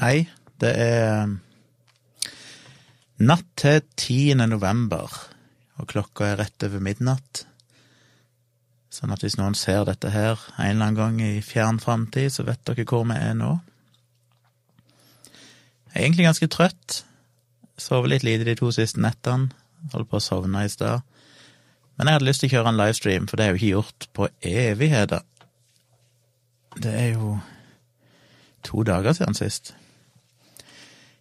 Hei, det er natt til 10. november, og klokka er rett over midnatt. Sånn at hvis noen ser dette her en eller annen gang i fjern framtid, så vet dere hvor vi er nå. Jeg er egentlig ganske trøtt. Sovet litt lite de to siste nettene. Holdt på å sovne i stad. Men jeg hadde lyst til å kjøre en livestream, for det er jo ikke gjort på evigheter. Det er jo to dager siden sist.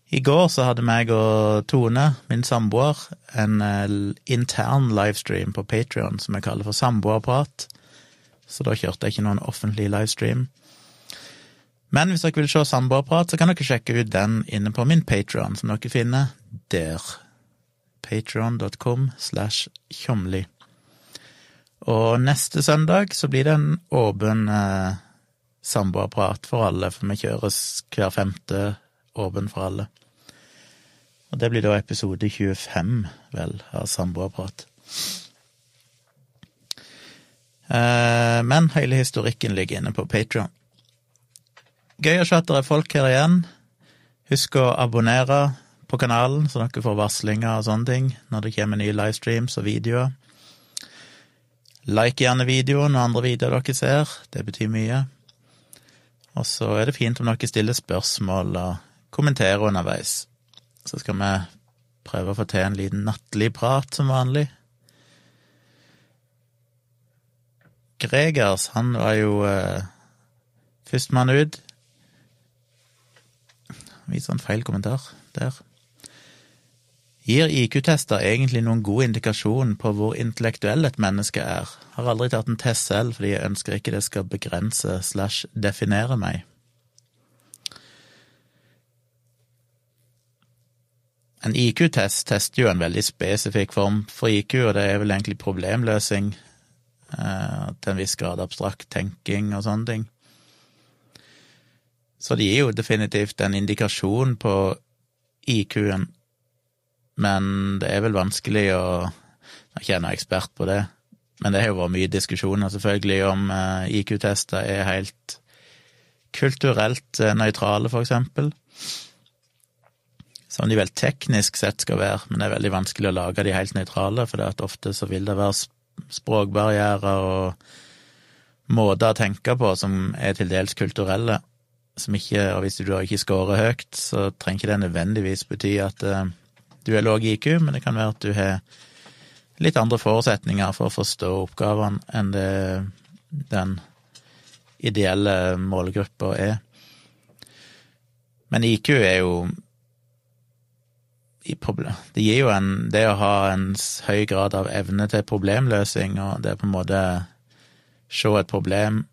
I går så hadde meg og Tone, min samboer, en eh, intern livestream på Patrion som jeg kaller for Samboerprat. Så da kjørte jeg ikke noen offentlig livestream. Men hvis dere vil se Samboerprat, så kan dere sjekke ut den inne på min Patrion, som dere finner der. Patron.com slash tjomli. Og neste søndag så blir det en åpen eh, samboerprat for alle, for vi kjøres hver femte åpen for alle. Og det blir da episode 25, vel, av Samboerprat. Eh, men hele historikken ligger inne på Patron. Gøy å se at det er folk her igjen. Husk å abonnere på kanalen, så dere får varslinger og sånne ting når det kommer nye livestreams og videoer. Like gjerne videoen og andre videoer dere ser, det betyr mye. Og så er det fint om dere stiller spørsmål og kommenterer underveis. Så skal vi prøve å få til en liten nattlig prat som vanlig. Gregers, han var jo eh, førstemann ut. Viser en feil kommentar der. Gir IQ-tester egentlig noen god indikasjon på hvor intellektuell et menneske er? Har aldri tatt en test selv, fordi jeg ønsker ikke det skal begrense slash definere meg. En IQ-test tester jo en veldig spesifikk form for IQ, og det er vel egentlig problemløsing, eh, til en viss grad abstrakt tenking og sånne ting. Så det gir jo definitivt en indikasjon på IQ-en, men det er vel vanskelig å Jeg er ekspert på det, men det har jo vært mye diskusjoner selvfølgelig om eh, IQ-tester er helt kulturelt eh, nøytrale, for eksempel. Som de vel teknisk sett skal være, men det er veldig vanskelig å lage de helt nøytrale, for det at ofte så vil det være språkbarrierer og måter å tenke på som er til dels kulturelle, som ikke, og hvis du da ikke scorer høyt, så trenger ikke det nødvendigvis bety at uh, du er lav IQ, men det kan være at du har litt andre forutsetninger for å forstå oppgavene enn det den ideelle målgruppa er. Men IQ er jo Det gir jo en Det å ha en høy grad av evne til problemløsing, og det på en måte se et problem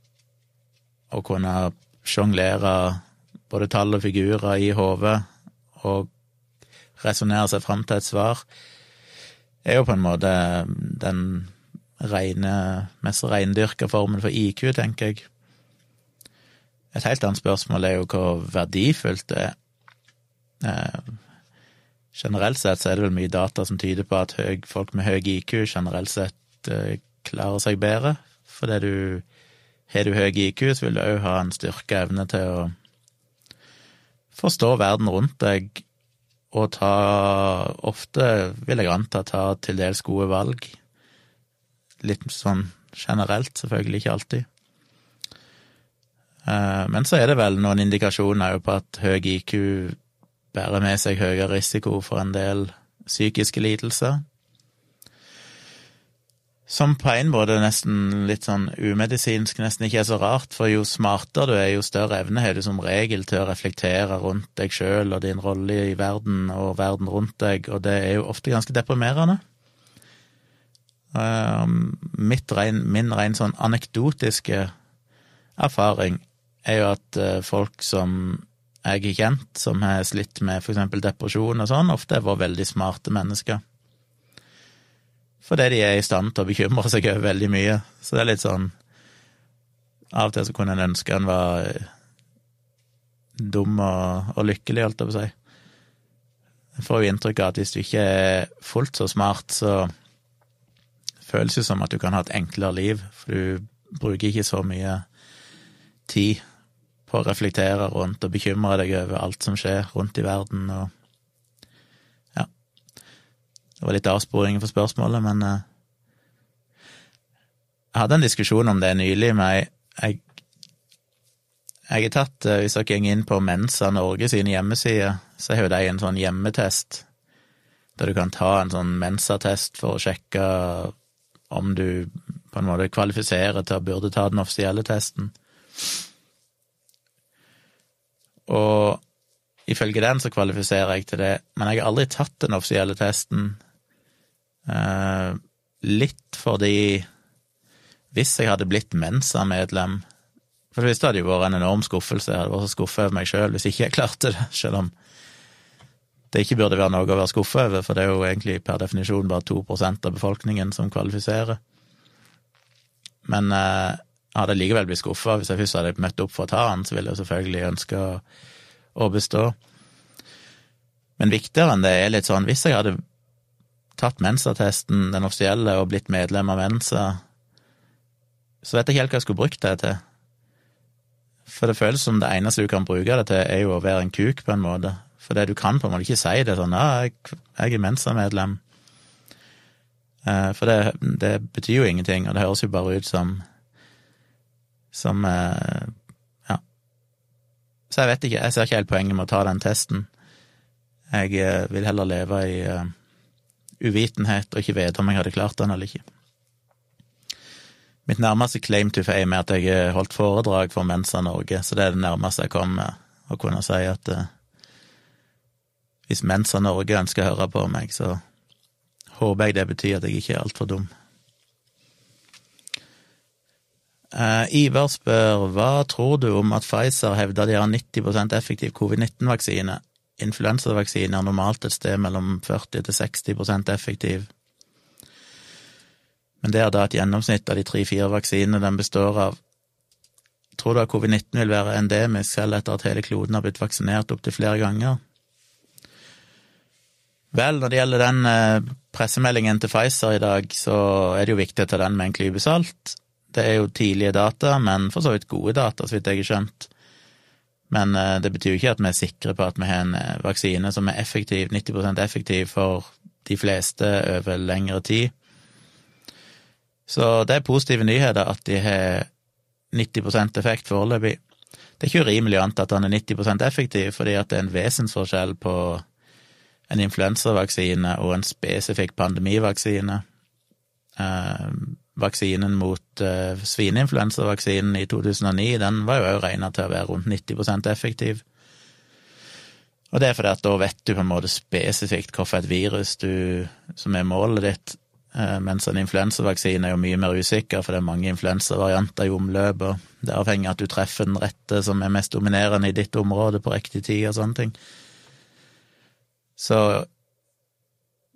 og kunne sjonglere både tall og figurer i hodet og resonnere seg fram til et svar, er jo på en måte den rene, mest reindyrka formen for IQ, tenker jeg. Et helt annet spørsmål er jo hvor verdifullt det er. Generelt sett så er det vel mye data som tyder på at høy, folk med høy IQ generelt sett eh, klarer seg bedre, fordi du har du høy IQ, så vil du òg ha en styrka evne til å forstå verden rundt deg og ta ofte, vil jeg anta, ta til dels gode valg. Litt sånn generelt, selvfølgelig ikke alltid. Eh, men så er det vel noen indikasjoner på at høy IQ bærer med seg høyere risiko for en del psykiske lidelser. Som på en måte nesten litt sånn umedisinsk nesten ikke er så rart, for jo smartere du er, jo større evne har du som regel til å reflektere rundt deg sjøl og din rolle i verden og verden rundt deg, og det er jo ofte ganske deprimerende. Rein, min rein sånn anekdotiske erfaring er jo at eh, folk som jeg har kjent, som har slitt med eksempel depresjon og sånn, ofte har vært veldig smarte mennesker fordi de er i stand til å bekymre seg over veldig mye. Så det er litt sånn Av og til så kunne en ønske en var eh, dum og, og lykkelig, holdt jeg på å si. En får jo inntrykk av at hvis du ikke er fullt så smart, så føles det som at du kan ha et enklere liv, for du bruker ikke så mye tid på å reflektere rundt og bekymre deg over alt som skjer rundt i verden, og ja. Det var litt avsporing for spørsmålet, men eh, jeg hadde en diskusjon om det nylig med ei jeg har tatt, eh, Hvis dere går inn på Mensa Norge sine hjemmesider, så har jo de en sånn hjemmetest, der du kan ta en sånn Mensa-test for å sjekke om du på en måte kvalifiserer til å burde ta den offisielle testen. Og ifølge den så kvalifiserer jeg til det, men jeg har aldri tatt den offisielle testen. Eh, litt fordi hvis jeg hadde blitt Mensa-medlem For det visste hadde jo vært en enorm skuffelse, jeg hadde vært så skuffa over meg sjøl hvis ikke jeg klarte det, selv om det ikke burde være noe å være skuffa over, for det er jo egentlig per definisjon bare to prosent av befolkningen som kvalifiserer. Men eh, jeg hadde likevel blitt skuffa hvis jeg først hadde møtt opp for å ta han, så ville jeg selvfølgelig ønske å, bestå. Men viktigere enn det er litt sånn, hvis jeg hadde tatt Mensa-testen, den offisielle, og blitt medlem av Mensa, så vet jeg ikke helt hva jeg skulle brukt det til. For det føles som det eneste du kan bruke det til, er jo å være en kuk, på en måte. For det du kan på en måte ikke si det sånn 'ja, jeg, jeg er Mensa-medlem'. Eh, for det, det, betyr jo ingenting, og det høres jo bare ut som som eh, Ja. Så jeg vet ikke, jeg ser ikke helt poenget med å ta den testen. Jeg eh, vil heller leve i uvitenhet og ikke vite om jeg hadde klart den eller ikke. Mitt nærmeste claim to fame er at jeg holdt foredrag for Mensa Norge, så det er det nærmeste jeg kom med å kunne si at hvis Mensa Norge ønsker å høre på meg, så håper jeg det betyr at jeg ikke er altfor dum. Uh, Ivar spør hva tror du om at Pfizer hevder de har 90% effektiv covid-19-vaksine? Influensavaksine er normalt et sted mellom 40 til 60% effektiv. Men det er da et gjennomsnitt av de tre-fire vaksinene den består av. Tror du at covid-19 vil være endemisk selv etter at hele kloden har blitt vaksinert opptil flere ganger? Vel, når det gjelder den eh, pressemeldingen til Pfizer i dag, så er det jo viktig å ta den med en klype salt. Det er jo tidlige data, men for så vidt gode data, så vidt jeg har skjønt. Men eh, det betyr jo ikke at vi er sikre på at vi har en eh, vaksine som er effektiv, 90% effektiv for de fleste over lengre tid. Så det er positive nyheter at de har 90% effekt foreløpig. Det er ikke urimelig å anta at han er 90% effektiv, fordi at det er en vesensforskjell på en influensavaksine og en spesifikk pandemivaksine. Eh, vaksinen mot uh, svineinfluensavaksinen i 2009, den var jo òg regna til å være rundt 90% effektiv. Og det er fordi at da vet du på en måte spesifikt hvilket virus du, som er målet ditt, uh, mens en influensavaksine er jo mye mer usikker, for det er mange influensavarianter i omløp, og det er avhengig av at du treffer den rette som er mest dominerende i ditt område på riktig tid og sånne ting. Så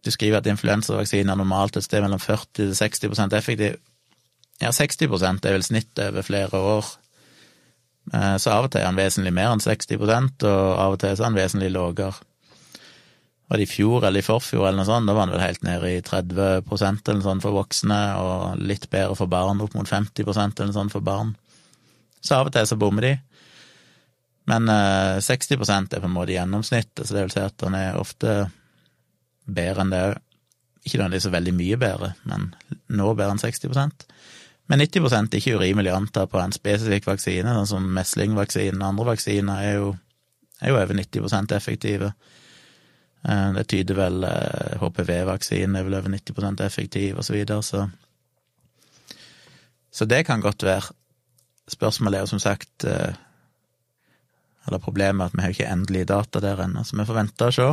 du skriver at influensavaksine er normalt et sted mellom 40 til 60% effektiv. Ja, 60% er vel snittet over flere år. Eh, så av og til er han vesentlig mer enn 60 og av og til er han vesentlig lavere. Var det i fjor eller i forfjor eller noe sånt, da var han vel helt nede i 30% eller sånt for voksne, og litt bedre for barn, opp mot 50% eller sånt for barn. Så av og til så bommer de. Men eh, 60 er på en måte gjennomsnittet, så det vil si at han er ofte bedre enn det òg. Ikke nødvendigvis så veldig mye bedre, men nå bedre enn 60% Men 90 er ikke urimelig å anta på en spesifikk vaksine, sånn som meslingvaksinen og andre vaksiner er jo, er jo over 90 effektive. Eh, det tyder vel HPV-vaksinen eh, er vel over 90% effektiv, og så videre, så Så det kan godt være. Spørsmålet er jo som sagt eh, eller problemet er at vi har ikke endelige data der ennå, så vi får vente og se.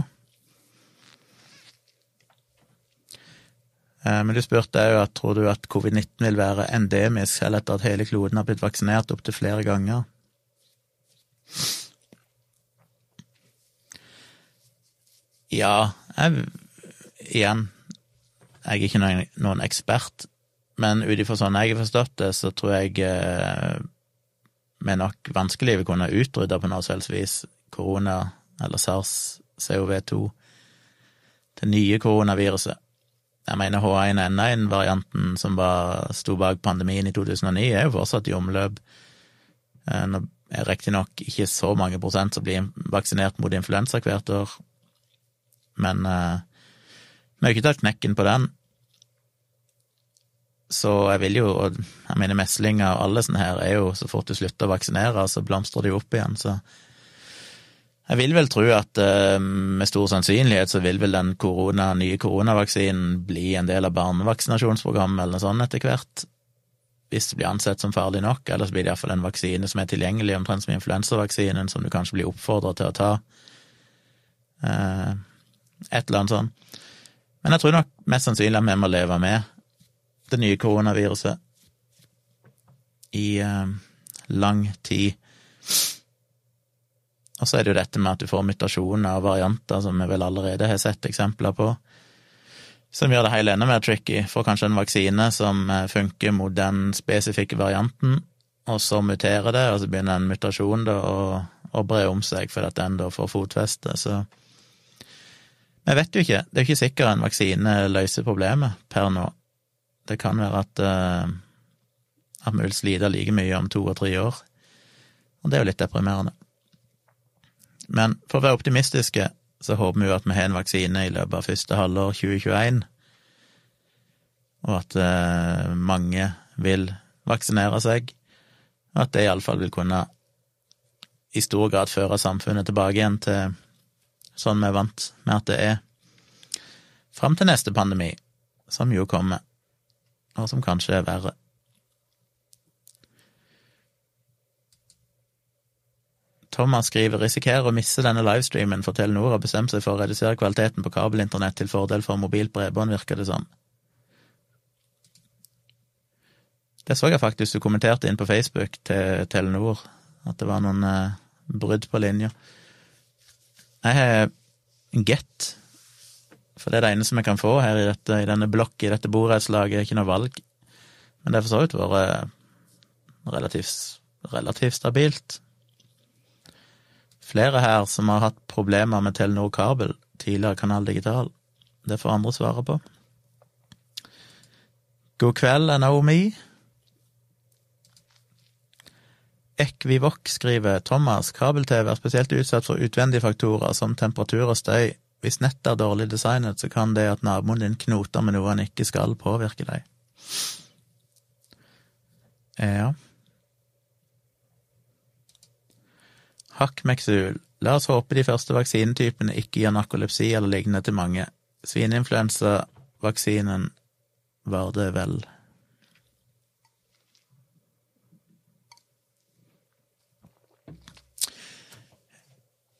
Men du spurte òg at tror du at covid-19 vil være endemisk selv etter at hele kloden har blitt vaksinert opptil flere ganger? Ja, jeg, igjen, jeg er ikke noen, noen ekspert, men ut ifra sånn jeg har forstått det, så tror jeg eh, nok vanskelig vil kunne utrydde på noe selvs vis korona, eller SARS, COV2, det nye koronaviruset. Jeg mener H1N1-varianten som sto bak pandemien i 2009, er jo fortsatt i omløp. Nå når er riktignok ikke så mange prosent som blir vaksinert mot influensa hvert år, men eh, vi har ikke tatt knekken på den. Så jeg vil jo, og jeg mener meslinger og alle sånne her er jo, så fort du slutter å vaksinere, så blomstrer de opp igjen, så jeg vil vel tro at uh, med stor sannsynlighet så vil vel den korona, nye koronavaksinen bli en del av barnevaksinasjonsprogrammet eller noe sånt etter hvert, hvis det blir ansett som farlig nok, eller så blir det iallfall en vaksine som er tilgjengelig, omtrent som influensavaksinen, som du kanskje blir oppfordra til å ta. Uh, et eller annet sånt. Men jeg tror nok mest sannsynlig at vi må leve med det nye koronaviruset i uh, lang tid. Og så er det jo dette med at du får mutasjoner og varianter, som vi vel allerede har sett eksempler på, som gjør det hele enda mer tricky. Får kanskje en vaksine som eh, funker mot den spesifikke varianten, og så muterer det, og så begynner en mutasjon da å, å bre om seg fordi at den da får fotfeste, så Vi vet jo ikke. Det er jo ikke sikkert en vaksine løser problemet per nå. Det kan være at, uh, at vi vil slite like mye om to og tre år, og det er jo litt deprimerende. Men for å være optimistiske så håper vi jo at vi har en vaksine i løpet av første halvår 2021, og at eh, mange vil vaksinere seg, og at det iallfall vil kunne i stor grad føre samfunnet tilbake igjen til sånn vi er vant med at det er, fram til neste pandemi, som jo kommer, og som kanskje er verre. Thomas skriver risikerer å miste denne livestreamen, for Telenor har bestemt seg for å redusere kvaliteten på kabelinternett til fordel for mobilt bredbånd, virker det som. Det så jeg faktisk du kommenterte inn på Facebook til Telenor, at det var noen eh, brudd på linja. Jeg har Get, for det er det eneste vi kan få her i, dette, i denne blokk, i dette borettslaget, ikke noe valg. Men det har for så vidt vært relativt, relativt stabilt flere her som har hatt problemer med Telenor kabel, tidligere Kanal Digital. Det får andre svare på. God kveld, Naomi. Ekvivok skriver Thomas, kabel-TV er spesielt utsatt for utvendige faktorer som temperatur og støy. Hvis nettet er dårlig designet, så kan det at naboen din knoter med noe han ikke skal, påvirke deg. Ja. Hakk Meksul. La oss håpe de første vaksinetypene ikke gir narkolepsi eller lignende til mange. Svineinfluensavaksinen var det vel.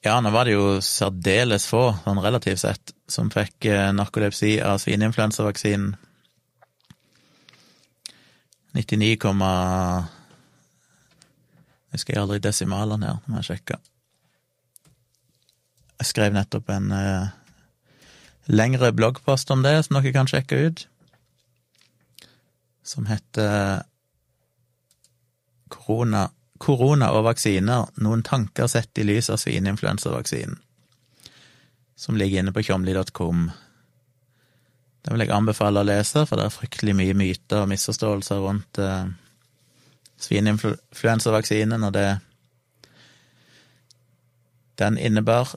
Ja, nå var det jo særdeles få, sånn relativt sett, som fikk eh, narkolepsi av svineinfluensavaksinen. 99, jeg skal aldri desimalene her, må jeg sjekke. Jeg skrev nettopp en uh, lengre bloggpost om det, som dere kan sjekke ut, som heter Korona, korona og vaksiner noen tanker sett i lys av svineinfluensavaksinen, som ligger inne på tjomli.com. Det vil jeg anbefale å lese, for det er fryktelig mye myter og misforståelser rundt uh, svineinfluensavaksinen og det den innebar.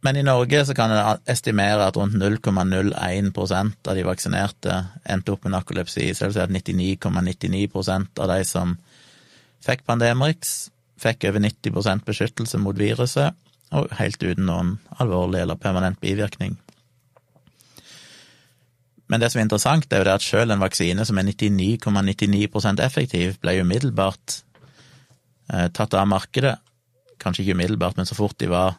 Men i Norge så kan en estimere at rundt 0,01% av de vaksinerte endte opp med narkolepsi, så det vil si at 99,99 ,99 av de som fikk Pandemrix, fikk over 90% beskyttelse mot viruset, og helt uten noen alvorlig eller permanent bivirkning. Men det som er interessant, er jo det at selv en vaksine som er 99,99 ,99 effektiv, ble umiddelbart eh, tatt av markedet. Kanskje ikke umiddelbart, men så fort de var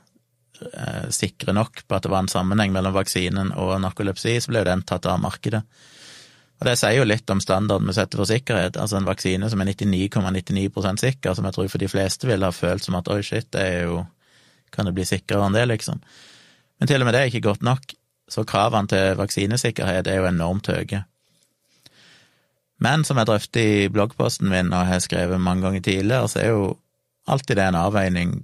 eh, sikre nok på at det var en sammenheng mellom vaksinen og narkolepsi, så ble jo den tatt av markedet. Og Det sier jo litt om standarden vi setter for sikkerhet. Altså en vaksine som er 99,99 ,99 sikker, som jeg tror for de fleste ville ha følt som at oi, shit, det er jo Kan det bli sikrere enn det, liksom? Men til og med det er ikke godt nok. Så kravene til vaksinesikkerhet er jo enormt høye. Men som jeg drøfter i bloggposten min og har skrevet mange ganger tidligere, så er jo alltid det en avveining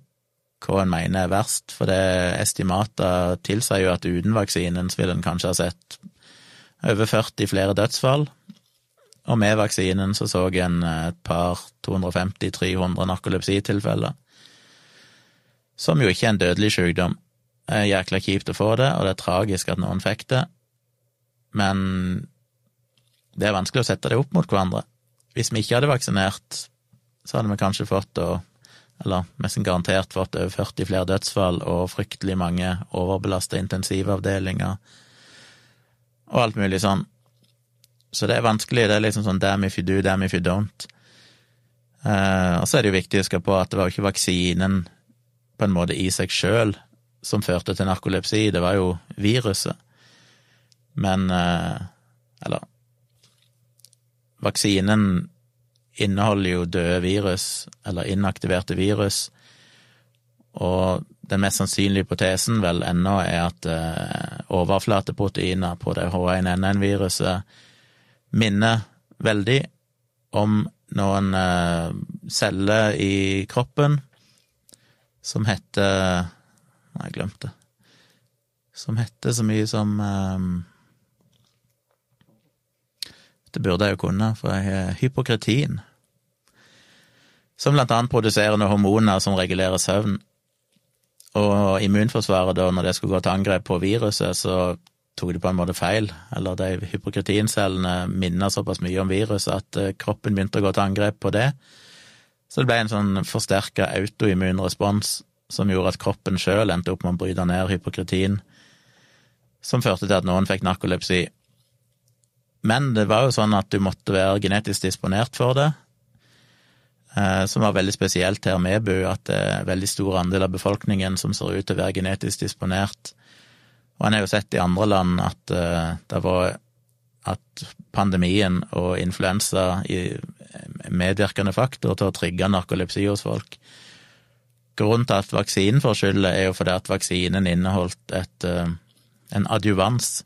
hva en mener er verst, for det estimater tilsier jo at uten vaksinen så vil en kanskje ha sett over 40 flere dødsfall, Og med vaksinen så så en et par 250-300 narkolepsitilfeller. Som jo ikke er en dødelig sykdom. Det er jækla kjipt å få det, og det er tragisk at noen fikk det, men det er vanskelig å sette det opp mot hverandre. Hvis vi ikke hadde vaksinert, så hadde vi kanskje fått, eller mest garantert fått, over 40 flere dødsfall og fryktelig mange overbelasta intensivavdelinger og alt mulig sånn. Så det er vanskelig. Det er liksom sånn damn if you do, damn if you don't. Uh, og så er det jo viktig å huske på at det var jo ikke vaksinen på en måte i seg sjøl som førte til narkolepsi, det var jo viruset. Men eh, Eller Vaksinen inneholder jo døde virus, eller inaktiverte virus, og den mest sannsynlige hypotesen vel ennå er at eh, overflateproteiner på det H1N1-viruset minner veldig om noen eh, celler i kroppen som heter Jeg glemte det. Som heter så mye som um, Det burde jeg jo kunne, for jeg har hypokretin. Som blant annet produserer noen hormoner som regulerer søvn. Og immunforsvaret, da, når det skulle gå til angrep på viruset, så tok de på en måte feil. Eller de hypokretincellene minner såpass mye om viruset at eh, kroppen begynte å gå til angrep på det. Så det ble en sånn forsterka autoimmun respons som gjorde at kroppen sjøl endte opp med å bryte ned hypokritin, som førte til at noen fikk narkolepsi. Men det var jo sånn at du måtte være genetisk disponert for det, eh, som var veldig spesielt her med Bu, at det er en veldig stor andel av befolkningen som ser ut til å være genetisk disponert. Og en har jo sett i andre land at eh, det var at pandemien og influensa er medvirkende faktor til å trigge narkolepsi hos folk. Grunnen til at vaksinen får skylda, er jo fordi at vaksinen inneholdt et, eh, en adjuvans,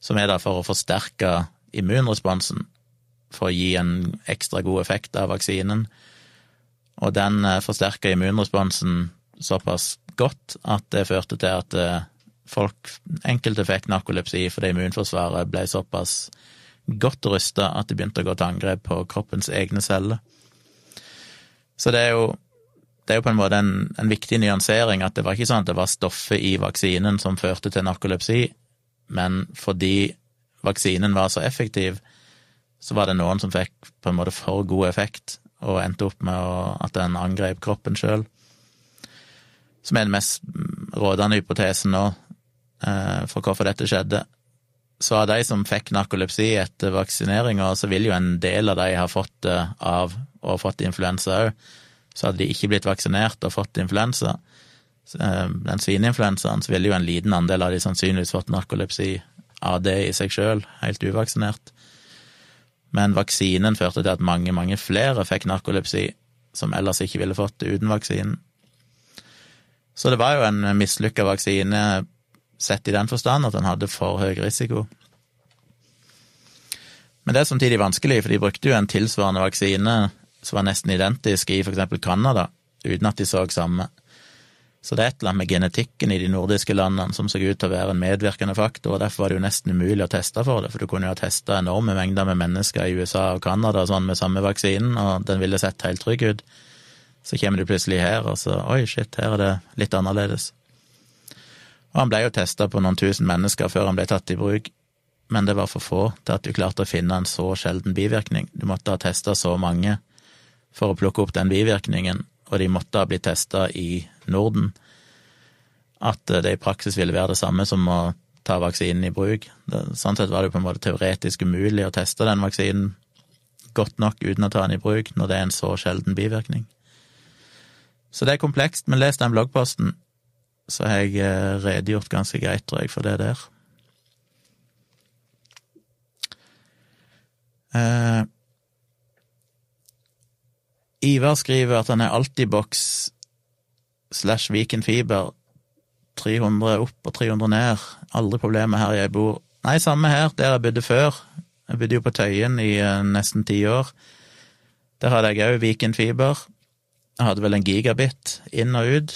som er der for å forsterke immunresponsen, for å gi en ekstra god effekt av vaksinen. Og den eh, forsterka immunresponsen såpass godt at det førte til at eh, folk, enkelte fikk narkolepsi fordi immunforsvaret ble såpass godt rusta at de begynte å gå til angrep på kroppens egne celler. Så det er jo det er jo på en måte en, en, viktig nyansering at det var ikke sånn at det var stoffet i vaksinen som førte til narkolepsi, men fordi vaksinen var så effektiv, så var det noen som fikk på en måte for god effekt og endte opp med å, at den angrep kroppen sjøl. Som er den mest rådende hypotesen nå eh, for hvorfor dette skjedde. Så av de som fikk narkolepsi etter vaksineringa, så vil jo en del av de ha fått det av og fått influensa òg så hadde de ikke blitt vaksinert og fått influensa, eh, den svineinfluensaen, så ville jo en liten andel av de sannsynligvis fått narkolepsi av det i seg sjøl, helt uvaksinert. Men vaksinen førte til at mange, mange flere fikk narkolepsi som ellers ikke ville fått det uten vaksinen. Så det var jo en mislykka vaksine sett i den forstand at den hadde for høy risiko. Men det er samtidig vanskelig, for de brukte jo en tilsvarende vaksine som var nesten identiske i for eksempel Canada, uten at de så samme. Så det er et eller annet med genetikken i de nordiske landene som så ut til å være en medvirkende faktor, og derfor var det jo nesten umulig å teste for det, for du kunne jo ha testa enorme mengder med mennesker i USA og Canada sånn med samme vaksinen, og den ville sett helt trygg ut. Så kommer du plutselig her, og så oi, shit, her er det litt annerledes. Og han ble jo testa på noen tusen mennesker før han ble tatt i bruk, men det var for få til at du klarte å finne en så sjelden bivirkning. Du måtte ha testa så mange for å plukke opp den bivirkningen, og de måtte ha blitt testa i Norden, at det i praksis ville være det samme som å ta vaksinen i bruk. Sånn sett var det jo på en måte teoretisk umulig å teste den vaksinen godt nok uten å ta den i bruk, når det er en så sjelden bivirkning. Så det er komplekst, men les den bloggposten, så har jeg eh, redegjort ganske greit, tror jeg, for det der. Eh, Ivar skriver at han er Altibox slash Viken Fiber. 300 opp og 300 ned. Aldri problemer her jeg bor. Nei, samme her, der jeg bodde før. Jeg bodde jo på Tøyen i uh, nesten ti år. Der hadde jeg òg Viken Fiber. Jeg hadde vel en gigabit inn og ut,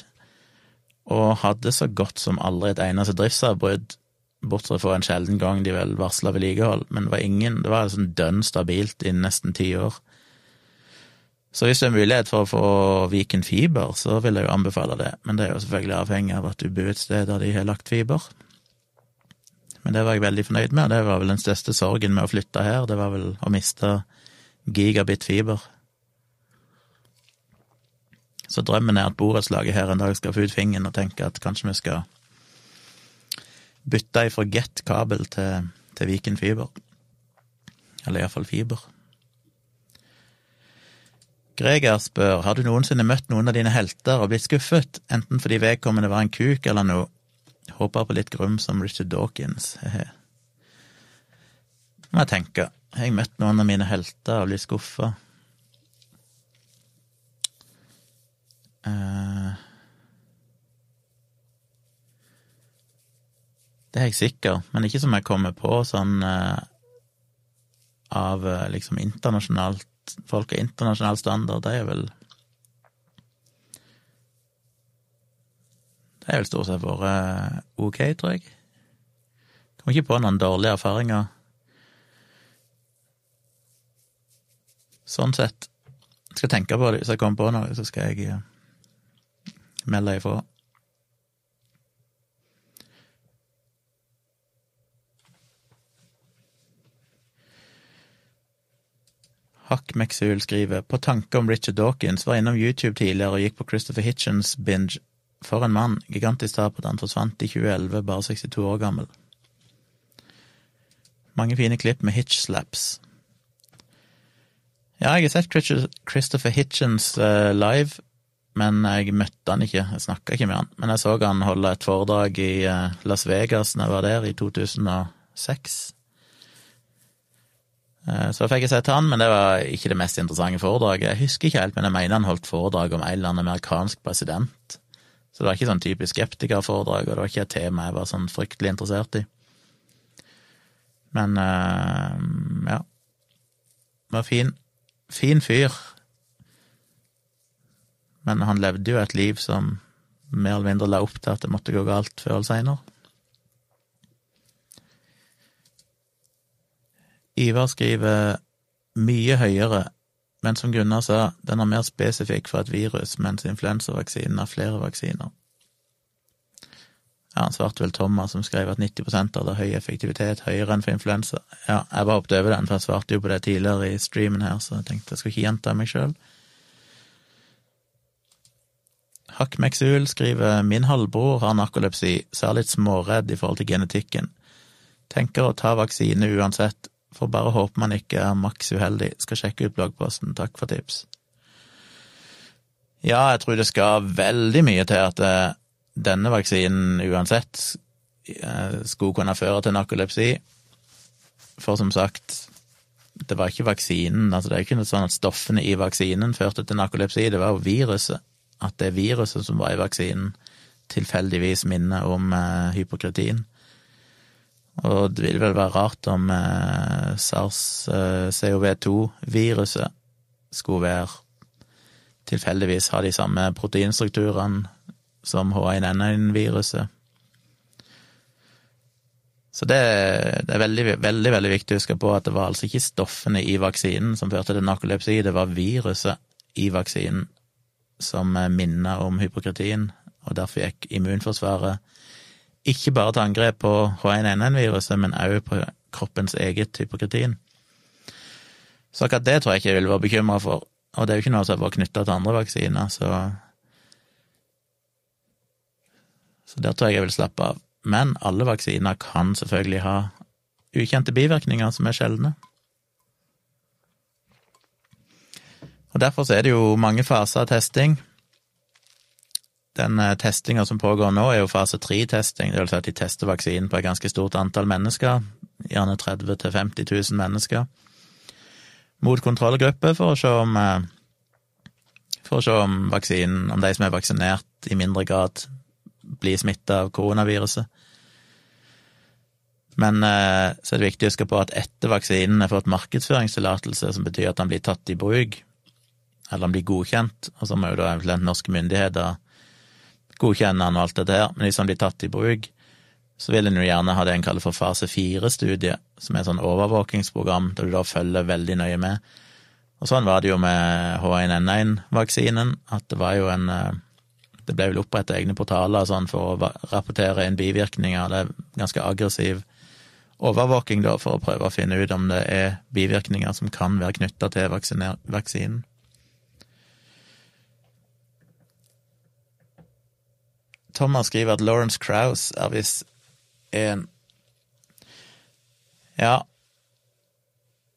og hadde så godt som aldri et eneste driftsavbrudd. bortsett fra en sjelden gang de vel varsla vedlikehold, men det var ingen, det var liksom dønn stabilt i nesten ti år. Så hvis det er mulighet for å få Viken fiber, så vil jeg jo anbefale det, men det er jo selvfølgelig avhengig av at du bor et sted der de har lagt fiber. Men det var jeg veldig fornøyd med, det var vel den største sorgen med å flytte her, det var vel å miste gigabit fiber. Så drømmen er at borettslaget her en dag skal få ut fingeren og tenke at kanskje vi skal bytte ifra Get-kabel til, til Viken fiber. Eller iallfall fiber. Greger spør har du noensinne møtt noen av dine helter og blitt skuffet, enten fordi vedkommende var en kuk eller noe. Håper på litt grum som Richard Dawkins, he-he. Må jeg tenke. Har jeg møtt noen av mine helter og blitt skuffa? Uh, det er jeg sikker, men ikke som jeg kommer på sånn uh, av uh, liksom internasjonalt Folk har internasjonal standard, det er vel Det er vel stort sett vært ok, tror jeg. Kommer ikke på noen dårlige erfaringer. Sånn sett. Jeg skal tenke på det. Hvis jeg kommer på noe, så skal jeg melde ifra. Hakk Mexul skriver på tanke om Richard Dawkins, var innom YouTube tidligere og gikk på Christopher Hitchens binge. For en mann, gigantisk tap at han forsvant i 2011, bare 62 år gammel. Mange fine klipp med Hitch-slaps. Ja, jeg har sett Christopher Hitchens uh, live men jeg møtte han ikke, jeg snakka ikke med han. Men jeg så han holde et foredrag i eh, Las Vegas når jeg var der, i 2006. Eh, så fikk jeg sett han, men det var ikke det mest interessante foredraget. Jeg husker ikke helt, men jeg mener han holdt foredrag om en eller annen amerikansk president. Så det var ikke sånn typisk skeptikerforedrag, og det var ikke et tema jeg var sånn fryktelig interessert i. Men eh, ja. Var fin, fin fyr. Men han levde jo et liv som mer eller mindre la opp til at det måtte gå galt før eller seinere. Ivar skriver mye høyere, men som Gunnar sa, den er mer spesifikk for et virus, mens influensavaksinen har flere vaksiner. Ja, han svarte vel Thomas, som skrev at 90% av det høy effektivitet, høyere enn for influensa. Ja, jeg bare hoppet over den, for jeg svarte jo på det tidligere i streamen her, så jeg tenkte jeg skulle ikke gjenta meg sjøl. Hakmeksul skriver min halvbror har narkolepsi, så er litt småredd i forhold til genetikken. Tenker å ta vaksine uansett, får bare håpe man ikke er maks uheldig. Skal sjekke ut bloggposten, takk for tips. Ja, jeg tror det skal veldig mye til at eh, denne vaksinen uansett eh, skulle kunne føre til narkolepsi. For som sagt, det var ikke vaksinen, altså det er ikke noe sånn at stoffene i vaksinen førte til narkolepsi, det var jo viruset at det viruset som var i vaksinen, tilfeldigvis minner om eh, hypokritin. Og det vil vel være rart om eh, SARS-CoV-2-viruset eh, skulle være tilfeldigvis ha de samme proteinstrukturene som H1N1-viruset. Så det, det, er veldig, veldig, veldig viktig å huske på at det var altså ikke stoffene i vaksinen som førte til narkolepsi, det var viruset i vaksinen som minner om hypokritin, og derfor gikk immunforsvaret ikke bare til angrep på H1N1-viruset, men også på kroppens eget hypokritin. Så akkurat det tror jeg ikke jeg vil være bekymra for, og det er jo ikke noe som er knytta til andre vaksiner, så Så der tror jeg jeg vil slappe av. Men alle vaksiner kan selvfølgelig ha ukjente bivirkninger som er sjeldne. Og Derfor er det jo mange faser av testing. Den eh, testinga som pågår nå, er jo fase tre-testing. Det vil si at de tester vaksinen på et ganske stort antall mennesker, gjerne 30 000-50 000 mennesker, mot kontrollgruppe for å se om eh, for å se om vaksinen, om de som er vaksinert, i mindre grad blir smitta av koronaviruset. Men eh, så er det viktig å huske på at etter vaksinen er fått markedsføringstillatelse, som betyr at den blir tatt i bruk, eller den blir godkjent, og så må jo da eventuelt norske myndigheter godkjenne han og alt det her, men hvis den blir tatt i bruk, så vil en jo gjerne ha det en kaller for fase fire-studie, som er et sånn overvåkingsprogram der du da følger veldig nøye med. Og sånn var det jo med H1N1-vaksinen, at det var jo en eh, Det ble vel oppretta egne portaler sånn for å rapportere inn bivirkninger. Det er ganske aggressiv overvåking da, for å prøve å finne ut om det er bivirkninger som kan være knytta til vaksinen. Thomas skriver at Lawrence Krauss er visst en Ja,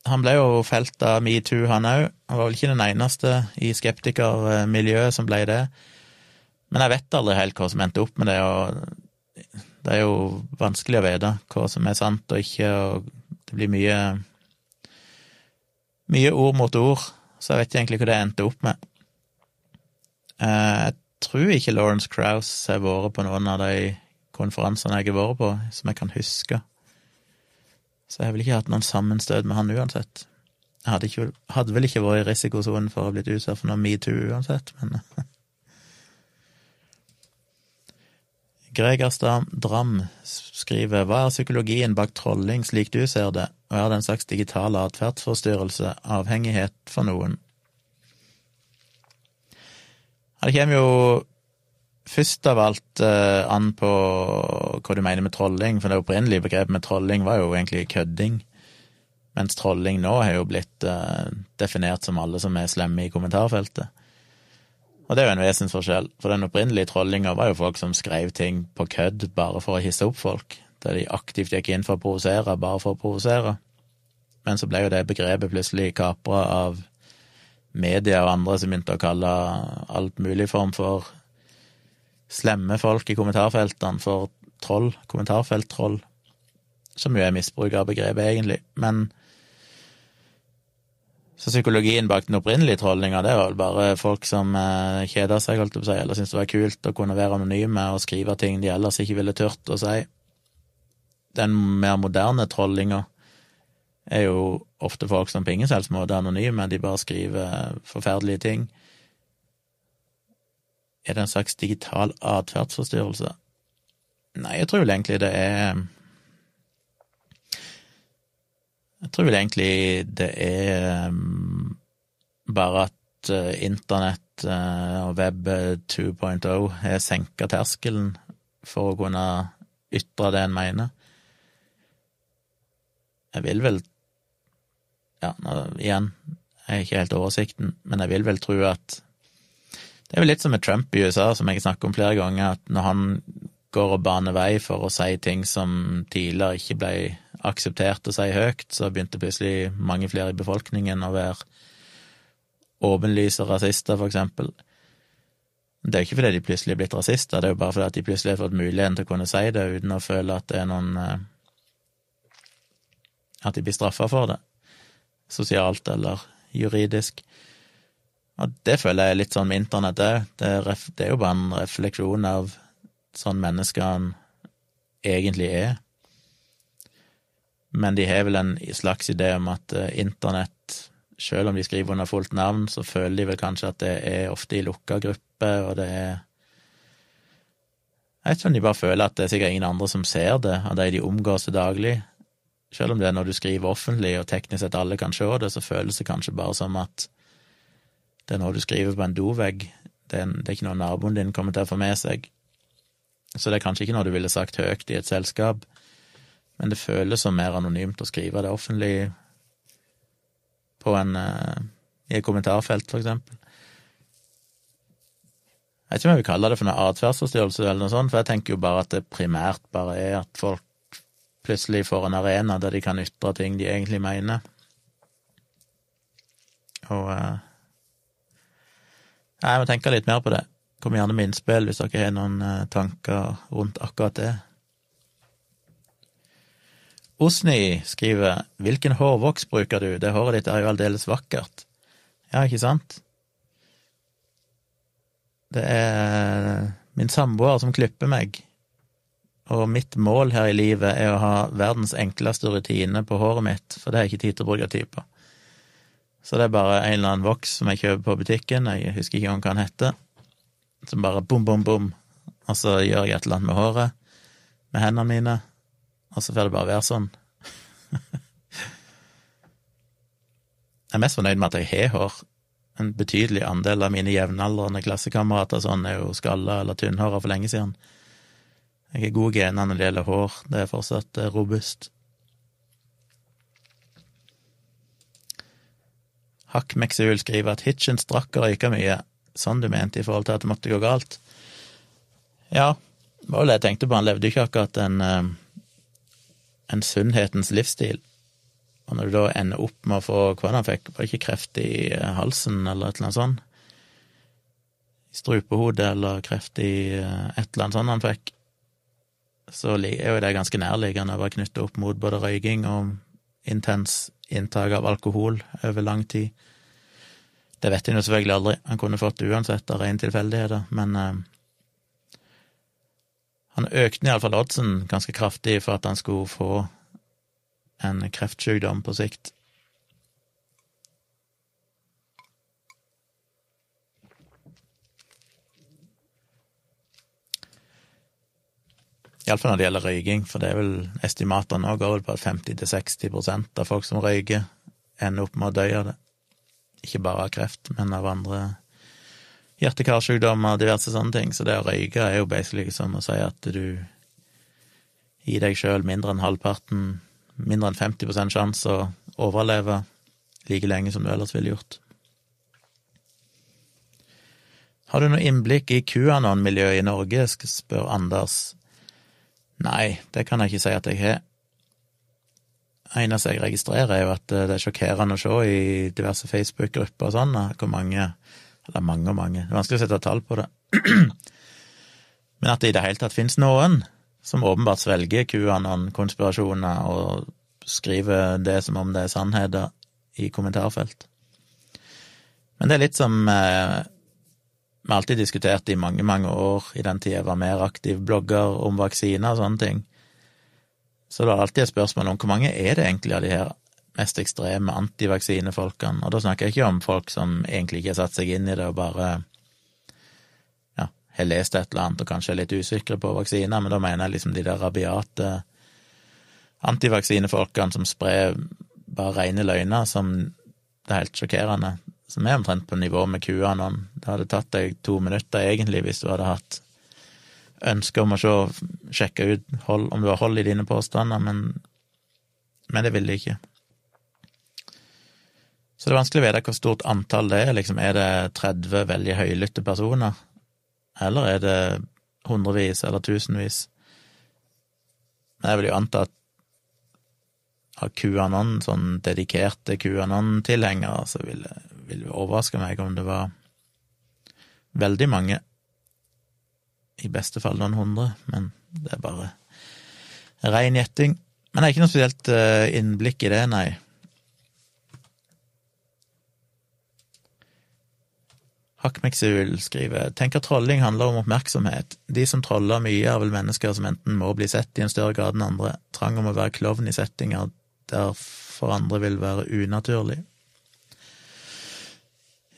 han ble jo felt av metoo, han òg. Han var vel ikke den eneste i skeptikermiljøet som ble det. Men jeg vet aldri helt hva som endte opp med det, og det er jo vanskelig å vite hva som er sant og ikke, og det blir mye mye ord mot ord, så jeg vet egentlig hva det endte opp med. Eh, jeg tror ikke Lawrence Krauss har vært på noen av de konferansene jeg har vært på, som jeg kan huske. Så jeg har vel ikke hatt noen sammenstøt med han uansett. Jeg hadde, ikke, hadde vel ikke vært i risikosonen for å blitt utsatt for noe metoo uansett, men Gregerstam Dram skriver Hva er psykologien bak trolling slik du ser det, og er det en slags digital atferdsforstyrrelse, avhengighet for noen? Det kommer jo først av alt uh, an på hva du mener med trolling, for det opprinnelige begrepet med trolling var jo egentlig kødding, mens trolling nå har jo blitt uh, definert som alle som er slemme i kommentarfeltet. Og det er jo en vesensforskjell, for den opprinnelige trollinga var jo folk som skrev ting på kødd bare for å hisse opp folk, der de aktivt gikk inn for å provosere bare for å provosere. Men så ble jo det begrepet plutselig kapra av media og andre som begynte å kalle alt mulig form for slemme folk i kommentarfeltene for troll, kommentarfelttroll, som jo er misbruk av begrepet, egentlig. Men så psykologien bak den opprinnelige trollinga, det var vel bare folk som eh, kjeda seg, holdt jeg på å si, eller syntes det var kult å kunne være anonyme og skrive ting de ellers ikke ville turt å si. Den mer moderne trollinga er jo ofte folk som på ingen selvs måte er anonyme, de bare skriver forferdelige ting. Er det en slags digital atferdsforstyrrelse? Nei, jeg tror vel egentlig det er Jeg tror vel egentlig det er um, bare at uh, internett uh, og web 2.0 har senka terskelen for å kunne ytre det en mener. Jeg vil vel ja, igjen, jeg har ikke helt oversikten, men jeg vil vel tro at Det er vel litt som med Trump i USA, som jeg snakker om flere ganger, at når han går og baner vei for å si ting som tidligere ikke ble akseptert å si høyt, så begynte plutselig mange flere i befolkningen å være åpenlyse rasister, for eksempel. Det er ikke fordi de plutselig er blitt rasister, det er jo bare fordi de plutselig har fått muligheten til å kunne si det uten å føle at det er noen eh, At de blir straffa for det sosialt eller juridisk. Og det føler jeg litt sånn med internett òg. Det, det, er jo bare en refleksjon av sånn menneskene egentlig er. Men de har vel en slags idé om at uh, internett, selv om de skriver under fullt navn, så føler de vel kanskje at det er ofte i lukka grupper, og det er Jeg vet ikke om de bare føler at det er sikkert ingen andre som ser det, av de de omgås daglig. Selv om det er når du skriver offentlig, og teknisk sett alle kan se det, så føles det kanskje bare som at det er noe du skriver på en dovegg. Det er, det er ikke noe naboen din kommer til å få med seg. Så det er kanskje ikke noe du ville sagt høyt i et selskap, men det føles som mer anonymt å skrive det offentlig på en, uh, i et kommentarfelt, for eksempel. Jeg vet ikke om jeg vil kalle det for noe atferdsforstyrrelse eller noe sånt, for jeg tenker jo bare at det primært bare er at folk plutselig får en arena der de kan ytre ting de egentlig mener. Og eh, Jeg må tenke litt mer på det. Kom gjerne med innspill hvis dere har noen eh, tanker rundt akkurat det. Osni skriver 'Hvilken hårvoks bruker du? Det håret ditt er jo aldeles vakkert'. Ja, ikke sant? Det er min samboer som klipper meg og mitt mål her i livet er å ha verdens enkleste rutine på håret mitt, for det har jeg ikke tid til å bruke tid på. Så det er bare en eller annen voks som jeg kjøper på butikken, jeg husker ikke hva den heter, som bare bom, bom, bom, og så gjør jeg et eller annet med håret. med hendene mine, og så får det bare være sånn. jeg er mest fornøyd med at jeg har hår. En betydelig andel av mine jevnaldrende klassekamerater sånn er jo skalla eller tynnhåra for lenge siden. Jeg har gode gener når det gjelder hår, det er fortsatt eh, robust. Hakk Meksul skriver at Hitchens drakk og røyka mye, sånn du mente i forhold til at det måtte gå galt. Ja, det var jo det jeg tenkte på, han levde jo ikke akkurat en, eh, en sunnhetens livsstil. Og når du da ender opp med å få hva han fikk, var det ikke kreft i eh, halsen eller et eller annet sånt? I strupehodet eller kreft i et eller annet sånt han fikk, så er jo det ganske nærliggende å være knyttet opp mot både røyking og intens inntak av alkohol over lang tid. Det vet en jo selvfølgelig aldri, han kunne fått det uansett av rene tilfeldigheter, men eh, han økte iallfall oddsen ganske kraftig for at han skulle få en kreftsykdom på sikt. Iallfall når det gjelder røyking, for det er vel estimatene nå går vel på at 50-60% av folk som røyker, ender opp med å dø av det. Ikke bare av kreft, men av andre hjerte-karsykdommer og diverse sånne ting. Så det å røyke er jo basically som å si at du gir deg sjøl mindre enn halvparten mindre enn 50 sjanse å overleve like lenge som du ellers ville gjort. Har du noe innblikk i QAnon-miljøet i Norge, spør Anders. Nei, det kan jeg ikke si at jeg har. Det eneste jeg registrerer, er jo at det er sjokkerende å se i diverse Facebook-grupper og sånn, hvor mange Eller mange og mange, det er vanskelig å sette tall på det. Men at det i det hele tatt finnes noen som åpenbart svelger QAnon-konspirasjoner og skriver det som om det er sannheter i kommentarfelt. Men det er litt som eh, vi har alltid diskutert i mange, mange år, i den tida jeg var mer aktiv blogger om vaksiner og sånne ting. Så det er alltid et spørsmål om hvor mange er det egentlig av de her mest ekstreme antivaksinefolkene, og da snakker jeg ikke om folk som egentlig ikke har satt seg inn i det og bare har lest et eller annet og kanskje er litt usikre på vaksiner, men da mener jeg liksom de der rabiate antivaksinefolkene som sprer bare rene løgner, som det er helt sjokkerende, som er omtrent på nivå med QAnon. Det hadde tatt deg to minutter egentlig hvis du hadde hatt ønske om å se, sjekke ut hold, om du har hold i dine påstander, men, men det ville de ikke. Så det er vanskelig å vite hvor stort antall det er. Liksom, er det 30 veldig høylytte personer? Eller er det hundrevis eller tusenvis? Men jeg vil jo anta at av QAnon, sånn dedikerte QAnon-tilhengere, så vil overraske meg om det var veldig mange. I beste fall noen hundre, men det er bare rein gjetting. Men det er ikke noe spesielt eh, innblikk i det, nei. Hakmeksul skriver tenker trolling handler om oppmerksomhet. De som troller mye, er vel mennesker som enten må bli sett i en større grad enn andre. Trang om å være klovn i settinger der for andre vil være unaturlig.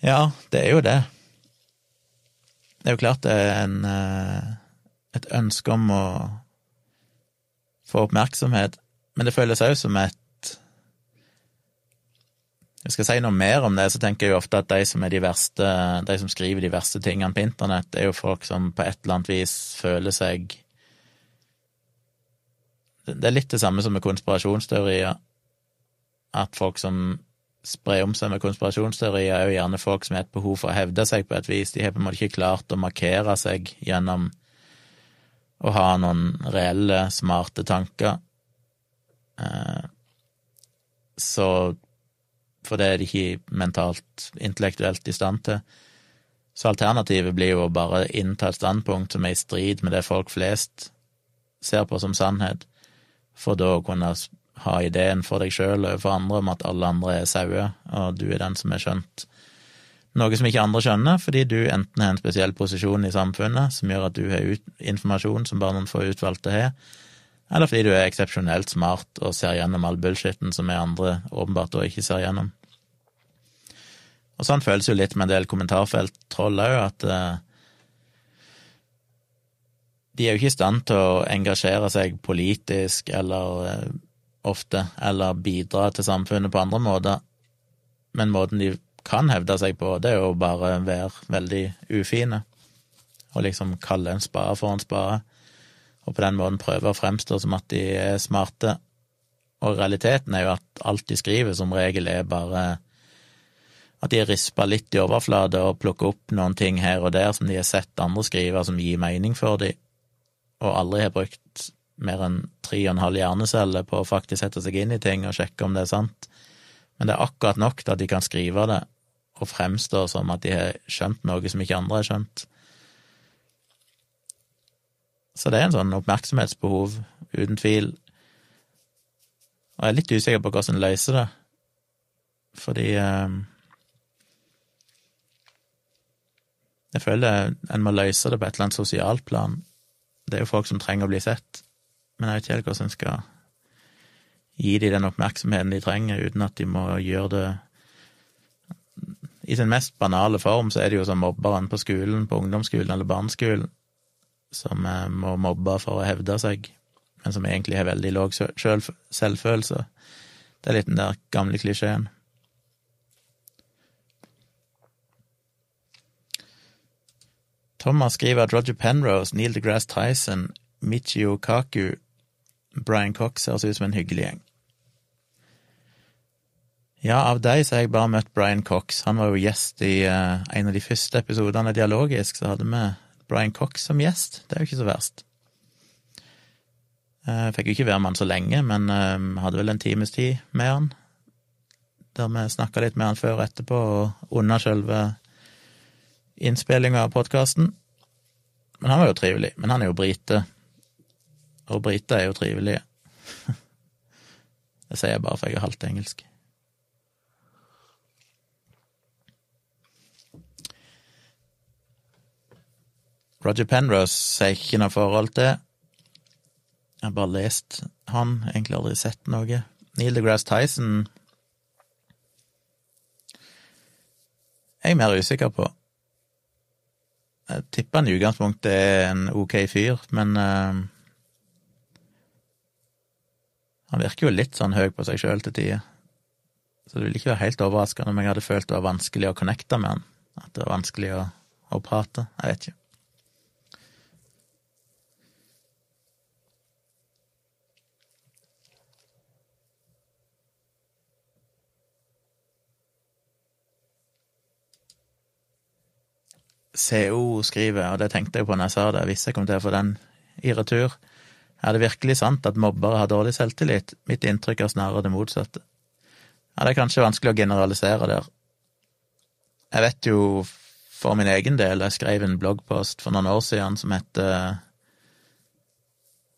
Ja, det er jo det. Det er jo klart det er en, eh, et ønske om å få oppmerksomhet, men det føles òg som et jeg skal si noe mer om det, så tenker jeg jo ofte at de som de verste, de som skriver de verste tingene på internett, er jo folk som på et eller annet vis føler seg Det er litt det samme som med konspirasjonsteorier. At folk som sprer om seg med konspirasjonsteorier, er jo gjerne folk som har et behov for å hevde seg på et vis. De har på en måte ikke klart å markere seg gjennom å ha noen reelle, smarte tanker. Eh, så for det er de ikke mentalt, intellektuelt i stand til. Så alternativet blir jo å bare innta et standpunkt som er i strid med det folk flest ser på som sannhet, for da å kunne ha ideen for deg sjøl for andre om at alle andre er sauer, og du er den som er skjønt noe som ikke andre skjønner, fordi du enten har en spesiell posisjon i samfunnet som gjør at du har informasjon som bare noen få utvalgte har, eller fordi du er eksepsjonelt smart og ser gjennom all bullshitten som vi andre åpenbart da ikke ser gjennom. Og sånn føles jo litt med en del kommentarfelt-troll òg, at uh, de er jo ikke i stand til å engasjere seg politisk eller eh, ofte, eller bidra til samfunnet på andre måter, men måten de kan hevde seg på, det er jo bare være veldig ufine, og liksom kalle en spade for en spade, og på den måten prøve å fremstå som at de er smarte, og realiteten er jo at alt de skriver, som regel er bare at de risper litt i overflate og plukker opp noen ting her og der som de har sett andre skrive som gir mening for dem, og aldri har brukt mer enn tre og en halv hjernecelle på å faktisk sette seg inn i ting og sjekke om det er sant. Men det er akkurat nok til at de kan skrive det og fremstå som at de har skjønt noe som ikke andre har skjønt. Så det er en sånn oppmerksomhetsbehov, uten tvil. Og jeg er litt usikker på hvordan en løser det, fordi eh, Jeg føler en må løse det på et eller annet sosialt plan. Det er jo folk som trenger å bli sett, men jeg vet ikke helt hvordan en skal gi dem den oppmerksomheten de trenger, uten at de må gjøre det I sin mest banale form så er det jo som mobberen på skolen, på ungdomsskolen eller barneskolen, som eh, må mobbe for å hevde seg, men som egentlig har veldig lav selvfølelse. Det er litt den der gamle klisjeen. Thomas skriver at Roger Penrose, Neil deGrasse Tyson, Michio Kaku, Brian Cox høres ut som en hyggelig gjeng. Ja, av deg så har jeg bare møtt Brian Cox. Han var jo gjest i uh, en av de første episodene Dialogisk, så hadde vi Brian Cox som gjest. Det er jo ikke så verst. Uh, fikk jo ikke være med han så lenge, men uh, hadde vel en times tid med han. Der vi snakka litt med han før og etterpå, og under selve innspillinga av podkasten. Men han var jo trivelig. Men han er jo brite, og briter er jo trivelige. Det sier jeg bare for jeg er halvt engelsk. Roger Penrose sier ikke noe forhold til. Jeg har bare lest han, egentlig aldri sett noe. Neil deGrasse Tyson jeg er mer usikker på. Jeg tipper han i utgangspunktet er en ok fyr, men uh, han virker jo litt sånn høy på seg sjøl til tider. Så det ville ikke være helt overraskende om jeg hadde følt det var vanskelig å connecte med han. At det var vanskelig å, å prate. Jeg vet ikke. CO skriver, og det tenkte jeg på når jeg sa det, hvis jeg kom til å få den i retur. Er det virkelig sant at mobbere har dårlig selvtillit? Mitt inntrykk er snarere det motsatte. Ja, det er kanskje vanskelig å generalisere der. Jeg vet jo for min egen del, jeg skrev en bloggpost for noen år siden som heter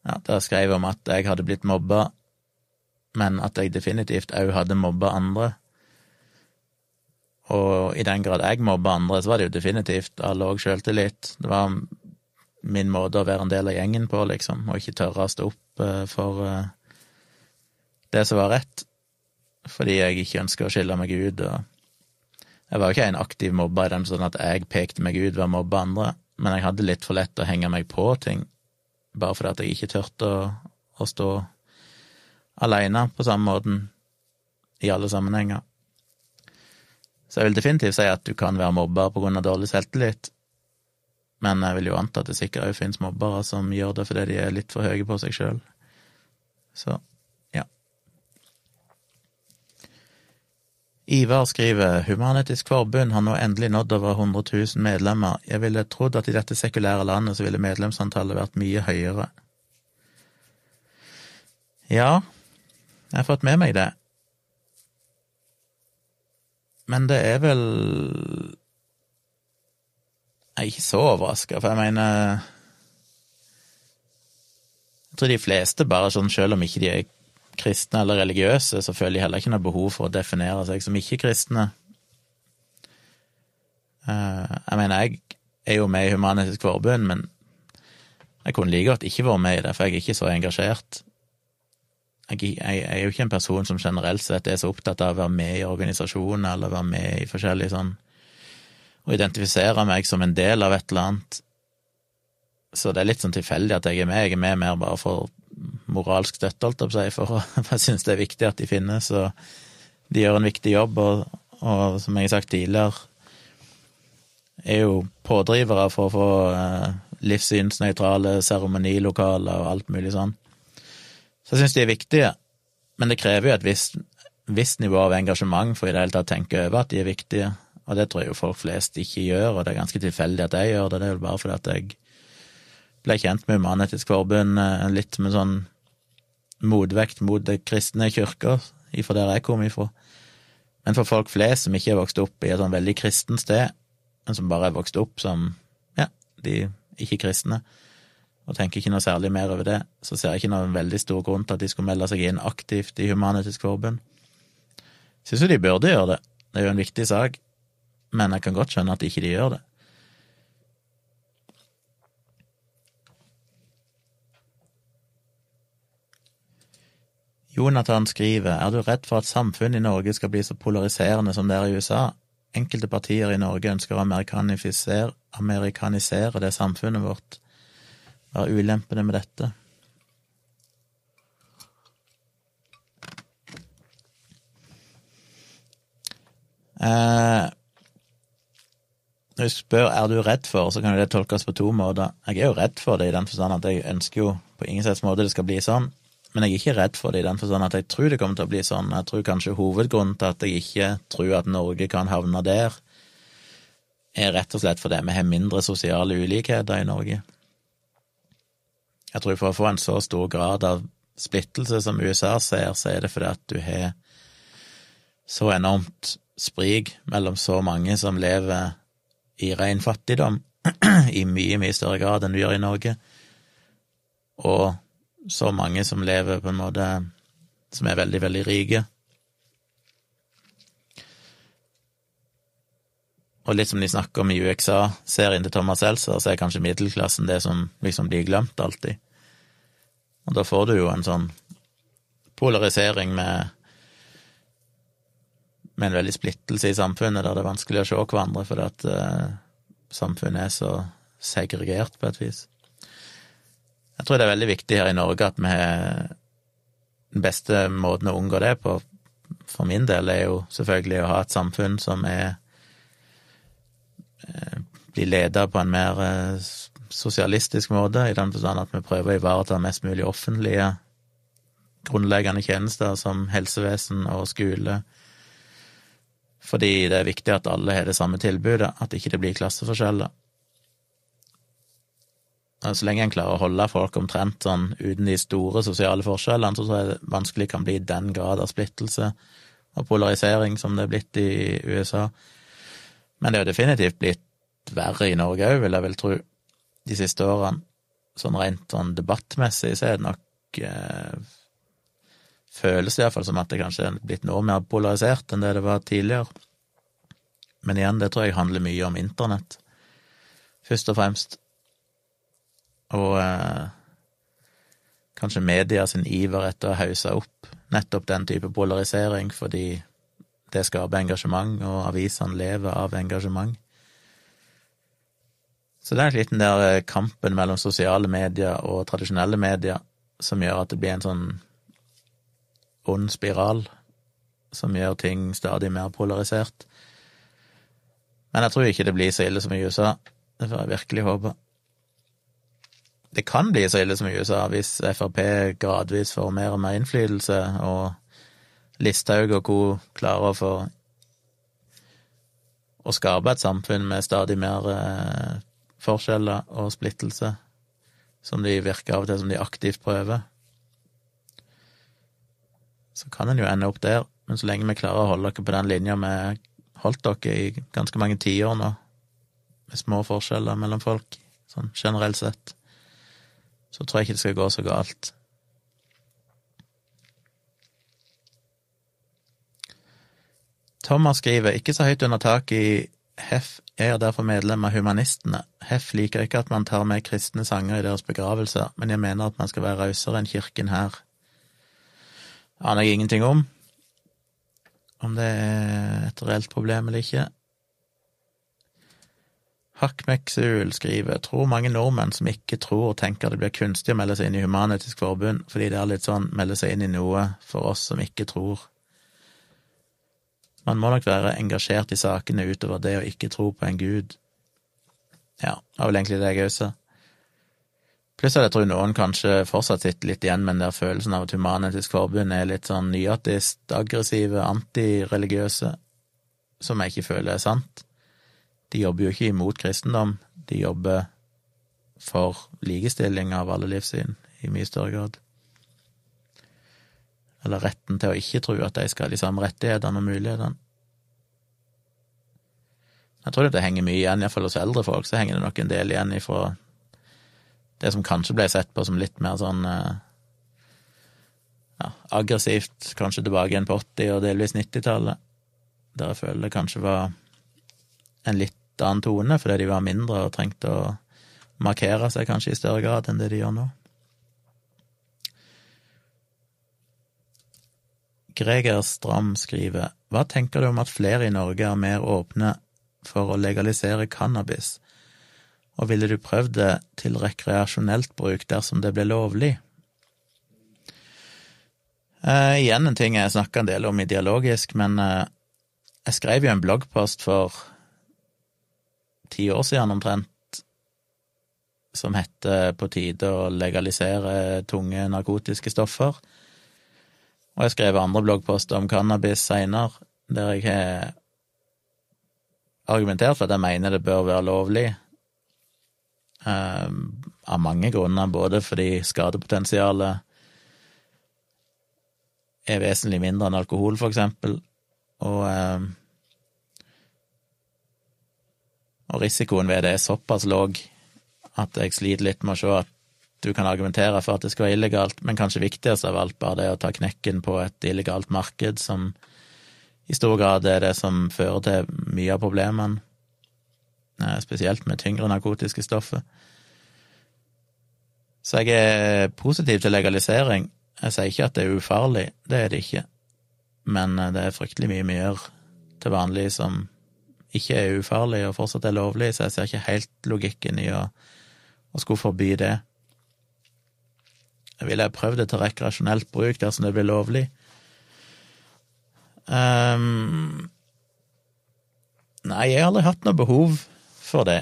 Ja, der skrev jeg om at jeg hadde blitt mobba, men at jeg definitivt òg hadde mobba andre. Og i den grad jeg mobba andre, så var det jo definitivt av lav sjøltillit. Det var min måte å være en del av gjengen på, liksom, og ikke tørre å stå opp eh, for eh, det som var rett, fordi jeg ikke ønsker å skille meg ut. og Jeg var jo ikke en aktiv mobber i den sånn at jeg pekte meg ut ved å mobbe andre, men jeg hadde litt for lett å henge meg på ting, bare fordi at jeg ikke turte å, å stå aleine på samme måten i alle sammenhenger. Så jeg vil definitivt si at du kan være mobber på grunn av dårlig selvtillit, men jeg vil jo anta at det sikkert òg finnes mobbere som gjør det fordi de er litt for høye på seg sjøl. Så ja. Ivar skriver Human-Etisk Forbund har nå endelig nådd over 100 000 medlemmer. Jeg ville trodd at i dette sekulære landet så ville medlemsantallet vært mye høyere. Ja, jeg har fått med meg det. Men det er vel Jeg er ikke så overraska, for jeg mener Jeg tror de fleste, bare sånn selv om ikke de er kristne eller religiøse, så føler de heller ikke noe behov for å definere seg som ikke-kristne. Eh, jeg mener, jeg er jo med i Human-Etisk Forbund, men jeg kunne like godt ikke vært med i det, for jeg er ikke så engasjert jeg, er jo ikke en person som generelt sett er så opptatt av å være med i organisasjoner eller være med i forskjellige sånn Å identifisere meg som en del av et eller annet. Så det er litt sånn tilfeldig at jeg er med. Jeg er med mer bare for moralsk støtte, holdt jeg på å si, for jeg syns det er viktig at de finnes, og de gjør en viktig jobb, og, og som jeg har sagt tidligere, er jo pådrivere for å få eh, livssynsnøytrale seremonilokaler og alt mulig sånn. Så jeg syns de er viktige, men det krever jo et visst, visst nivå av engasjement for i det hele tatt å tenke over at de er viktige, og det tror jeg jo folk flest ikke gjør, og det er ganske tilfeldig at jeg gjør det, det er jo bare fordi at jeg ble kjent med Human-Etisk Forbund eh, litt med sånn motvekt mot det kristne kirker, ifra der jeg kom ifra. Men for folk flest som ikke er vokst opp i et sånn veldig kristent sted, men som bare er vokst opp som ja, de ikke-kristne, og tenker ikke noe særlig mer over det, så ser jeg ikke noen veldig stor grunn til at de skulle melde seg inn aktivt i Human-Etisk Forbund. Syns jo de burde gjøre det, det er jo en viktig sak, men jeg kan godt skjønne at ikke de gjør det. Jonathan skriver, er du redd for at samfunnet i Norge skal bli så polariserende som det er i USA? Enkelte partier i Norge ønsker å amerikanisere, det samfunnet vårt. Hva er ulempene med dette? Eh, når du spør er du redd for, så kan jo det tolkes på to måter. Jeg er jo redd for det i den forstand at jeg ønsker jo på ingen slags måte det skal bli sånn, men jeg er ikke redd for det i den forstand at jeg tror det kommer til å bli sånn. Jeg tror kanskje hovedgrunnen til at jeg ikke tror at Norge kan havne der, er rett og slett fordi vi har mindre sosiale ulikheter i Norge. Jeg tror for å få en så stor grad av splittelse som USA ser, så er det fordi at du har så enormt sprik mellom så mange som lever i ren fattigdom, i mye, mye større grad enn du gjør i Norge, og så mange som lever på en måte som er veldig, veldig rike. Og litt som de snakker om i UXA-serien til Thomas Seltzer, så er kanskje middelklassen det som liksom blir glemt alltid. Og da får du jo en sånn polarisering med med en veldig splittelse i samfunnet, der det er vanskelig å se hverandre fordi at uh, samfunnet er så segregert, på et vis. Jeg tror det er veldig viktig her i Norge at vi har Den beste måten å unngå det på, for min del, er jo selvfølgelig å ha et samfunn som er eh, blir leda på en mer eh, sosialistisk måte, i den forstand at vi prøver å ivareta mest mulig offentlige grunnleggende tjenester som helsevesen og skole, fordi det er viktig at alle har det samme tilbudet, at ikke det blir klasseforskjeller. Så lenge en klarer å holde folk omtrent sånn uten de store sosiale forskjellene, så tror jeg det vanskelig kan bli den grad av splittelse og polarisering som det er blitt i USA. Men det er jo definitivt blitt verre i Norge òg, vil jeg vel tro, de siste årene. Sånn rent sånn debattmessig så er det nok eh, Føles det iallfall som at det kanskje er blitt noe mer polarisert enn det det var tidligere. Men igjen, det tror jeg handler mye om internett, først og fremst og eh, kanskje media sin iver etter å hause opp nettopp den type polarisering, fordi det skaper engasjement, og avisene lever av engasjement. Så det er litt den der eh, kampen mellom sosiale medier og tradisjonelle medier som gjør at det blir en sånn ond spiral, som gjør ting stadig mer polarisert. Men jeg tror ikke det blir så ille som i USA. Det får jeg virkelig håpe det kan bli så ille som i USA hvis Frp gradvis får mer og mer innflytelse, og Listhaug og co. klarer å få å skape et samfunn med stadig mer eh, forskjeller og splittelse, som de virker av og til som de aktivt prøver. Så kan en jo ende opp der, men så lenge vi klarer å holde dere på den linja vi holdt dere i ganske mange tiår nå, med små forskjeller mellom folk, sånn generelt sett, så tror jeg ikke det skal gå så galt. Thomas skriver ikke så høyt under taket i HEF er derfor medlem av Humanistene. HEF liker ikke at man tar med kristne sanger i deres begravelser, men jeg mener at man skal være rausere enn kirken her. Aner jeg ingenting om, om det er et reelt problem eller ikke. Hakmeksul skriver tror mange nordmenn som ikke tror, og tenker det blir kunstig å melde seg inn i Human-Etisk Forbund, fordi det er litt sånn melde seg inn i noe for oss som ikke tror. Man må nok være engasjert i sakene utover det å ikke tro på en gud. Ja, det var vel egentlig det jeg også sa. Pluss at jeg tror noen kanskje fortsatt sitter litt igjen med den der følelsen av at Human-Etisk Forbund er litt sånn nyatist, aggressive, antireligiøse, som jeg ikke føler er sant. De jobber jo ikke imot kristendom, de jobber for likestilling av alle livssyn, i mye større grad. Eller retten til å ikke tro at de skal ha de samme rettighetene og mulighetene. Jeg tror det henger mye igjen, iallfall hos eldre folk, så henger det nok en del igjen ifra det som kanskje ble sett på som litt mer sånn eh, ja, aggressivt, kanskje tilbake igjen på 80- og delvis 90-tallet, der jeg føler det kanskje var en litt annen tone, fordi de var mindre og trengte å markere seg kanskje i større grad enn det de gjør nå. Greger Stram skriver Hva tenker du om at flere i Norge er mer åpne for å legalisere cannabis, og ville du prøvd det til rekreasjonelt bruk dersom det ble lovlig? Eh, igjen en ting jeg snakka en del om ideologisk, men eh, jeg skrev jo en bloggpost for ti år siden omtrent som heter På tide å legalisere tunge narkotiske stoffer. Og jeg skrev andre bloggposter om cannabis seinere, der jeg har argumentert for at jeg mener det bør være lovlig, um, av mange grunner, både fordi skadepotensialet er vesentlig mindre enn alkohol, for eksempel, og um, og risikoen ved det er såpass låg at jeg sliter litt med å se at du kan argumentere for at det skal være illegalt, men kanskje viktigst av alt bare det å ta knekken på et illegalt marked, som i stor grad er det som fører til mye av problemene, eh, spesielt med tyngre narkotiske stoffer. Så jeg er positiv til legalisering. Jeg sier ikke at det er ufarlig, det er det ikke, men eh, det er fryktelig mye gjør til vanlig som ikke er ufarlig og fortsatt er lovlig, så jeg ser ikke helt logikken i å, å skulle forby det. Jeg ville prøvd det til rekreasjonelt bruk dersom det blir lovlig. Um, nei, jeg har aldri hatt noe behov for det.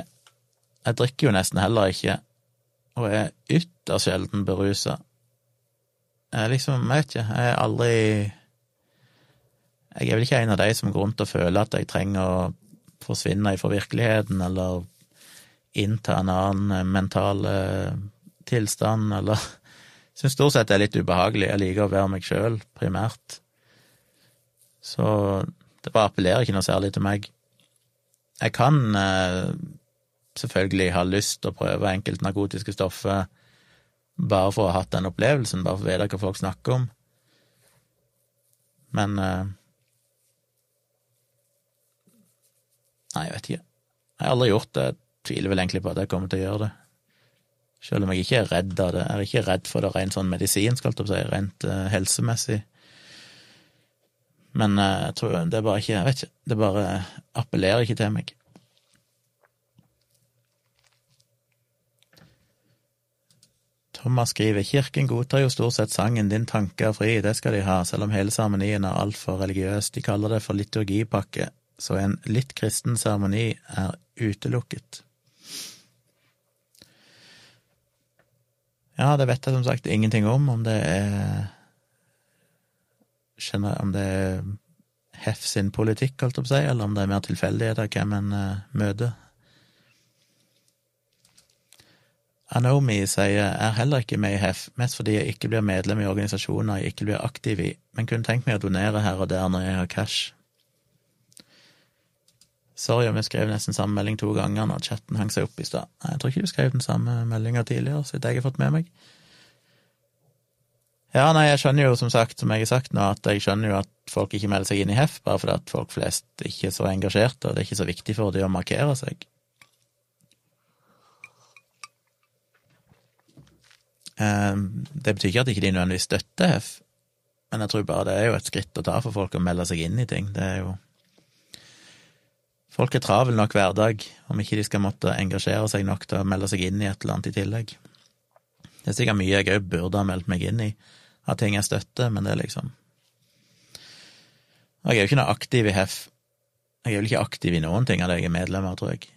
Jeg drikker jo nesten heller ikke, og er ytterst sjelden berusa. Jeg liksom, jeg vet ikke, jeg er aldri Jeg er vel ikke en av de som går rundt og føler at jeg trenger å forsvinne ifra virkeligheten, eller innta en annen eh, mental eh, tilstand, eller Jeg Syns stort sett det er litt ubehagelig. Jeg liker å være meg sjøl, primært. Så det bare appellerer ikke noe særlig til meg. Jeg kan eh, selvfølgelig ha lyst til å prøve enkelte narkotiske stoffer bare for å ha hatt den opplevelsen, bare for å vite hva folk snakker om. Men eh, Nei, jeg vet ikke. Jeg har aldri gjort det. Jeg tviler vel egentlig på at jeg kommer til å gjøre det. Selv om jeg ikke er redd av det. Jeg er ikke redd for det rent sånn medisinsk, holdt jeg si, rent uh, helsemessig. Men uh, jeg tror det er bare ikke Jeg vet ikke. Det bare appellerer ikke til meg. Thomas skriver kirken godtar jo stort sett sangen Din tanke er fri, det skal de ha, selv om hele seremonien er altfor religiøs. De kaller det for liturgipakke så en litt kristen seremoni er utelukket. Ja, det vet jeg som sagt ingenting om, om det er om det er Hef sin politikk, holdt jeg på å si, eller om det er mer tilfeldigheter hvem en uh, møter. Anomi sier er heller ikke med i HEF, mest fordi jeg ikke blir medlem i organisasjoner jeg ikke blir aktiv i, men kunne tenkt meg å donere her og der når jeg har cash. Sorry om jeg skrev nesten samme melding to ganger når chatten hang seg opp i stad. Jeg tror ikke du skrev den samme meldinga tidligere, så jeg har fått med meg. Ja, nei, jeg skjønner jo som sagt, som jeg har sagt nå, at jeg skjønner jo at folk ikke melder seg inn i HEF, bare fordi at folk flest ikke er så engasjerte, og det er ikke så viktig for dem å markere seg. Ehm, det betyr ikke at ikke de nødvendigvis støtter HEF, men jeg tror bare det er jo et skritt å ta for folk å melde seg inn i ting. Det er jo folk er travel nok hverdag, om ikke de skal måtte engasjere seg nok til å melde seg inn i et eller annet i tillegg. Det er sikkert mye jeg òg burde ha meldt meg inn i, av ting jeg støtter, men det er liksom Og jeg er jo ikke noe aktiv i HEF. Jeg er vel ikke aktiv i noen ting av det jeg er medlem av, tror jeg.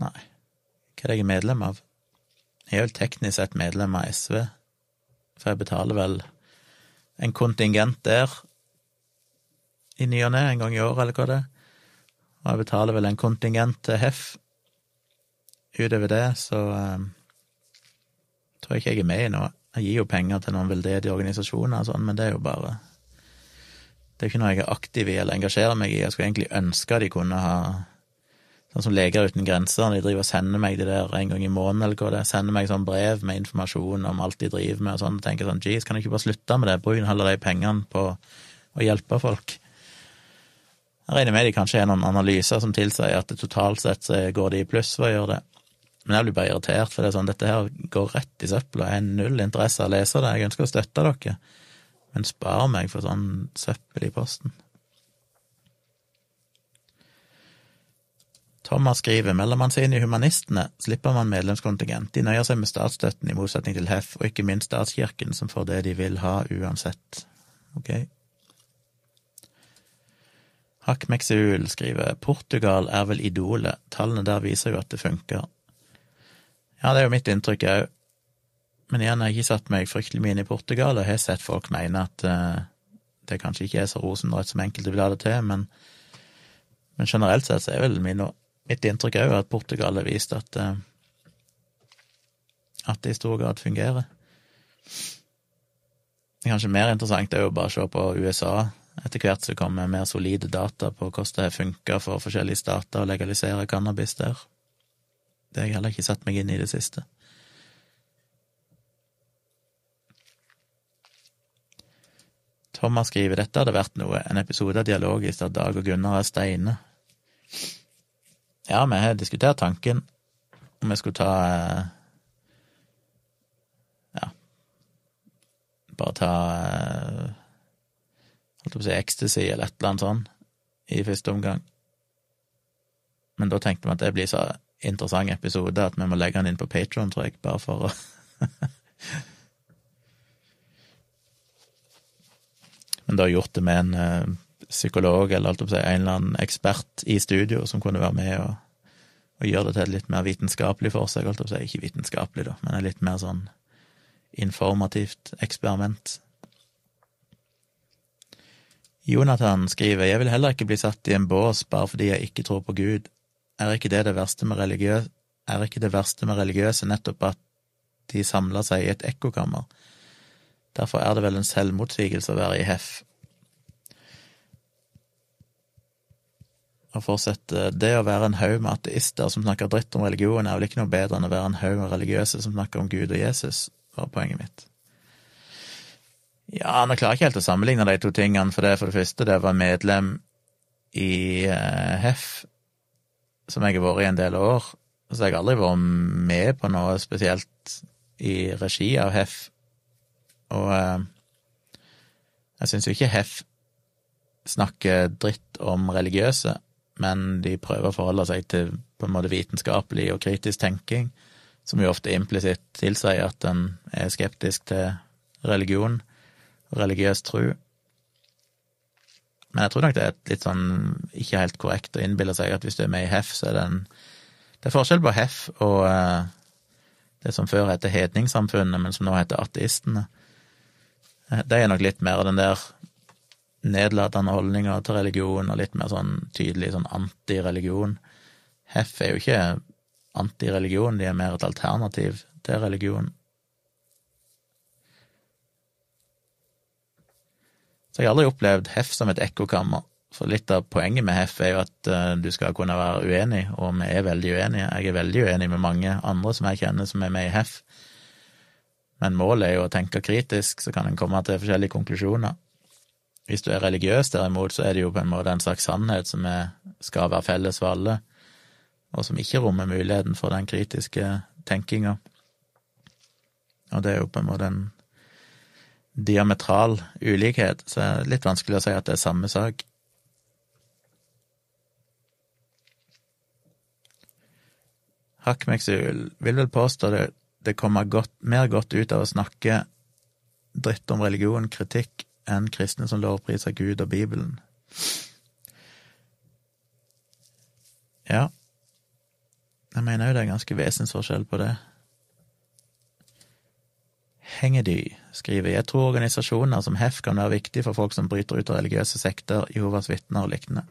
Nei, hva er det jeg er medlem av? Jeg er vel teknisk sett medlem av SV, for jeg betaler vel en kontingent der i ny og ne, en gang i året, eller hva det er. Og jeg betaler vel en kontingent til HEF. Utover det så um, tror jeg ikke jeg er med i noe. Jeg gir jo penger til noen veldedige organisasjoner og sånn, men det er jo bare Det er ikke noe jeg er aktiv i eller engasjerer meg i. Jeg skulle egentlig ønske de kunne ha Sånn som Leger uten grenser, de driver og sender meg det der en gang i måneden, eller hva det er. Sender meg sånn brev med informasjon om alt de driver med og sånn. Og tenker sånn, jeez, kan du ikke bare slutte med det? Bruk heller de pengene på å hjelpe folk. Jeg regner med de kanskje har noen analyser som tilsier at det totalt sett så går de i pluss ved å gjøre det. Men jeg blir bare irritert, for det er sånn, dette her går rett i søpla. Jeg har null interesse av å lese det. Jeg ønsker å støtte dere, men spar meg for sånn søppel i posten. Thomas skriver melder man seg inn i Humanistene, slipper man medlemskontingent. De nøyer seg med statsstøtten, i motsetning til HEF, og ikke minst statskirken, som får det de vil ha uansett. Ok. Hakk Mekseul skriver Portugal er vel idolet, tallene der viser jo at det funker. Ja, det er jo mitt inntrykk òg, men igjen, jeg har ikke satt meg fryktelig mye inn i Portugal, og har sett folk mene at uh, det kanskje ikke er så rosenrødt som enkelte vil ha det til, men, men generelt sett så er vel min, mitt inntrykk òg at Portugal har vist at uh, at det i stor grad fungerer. Det kanskje mer interessant er jo bare å se på USA etter hvert så kommer mer solide data på hvordan det funker for forskjellige stater å legalisere cannabis der. Det har jeg heller ikke satt meg inn i det siste. Thomas skriver dette hadde vært noe, en episode av Dialogisk der Dag og Gunnar er steine. Ja, vi har diskutert tanken om vi skulle ta eh, Ja, bare ta eh, holdt på å si ecstasy eller et eller annet sånn i første omgang. Men da tenkte vi at det blir så interessant episode at vi må legge den inn på Patron, tror jeg, bare for å Men da gjort det med en uh, psykolog eller alt si, en eller annen ekspert i studio som kunne være med og, og gjøre det til et litt mer vitenskapelig forsøk, seg. Alt si. Ikke vitenskapelig, da, men et litt mer sånn informativt eksperiment. Jonathan skriver jeg vil heller ikke bli satt i en bås bare fordi jeg ikke tror på Gud. Er ikke det det verste med religiøse, er ikke det verste med religiøse nettopp at de samler seg i et ekkokammer? Derfor er det vel en selvmotsigelse å være i HEF. Og fortsette, det å være en haug med ateister som snakker dritt om religion, er vel ikke noe bedre enn å være en haug med religiøse som snakker om Gud og Jesus, var poenget mitt. Ja, nå klarer jeg ikke helt å sammenligne de to tingene, for det for det første, det var medlem i uh, HEF, som jeg har vært i en del år, så jeg har aldri vært med på noe spesielt i regi av HEF, og uh, jeg syns jo ikke HEF snakker dritt om religiøse, men de prøver å forholde seg til på en måte vitenskapelig og kritisk tenking, som jo ofte implisitt tilsier at en er skeptisk til religion religiøs tro. Men jeg tror nok det er litt sånn ikke helt korrekt å innbille seg at hvis du er med i HEF, så er det en Det er forskjell på HEF og uh, det som før het Hedningssamfunnet, men som nå heter Ateistene. De det er nok litt mer den der nedlatende holdninga til religion, og litt mer sånn tydelig sånn antireligion. HEF er jo ikke antireligion, de er mer et alternativ til religion. Så jeg har aldri opplevd HEF som et ekkokammer. For litt av poenget med HEF er jo at uh, du skal kunne være uenig, og vi er veldig uenige. Jeg er veldig uenig med mange andre som jeg kjenner som er med i HEF. Men målet er jo å tenke kritisk, så kan en komme til forskjellige konklusjoner. Hvis du er religiøs, derimot, så er det jo på en måte en slags sannhet som er, skal være felles for alle, og som ikke rommer muligheten for den kritiske tenkinga. Og det er jo på en måte en diametral ulikhet, så er det litt vanskelig å si at det er samme sak. Hakkmeksul vil vel påstå det, det kommer godt, mer godt ut av å snakke dritt om religion, kritikk, enn kristne som lovpriser Gud og Bibelen. Ja, jeg mener jo det er ganske vesensforskjell på det. Hengedy de? Skriver jeg tror organisasjoner som HEF kan være viktig for folk som bryter ut av religiøse sekter, Jehovas vitner og lignende.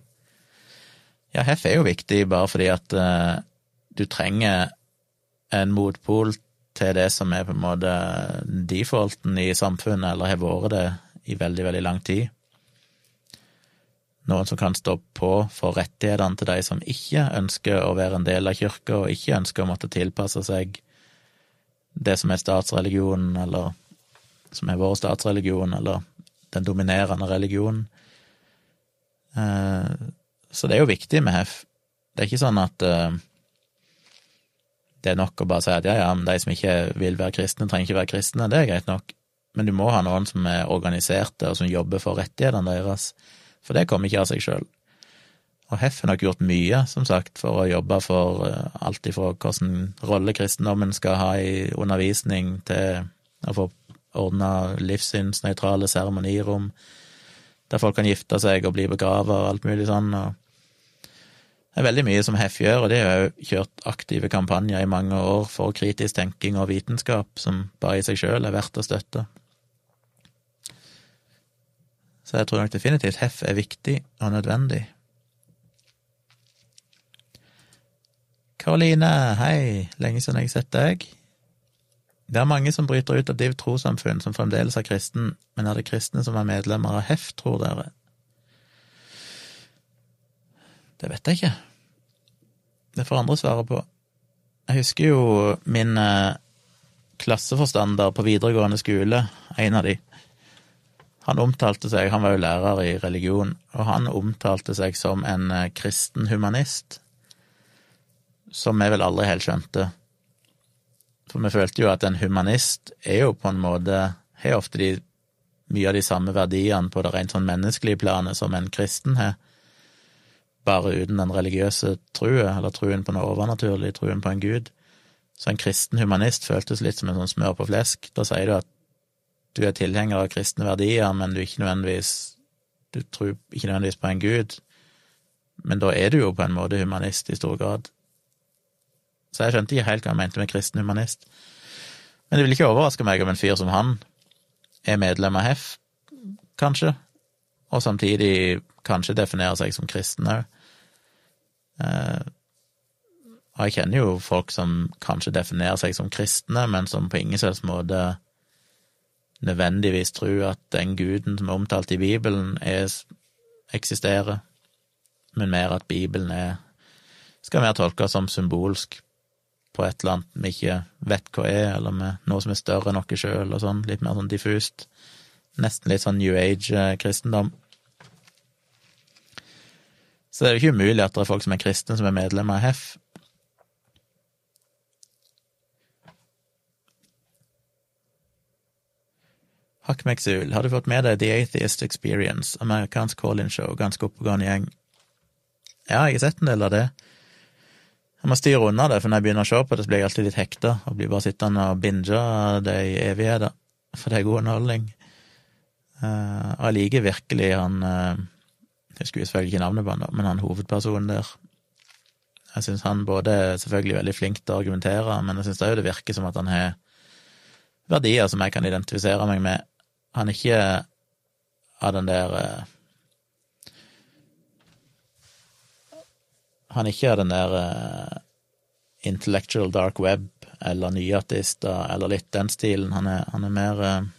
Ja, HEF er jo viktig bare fordi at uh, du trenger en motpol til det som er på en måte defaulten i samfunnet, eller har vært det i veldig, veldig lang tid. Noen som kan stå på for rettighetene til de som ikke ønsker å være en del av kirka, og ikke ønsker å måtte tilpasse seg det som er statsreligionen, eller som er vår statsreligion, eller den dominerende religionen. Eh, så det er jo viktig med HEF. Det er ikke sånn at eh, det er nok å bare si at ja, ja, men de som ikke vil være kristne, trenger ikke være kristne. Det er greit nok. Men du må ha noen som er organiserte, og som jobber for rettighetene deres. For det kommer ikke av seg sjøl. Og Hef har nok gjort mye, som sagt, for å jobbe for uh, alt ifra hvilken rolle kristendommen skal ha i undervisning, til å få ordna livssynsnøytrale seremonirom, der folk kan gifte seg og bli begrava og alt mulig sånn. det er veldig mye som Hef gjør, og de har jo kjørt aktive kampanjer i mange år for kritisk tenking og vitenskap, som bare i seg sjøl er verdt å støtte. Så jeg tror nok definitivt Hef er viktig og nødvendig. Karoline, hei, lenge siden jeg har sett deg. Det er mange som bryter ut av Div trossamfunn som fremdeles er kristen, men er det kristne som er medlemmer av HEF, tror dere? Det vet jeg ikke. Det får andre svare på. Jeg husker jo min eh, klasseforstander på videregående skole, en av de. Han omtalte seg, han var jo lærer i religion, og han omtalte seg som en eh, kristen humanist som vi vel aldri helt skjønte. For vi følte jo at en humanist er jo på en måte Har ofte de, mye av de samme verdiene på det rent sånn menneskelige planet som en kristen har, bare uten den religiøse trua, eller truen på noe overnaturlig, truen på en gud. Så en kristen humanist føltes litt som en sånn smør på flesk. Da sier du at du er tilhenger av kristne verdier, men du ikke nødvendigvis du tror ikke nødvendigvis på en gud, men da er du jo på en måte humanist i stor grad. Så jeg skjønte ikke helt hva han mente med kristen humanist. Men det vil ikke overraske meg om en fyr som han er medlem av HEF, kanskje, og samtidig kanskje definerer seg som kristen òg. Eh, og jeg kjenner jo folk som kanskje definerer seg som kristne, men som på ingen slags måte nødvendigvis tror at den guden som er omtalt i Bibelen, er, eksisterer, men mer at Bibelen er, skal mer tolkes som symbolsk på et eller annet vi ikke vet hva er, eller med noe som er større enn oss sjøl, og sånn, litt mer sånn diffust. Nesten litt sånn New Age-kristendom. Så det er jo ikke umulig at det er folk som er kristne, som er medlemmer av HEF. Hakmeksul, har du fått med deg The Atheist Experience, amerikansk call-in-show, ganske oppegående gjeng? Ja, jeg har sett en del av det. Jeg må styre unna det, for når jeg begynner å se på det, så blir jeg alltid litt hekta og blir bare sittende og binge det i evigheter, for det er god underholdning. Uh, og jeg liker virkelig han uh, Jeg husker selvfølgelig ikke navnet på han, da, men han hovedpersonen der. Jeg syns han både er selvfølgelig veldig flink til å argumentere, men jeg syns òg det virker som at han har verdier som jeg kan identifisere meg med. Han er ikke av den der uh, han ikke er den der uh, intellectual dark web eller nyartister eller litt den stilen. Han er, han er mer uh,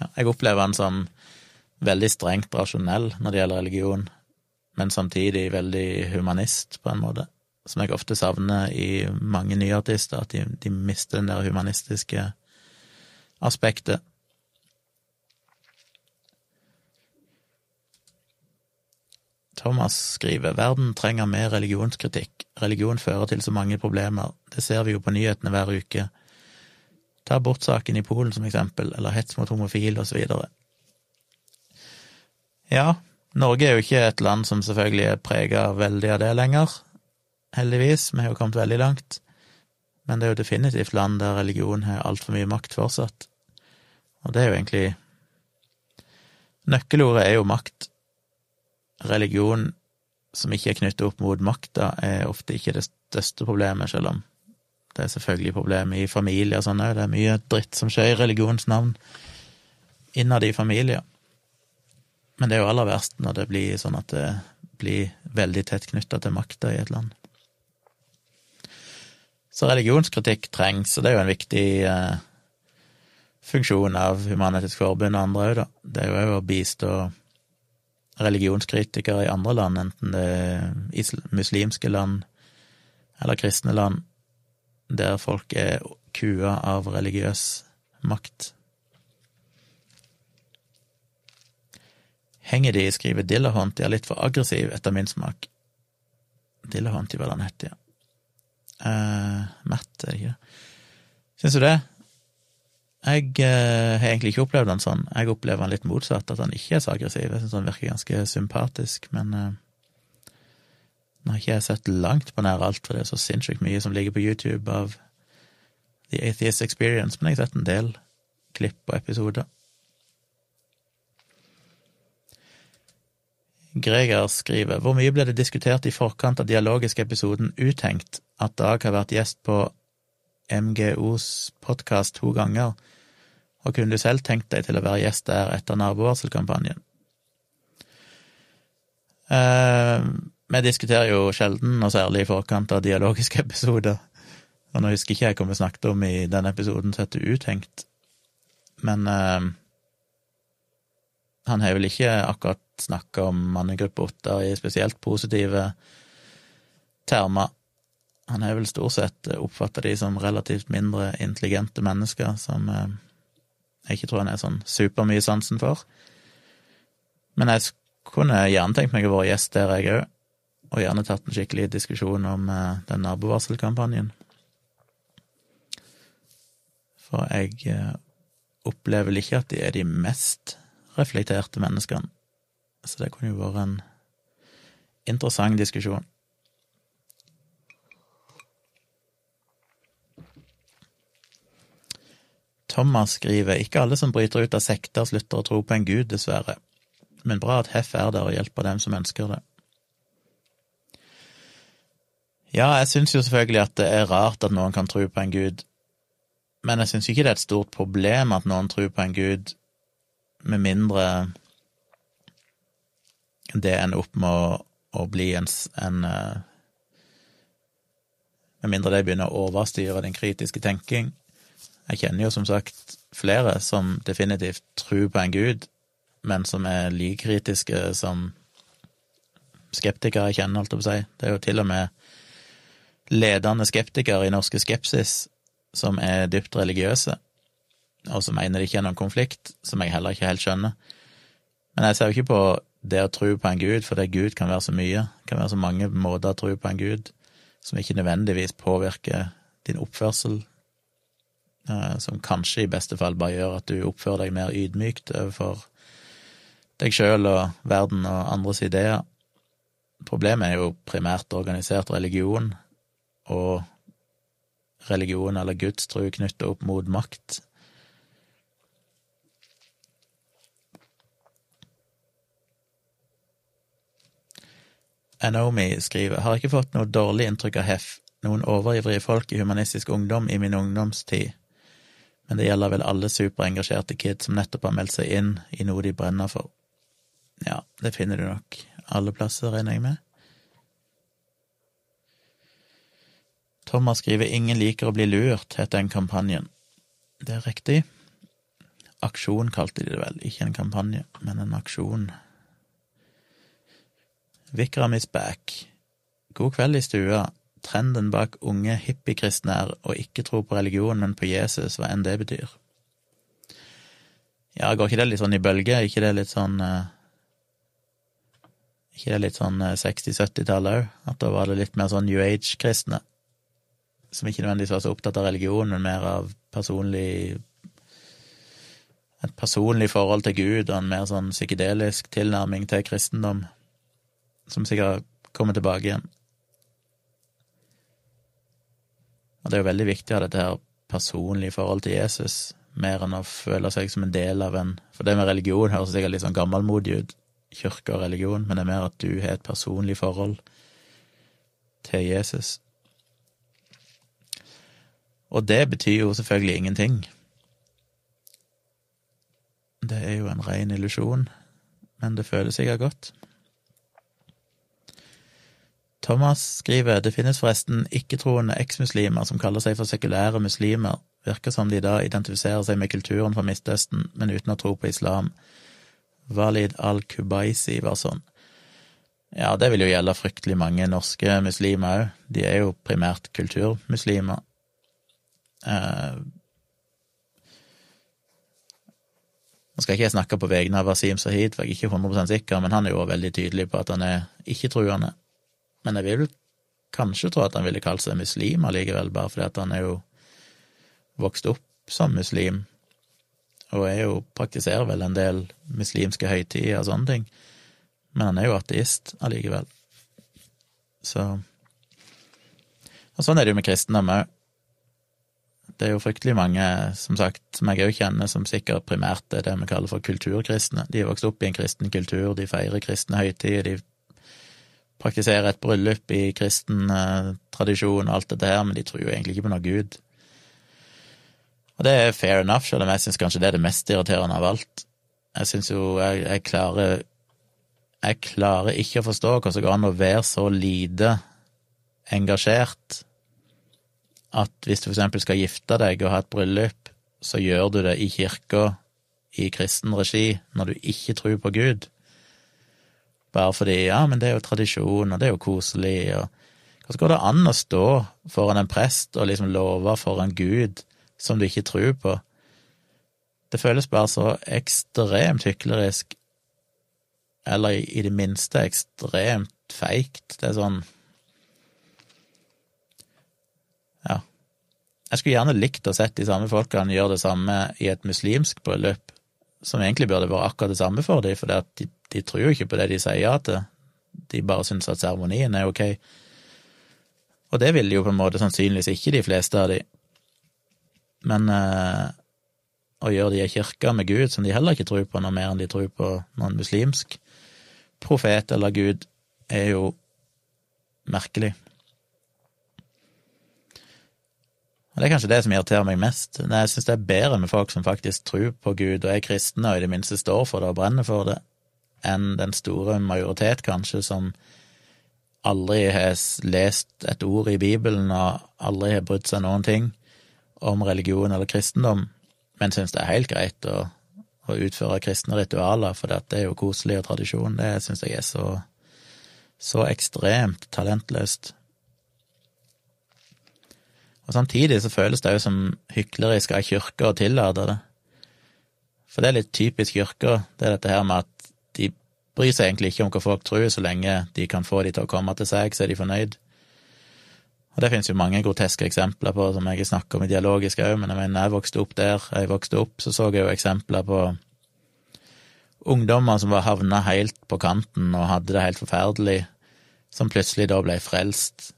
ja, Jeg opplever han som veldig strengt rasjonell når det gjelder religion, men samtidig veldig humanist, på en måte. Som jeg ofte savner i mange nyartister, at de, de mister den der humanistiske aspektet. Thomas skriver verden trenger mer religionskritikk. Religion fører til så mange problemer. Det ser vi jo på nyhetene hver uke. Ta abortsaken i Polen som eksempel, eller hets mot homofile osv. Ja, Norge er jo ikke et land som selvfølgelig er prega veldig av det lenger. heldigvis. Vi har jo kommet veldig langt. Men det er jo definitivt land der religion har altfor mye makt fortsatt. Og det er jo egentlig Nøkkelordet er jo makt. Religion som ikke er knyttet opp mot makta, er ofte ikke det største problemet, selv om det er selvfølgelig problemer i familier og sånn òg. Det er mye dritt som skjer i religionsnavn innad i familier. Men det er jo aller verst når det blir sånn at det blir veldig tett knytta til makta i et land. Så religionskritikk trengs, og det er jo en viktig eh, funksjon av Human-Etisk Forbund og andre òg, da. Det er jo å bistå religionskritikere i andre land, enten det er muslimske land eller kristne land, der folk er kua av religiøs makt. Henger de, skriver Dillahonty er litt for aggressiv, etter min smak. Dillahunt, hva den heter, ja. Uh, Matt, er det ikke? Syns du det? Jeg eh, har egentlig ikke opplevd han sånn. Jeg opplever han litt motsatt, at han ikke er så aggressiv. Jeg syns han virker ganske sympatisk, men eh, nå har ikke jeg sett langt på nær alt, for det er så sinnssykt mye som ligger på YouTube av The Atheist Experience, men jeg har sett en del klipp og episoder. Greger skriver hvor mye ble det diskutert i forkant av dialogisk episoden Utenkt at Dag har vært gjest på MGOs podkast to ganger, og kunne du selv tenkt deg til å være gjest der etter nabovarselkampanjen? Uh, vi diskuterer jo sjelden, og særlig i forkant av dialogiske episoder. Og nå husker ikke jeg hva vi snakket om i den episoden som heter Uthengt, men uh, han har vel ikke akkurat snakka om mannegruppe Ottar i spesielt positive termer. Han har vel stort sett oppfatta de som relativt mindre intelligente mennesker, som uh, jeg ikke tror han er sånn supermye sansen for. Men jeg kunne gjerne tenkt meg å være gjest der, jeg òg og gjerne tatt en skikkelig diskusjon om eh, den nabovarselkampanjen. For jeg eh, opplever vel ikke at de er de mest reflekterte menneskene, så det kunne jo vært en interessant diskusjon. Thomas skriver ikke alle som bryter ut av sekter, slutter å tro på en gud, dessverre, men bra at Hef er der og hjelper dem som ønsker det. Ja, jeg syns jo selvfølgelig at det er rart at noen kan tro på en gud, men jeg syns ikke det er et stort problem at noen tror på en gud, med mindre det ender opp med å, å bli en, en eh, Med mindre det begynner å overstyre den kritiske tenking. Jeg kjenner jo som sagt flere som definitivt tror på en gud, men som er like kritiske som skeptikere jeg kjenner, holdt jeg på å si. Det er jo til og med ledende skeptikere i norske skepsis som er dypt religiøse, og som mener det ikke er noen konflikt, som jeg heller ikke helt skjønner. Men jeg ser jo ikke på det å tro på en gud, for det Gud kan være så mye, det kan være så mange måter å tro på en gud som ikke nødvendigvis påvirker din oppførsel, som kanskje i beste fall bare gjør at du oppfører deg mer ydmykt overfor deg sjøl og verden og andres ideer. Problemet er jo primært organisert religion, og religion eller gudstro knytta opp mot makt. Anomi skriver har ikke fått noe dårlig inntrykk av Heff, noen overivrige folk i humanistisk ungdom i min ungdomstid, men det gjelder vel alle superengasjerte kids som nettopp har meldt seg inn i noe de brenner for. Ja, det finner du nok alle plasser, regner jeg med. Thomas skriver 'Ingen liker å bli lurt', heter den kampanjen. Det er riktig. Aksjon kalte de det vel, ikke en kampanje, men en aksjon. Vikram is back. God kveld i stua. Trenden bak unge hippiekristne er å ikke tro på religion, men på Jesus, hva enn det betyr. Ja, går ikke det litt sånn i bølger? Ikke det litt sånn uh, Ikke det litt sånn 60-70-tallet òg? At da var det litt mer sånn New Age-kristne? som ikke nødvendigvis var så opptatt av religion, men mer av personlig Et personlig forhold til Gud og en mer sånn psykedelisk tilnærming til kristendom, som sikkert kommer tilbake igjen. Og det er jo veldig viktig å ha dette her personlige forhold til Jesus, mer enn å føle seg som en del av en For det med religion høres sikkert litt sånn gammelmodig ut, kirke og religion, men det er mer at du har et personlig forhold til Jesus. Og det betyr jo selvfølgelig ingenting. Det er jo en ren illusjon, men det føles sikkert godt. Thomas skriver det finnes forresten ikke-troende eksmuslimer som kaller seg for sekulære muslimer, virker som de da identifiserer seg med kulturen fra Midtøsten, men uten å tro på islam. Walid al-Kubaisi var sånn. Ja, det vil jo gjelde fryktelig mange norske muslimer òg, de er jo primært kulturmuslimer. Eh, nå skal ikke jeg snakke på vegne av Wasim Sahid, for jeg er ikke 100 sikker, men han er jo veldig tydelig på at han er ikke-truende. Men jeg vil kanskje tro at han ville kalt seg muslim allikevel, bare fordi at han er jo vokst opp som muslim, og er jo praktiserer vel en del muslimske høytider og sånne ting, men han er jo ateist allikevel. Så Og sånn er det jo med kristendom òg. Det er jo fryktelig mange, som sagt, som jeg òg kjenner, som sikkert primært er det vi kaller for kulturkristne. De er vokst opp i en kristen kultur, de feirer kristne høytider, de praktisere et bryllup i kristen eh, tradisjon og alt dette her, men de tror jo egentlig ikke på noe Gud. Og det er fair enough, selv om jeg syns kanskje det er det mest irriterende av alt. Jeg syns jo jeg, jeg, klarer Jeg klarer ikke å forstå hvordan det går an å være så lite engasjert at hvis du for eksempel skal gifte deg og ha et bryllup, så gjør du det i kirka, i kristen regi, når du ikke tror på Gud. Bare fordi ja, men det er jo tradisjon, og det er jo koselig, og hvordan går det an å stå foran en prest og liksom love for en gud som du ikke tror på? Det føles bare så ekstremt hyklerisk, eller i det minste ekstremt feigt. Det er sånn Ja. Jeg skulle gjerne likt å sett de samme folkene gjøre det samme i et muslimsk bryllup, som egentlig burde vært akkurat det samme for dem, for de de tror jo ikke på det de sier ja til, de bare syns at seremonien er ok. Og det vil jo på en måte sannsynligvis ikke de fleste av de. Men øh, å gjøre de i kirka med Gud, som de heller ikke tror på noe mer enn de tror på noen muslimsk profet eller Gud, er jo merkelig. Og Det er kanskje det som irriterer meg mest. Jeg syns det er bedre med folk som faktisk tror på Gud og er kristne og i det minste står for det og brenner for det, enn den store majoritet, kanskje, som aldri har lest et ord i Bibelen og aldri har brydd seg noen ting om religion eller kristendom, men syns det er helt greit å, å utføre kristne ritualer, for det er jo koselig og tradisjon. Det syns jeg er så, så ekstremt talentløst. Og Samtidig så føles det jo som hyklerisk av kirka å tillate det. For det er litt typisk kirka, det er dette her med at bryr seg egentlig ikke om hva folk tror, så lenge de kan få de til å komme til seg, så er de fornøyd. Og det finnes jo mange groteske eksempler på, som jeg snakker om i dialogisk òg, men jeg mener, jeg vokste opp der jeg vokste opp, så så jeg jo eksempler på ungdommer som var havna helt på kanten og hadde det helt forferdelig, som plutselig da ble frelst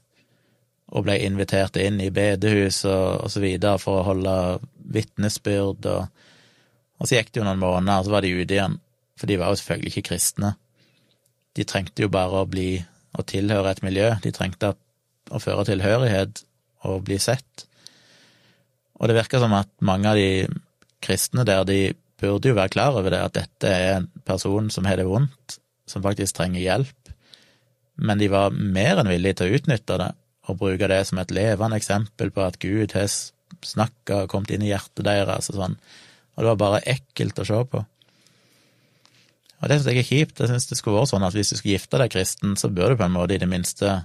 og ble invitert inn i bedehus og, og så videre for å holde vitnesbyrd, og, og så gikk det jo noen måneder, og så var de ute igjen. For de var jo selvfølgelig ikke kristne. De trengte jo bare å bli å tilhøre et miljø. De trengte å føre tilhørighet og bli sett. Og det virker som at mange av de kristne der, de burde jo være klar over det, at dette er en person som har det vondt, som faktisk trenger hjelp. Men de var mer enn villige til å utnytte det og bruke det som et levende eksempel på at Gud har snakka og kommet inn i hjertet deres og sånn. Og det var bare ekkelt å se på. Og det syns jeg er kjipt. Jeg syns det skulle vært sånn at hvis du skulle gifte deg kristen, så bør du på en måte i det minste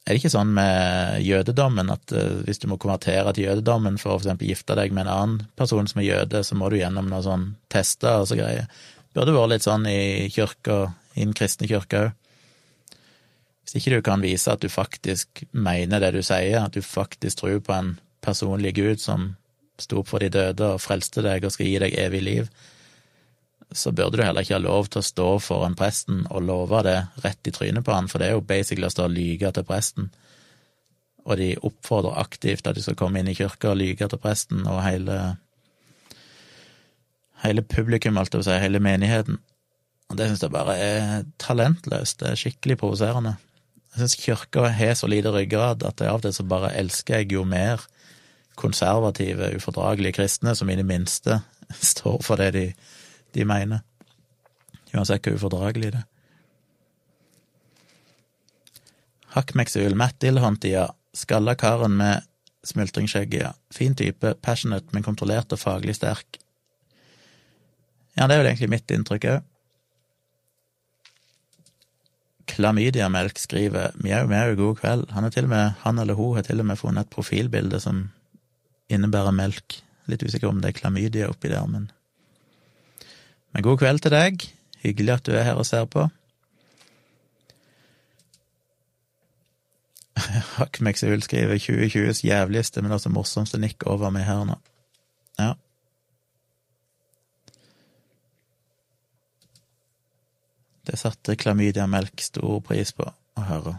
Er det ikke sånn med jødedommen at uh, hvis du må konvertere til jødedommen for å eksempel gifte deg med en annen person som er jøde, så må du gjennom noen sånn tester og så greier? Burde vært litt sånn i kirka, i den kristne kirka òg. Hvis ikke du kan vise at du faktisk mener det du sier, at du faktisk tror på en personlig Gud som sto opp for de døde og frelste deg og skal gi deg evig liv, så burde du heller ikke ha lov til å stå foran presten og love det rett i trynet på han, for det er jo basically å stå og lyge til presten. og de oppfordrer aktivt at de skal komme inn i kirka og lyge til presten og hele hele publikum, alt det vil si, hele menigheten. Og det syns jeg bare er talentløst. Det er skikkelig provoserende. Jeg syns kirka har så lite ryggrad at av og til så bare elsker jeg jo mer konservative, ufordragelige kristne som i det minste står for det de, de mener. Uansett hvor ufordragelig det er. Hakkmeksul, Matt Dillhunt, ja. Skalla karen med smultringskjegget. Fin type, passionate, men kontrollert og faglig sterk. Ja, det er vel egentlig mitt inntrykk òg. Klamydiamelk skriver mjau, mjau, god kveld. Han, er til og med, han eller hun har til og med funnet et profilbilde som innebærer melk. Litt usikker om det er klamydia oppi der, men Men god kveld til deg. Hyggelig at du er her og ser på. Hakkmeksul skriver 2020s jævligste, men også morsomste nikk over meg her nå. Ja. Det satte Klamydia Melk stor pris på å høre.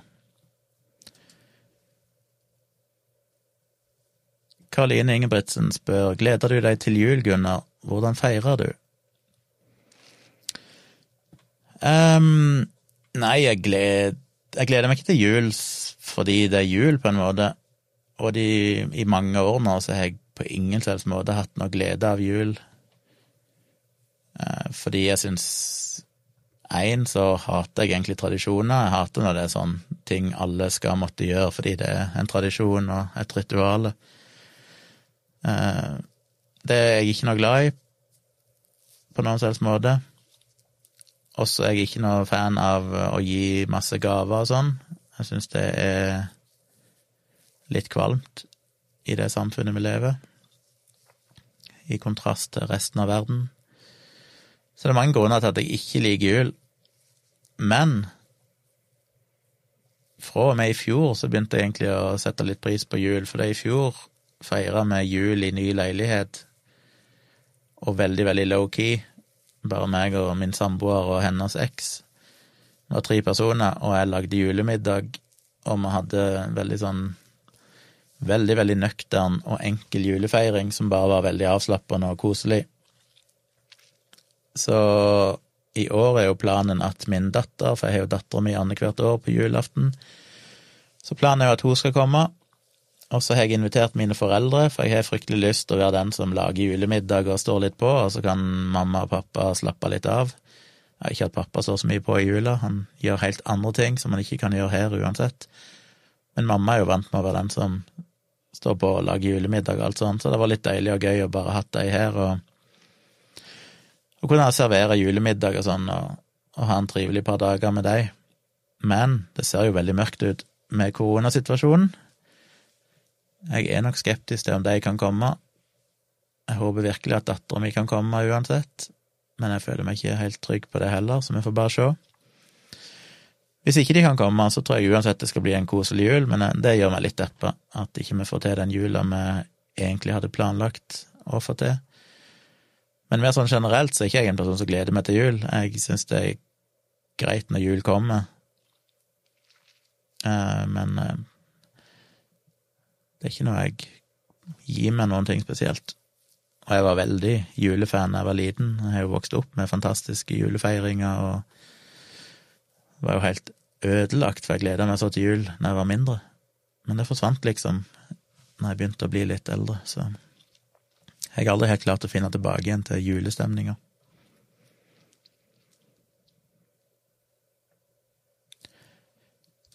Karoline Ingebrigtsen spør gleder du deg til jul, Gunnar, hvordan feirer du? Um, nei, jeg, gled, jeg gleder meg ikke til jul fordi det er jul, på en måte. Og de, i mange år nå så har jeg på ingen selvs måte hatt noe glede av jul. Uh, fordi jeg syns Én, så hater jeg egentlig tradisjoner. Jeg hater når det er sånn ting alle skal måtte gjøre fordi det er en tradisjon og et ritual. Uh, det er jeg ikke noe glad i på noen selvs måte. Også er jeg ikke noe fan av å gi masse gaver og sånn. Jeg syns det er litt kvalmt i det samfunnet vi lever, i kontrast til resten av verden. Så det er mange grunner til at jeg ikke liker jul. Men fra og med i fjor så begynte jeg egentlig å sette litt pris på jul, for det i fjor feira med jul i ny leilighet, og veldig, veldig low-key. Bare meg og min samboer og hennes eks. Det var tre personer, og jeg lagde julemiddag, og vi hadde veldig sånn Veldig, veldig nøktern og enkel julefeiring som bare var veldig avslappende og koselig. Så i år er jo planen at min datter, for jeg har jo dattera mi annethvert år på julaften, så planen er jo at hun skal komme. Og så har jeg invitert mine foreldre, for jeg har fryktelig lyst til å være den som lager julemiddag og står litt på, og så kan mamma og pappa slappe litt av. Jeg har ikke hatt pappa står så mye på i jula, han gjør helt andre ting som han ikke kan gjøre her uansett. Men mamma er jo vant med å være den som står på og lager julemiddag og alt sånt, så det var litt deilig og gøy å bare hatt deg her og, og kunne servere julemiddag og sånn, og, og ha en trivelig par dager med deg. Men det ser jo veldig mørkt ut med koronasituasjonen. Jeg er nok skeptisk til om de kan komme. Jeg håper virkelig at dattera mi kan komme uansett, men jeg føler meg ikke helt trygg på det heller, så vi får bare se. Hvis ikke de kan komme, så tror jeg uansett det skal bli en koselig jul, men eh, det gjør meg litt deppa at ikke vi får til den jula vi egentlig hadde planlagt å få til. Men mer sånn generelt så er ikke jeg en person som gleder meg til jul. Jeg syns det er greit når jul kommer, eh, men eh, det er ikke noe jeg gir meg noen ting spesielt. Og jeg var veldig julefan da jeg var liten. Jeg har jo vokst opp med fantastiske julefeiringer og var jo helt ødelagt, for jeg gleda meg så til jul da jeg var mindre. Men det forsvant liksom når jeg begynte å bli litt eldre, så jeg har aldri helt klart å finne tilbake igjen til julestemninga.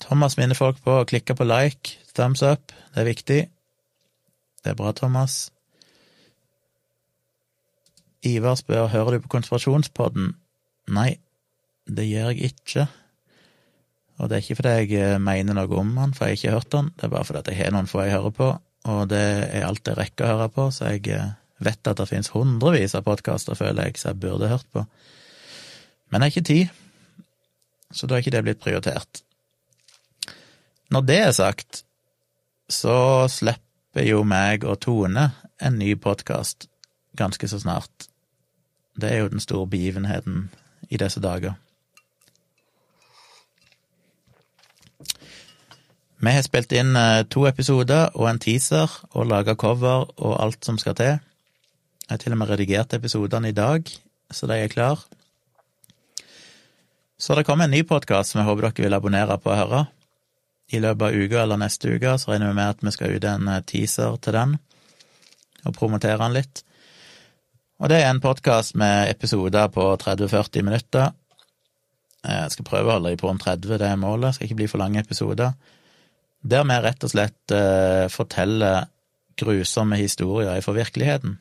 Thomas minner folk på å klikke på like, thumbs up, det er viktig. Det er bra, Thomas. Ivar spør hører du på Konspirasjonspodden. Nei, det gjør jeg ikke. Og det er ikke fordi jeg eh, mener noe om han, for jeg har ikke hørt han, det er bare fordi jeg har noen få jeg hører på, og det er alt jeg rekker å høre på, så jeg eh, vet at det finnes hundrevis av podkaster, føler jeg, som jeg burde hørt på. Men jeg har ikke tid, så da er ikke det blitt prioritert. Når det er sagt, så slipper jo meg og Tone en ny podkast ganske så snart. Det er jo den store begivenheten i disse dager. Vi har spilt inn eh, to episoder og en teaser og laga cover og alt som skal til. Jeg har til og med redigert episodene i dag, så de er klare. Så det kommer en ny podkast som jeg håper dere vil abonnere på og høre. I løpet av uka eller neste uke så regner vi med at vi skal ut en eh, teaser til den, og promotere den litt. Og det er en podkast med episoder på 30-40 minutter. Eh, jeg skal prøve å holde dem på om 30, det er målet. Skal ikke bli for lange episoder. Der vi rett og slett eh, forteller grusomme historier fra virkeligheten.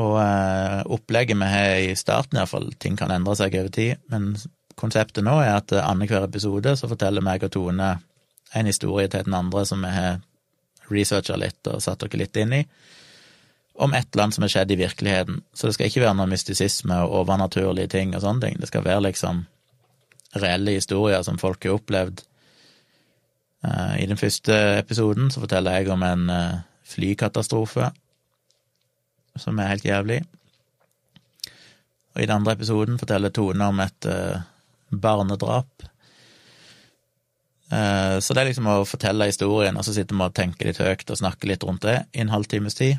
Og eh, opplegget vi har i starten, iallfall, ting kan endre seg over tid, men konseptet nå er at annenhver episode så forteller meg og Tone en historie til den andre som vi har researcha litt og satt dere litt inn i, om et eller annet som har skjedd i virkeligheten. Så det skal ikke være noe mystisisme og overnaturlige ting og sånne ting. Det skal være liksom reelle historier som folk har opplevd Eh, I den første episoden så forteller jeg om en eh, flykatastrofe som er helt jævlig. Og i den andre episoden forteller Tone om et barnedrap. Uh, så det er liksom å fortelle historien, og så sitter vi og tenker litt høyt og snakker litt rundt det i en halvtimes tid.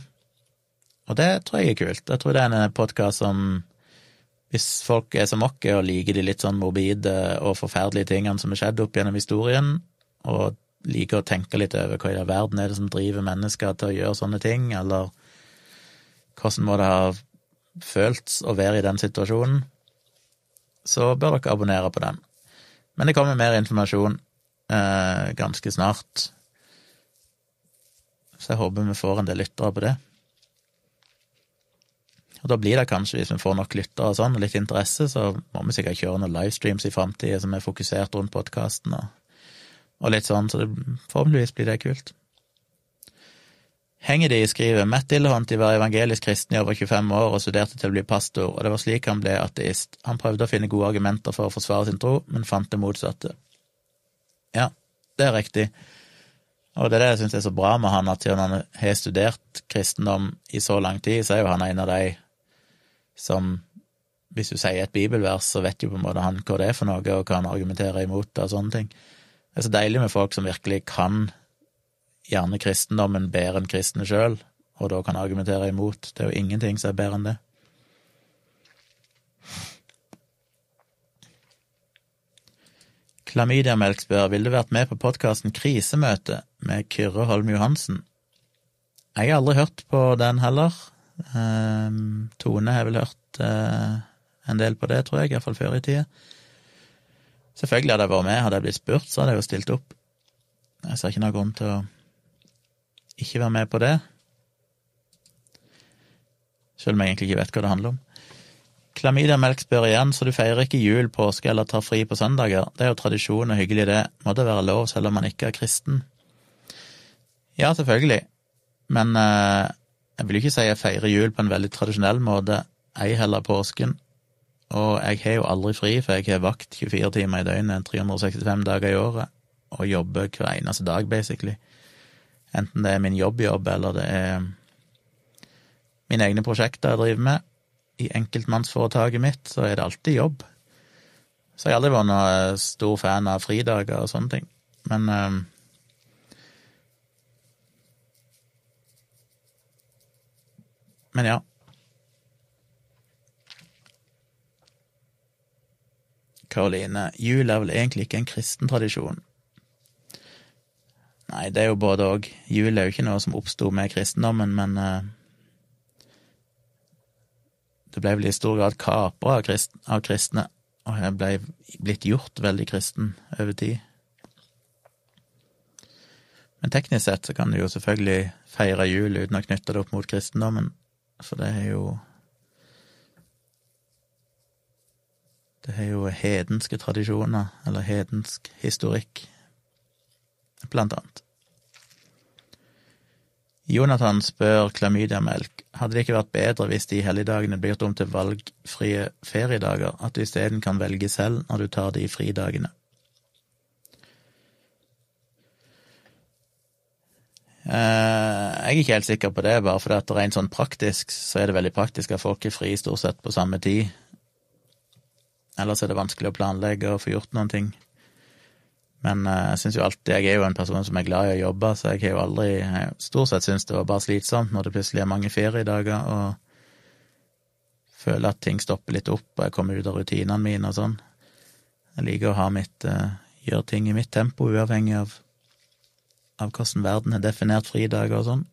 Og det tror jeg er kult. Jeg tror det er en podkast som hvis folk er som oss og liker de litt sånn morbide og forferdelige tingene som har skjedd opp gjennom historien, og liker å tenke litt over hva i all verden er det som driver mennesker til å gjøre sånne ting, eller hvordan må det ha føltes å være i den situasjonen, så bør dere abonnere på den. Men det kommer mer informasjon eh, ganske snart, så jeg håper vi får en del lyttere på det. Og da blir det kanskje, hvis vi får nok lyttere og sånn, litt interesse, så må vi sikkert kjøre noen livestreams i framtida som er fokusert rundt podkasten, og og litt sånn, så det, forhåpentligvis blir det kult. Hengedi skriver Matt Dillehonty var evangelisk kristen i over 25 år og studerte til å bli pastor, og det var slik han ble ateist. Han prøvde å finne gode argumenter for å forsvare sin tro, men fant det motsatte. Ja, det er riktig. Og det er det jeg syns er så bra med han, at siden han har studert kristendom i så lang tid, så er jo han en av de som Hvis du sier et bibelvers, så vet jo på en måte han hva det er for noe, og hva han argumenterer imot og sånne ting. Det er så deilig med folk som virkelig kan gjerne kristendommen bedre enn kristne sjøl, og da kan argumentere imot. Det er jo ingenting som er bedre enn det. Klamydiamelk spør vil du vært med på podkasten Krisemøte med Kyrre Holm Johansen. Jeg har aldri hørt på den heller. Um, Tone har vel hørt uh, en del på det, tror jeg, iallfall før i tida. Selvfølgelig hadde jeg vært med, hadde jeg blitt spurt, så hadde jeg jo stilt opp. Jeg ser ikke noen grunn til å ikke være med på det. Selv om jeg egentlig ikke vet hva det handler om. Klamydia-melk spør igjen, så du feirer ikke jul, påske eller tar fri på søndager? Det er jo tradisjon og hyggelig, det. Må det være lov selv om man ikke er kristen? Ja, selvfølgelig, men eh, jeg vil jo ikke si jeg feirer jul på en veldig tradisjonell måte, ei heller påsken. Og jeg har jo aldri fri, for jeg har vakt 24 timer i døgnet, 365 dager i året, og jobber hver eneste dag, basically. Enten det er min jobbjobb, eller det er mine egne prosjekter jeg driver med. I enkeltmannsforetaket mitt så er det alltid jobb. Så jeg har aldri vært noen stor fan av fridager og sånne ting. Men um, Men ja. Karoline, jul er vel egentlig ikke en kristen tradisjon? Nei, det er jo både òg. Jul er jo ikke noe som oppsto med kristendommen, men uh, det ble vel i stor grad kapra av, krist, av, kristne, og jeg ble blitt gjort veldig kristen over tid. Men teknisk sett så kan du jo selvfølgelig feire jul uten å knytte det opp mot kristendommen, for det er jo Det er jo hedenske tradisjoner, eller hedensk historikk, blant annet. Jonathan spør klamydiamelk hadde det ikke vært bedre hvis de helligdagene blir gjort om til valgfrie feriedager, at du isteden kan velge selv når du tar de fridagene. Eh, jeg er ikke helt sikker på det, bare fordi at rent sånn praktisk så er det veldig praktisk at folk er fri stort sett på samme tid, Ellers er det vanskelig å planlegge og få gjort noen ting. Men eh, jeg syns jo alltid Jeg er jo en person som er glad i å jobbe, så jeg har jo aldri jeg Stort sett syns det var bare slitsomt når det plutselig er mange feriedager, og føler at ting stopper litt opp, og jeg kommer ut av rutinene mine og sånn. Jeg liker å ha mitt uh, Gjøre ting i mitt tempo, uavhengig av, av hvordan verden har definert fridager og sånn.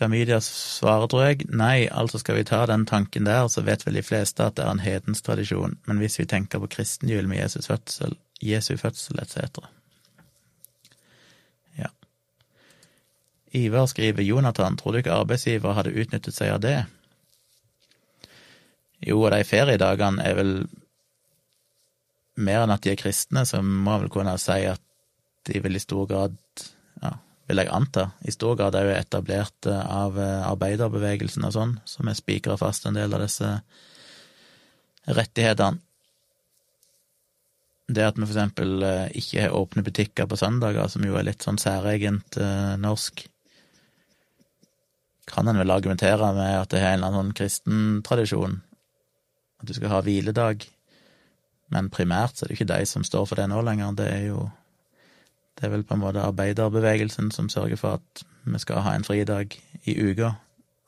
Klamydia svarer, tror jeg, nei, altså skal vi ta den tanken der, så vet vel de fleste at det er en hedensk tradisjon, men hvis vi tenker på kristenjul med Jesus fødsel, Jesu fødsel etc. Ja. Ivar skriver Jonathan, tror du ikke arbeidsgiver hadde utnyttet seg av det? Jo, og de feriedagene er vel mer enn at de er kristne, så må vel kunne si at de vil i stor grad vil jeg anta, i stor grad er jo etablert eh, av eh, arbeiderbevegelsen og sånn, som er spikra fast en del av disse rettighetene. Det at vi for eksempel eh, ikke har åpne butikker på søndager, som jo er litt sånn særegent norsk, kan en vel argumentere med at det er en eller annen sånn kristen tradisjon, at du skal ha hviledag, men primært så er det ikke de som står for det nå lenger, det er jo det er vel på en måte arbeiderbevegelsen som sørger for at vi skal ha en fridag i uka,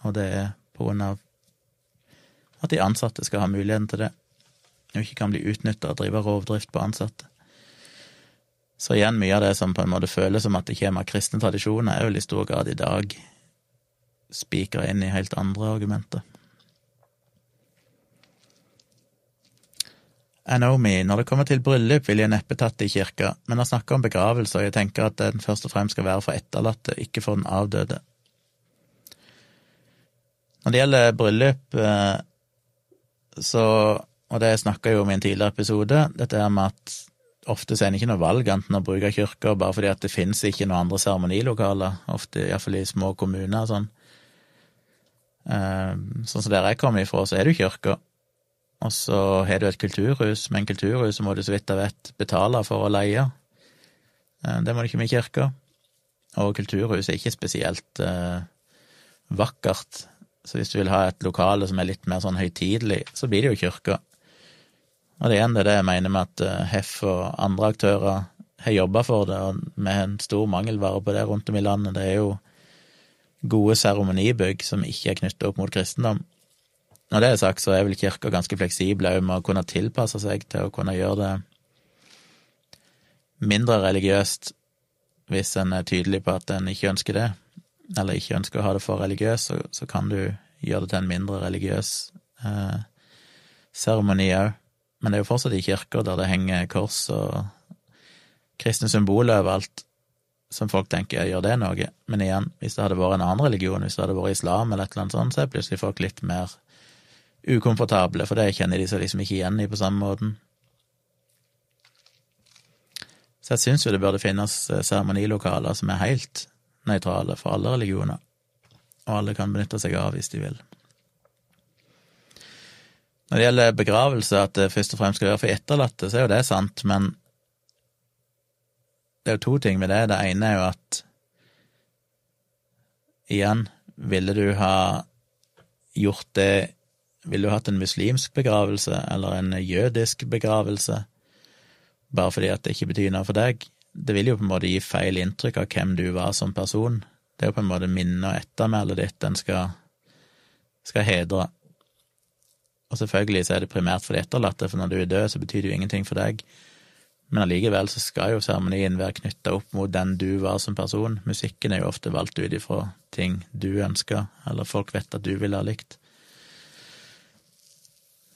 og det er på grunn av at de ansatte skal ha muligheten til det, og ikke kan bli utnytta og drive rovdrift på ansatte. Så igjen, mye av det som på en måte føles som at det kommer av kristne tradisjoner, er vel i stor grad i dag spikra inn i helt andre argumenter. I know me, når det kommer til bryllup, vil jeg neppe tatt det i kirka, men har snakka om begravelse, og jeg tenker at den først og fremst skal være for etterlatte, ikke for den avdøde. Når det gjelder bryllup, eh, så, og det snakka jeg om i en tidligere episode, dette her med at ofte så er det ikke noe valg enten å bruke kirka bare fordi at det finnes ikke noen andre seremonilokaler, ofte iallfall i små kommuner og sånn. Eh, sånn som der jeg kommer ifra, så er det jo kirka. Og så har du et kulturhus, men kulturhuset må du så vidt jeg vet betale for å leie. Eh, det må du ikke med kirka. Og kulturhuset er ikke spesielt eh, vakkert, så hvis du vil ha et lokale som er litt mer sånn høytidelig, så blir det jo kirka. Og det er det, jeg mener med at Hef Heff og andre aktører har jobba for det, og med en stor mangelvare på det rundt om i landet. Det er jo gode seremonibygg som ikke er knyttet opp mot kristendom. Når det er sagt, så er vel kirka ganske fleksibel òg med å kunne tilpasse seg til å kunne gjøre det mindre religiøst hvis en er tydelig på at en ikke ønsker det, eller ikke ønsker å ha det for religiøst, så, så kan du gjøre det til en mindre religiøs eh, seremoni òg. Men det er jo fortsatt i kirker der det henger kors og kristne symboler overalt, som folk tenker gjør det noe. Men igjen, hvis det hadde vært en annen religion, hvis det hadde vært islam eller et eller annet sånt, så er plutselig folk litt mer ukomfortable, for det kjenner de seg liksom ikke igjen i på samme måten. Så jeg syns jo det burde finnes eh, seremonilokaler som er helt nøytrale for alle religioner, og alle kan benytte seg av hvis de vil. Når det gjelder begravelse, at det først og fremst skal være for etterlatte, så er jo det sant, men det er jo to ting med det. Det ene er jo at igjen, ville du ha gjort det ville du hatt en muslimsk begravelse eller en jødisk begravelse bare fordi at det ikke betyr noe for deg? Det vil jo på en måte gi feil inntrykk av hvem du var som person. Det er jo på en måte minnet og ettermælet ditt en skal, skal hedre. Og selvfølgelig så er det primært for de etterlatte, for når du er død, så betyr det jo ingenting for deg. Men allikevel så skal jo seremonien være knytta opp mot den du var som person. Musikken er jo ofte valgt ut ifra ting du ønsker, eller folk vet at du ville ha likt.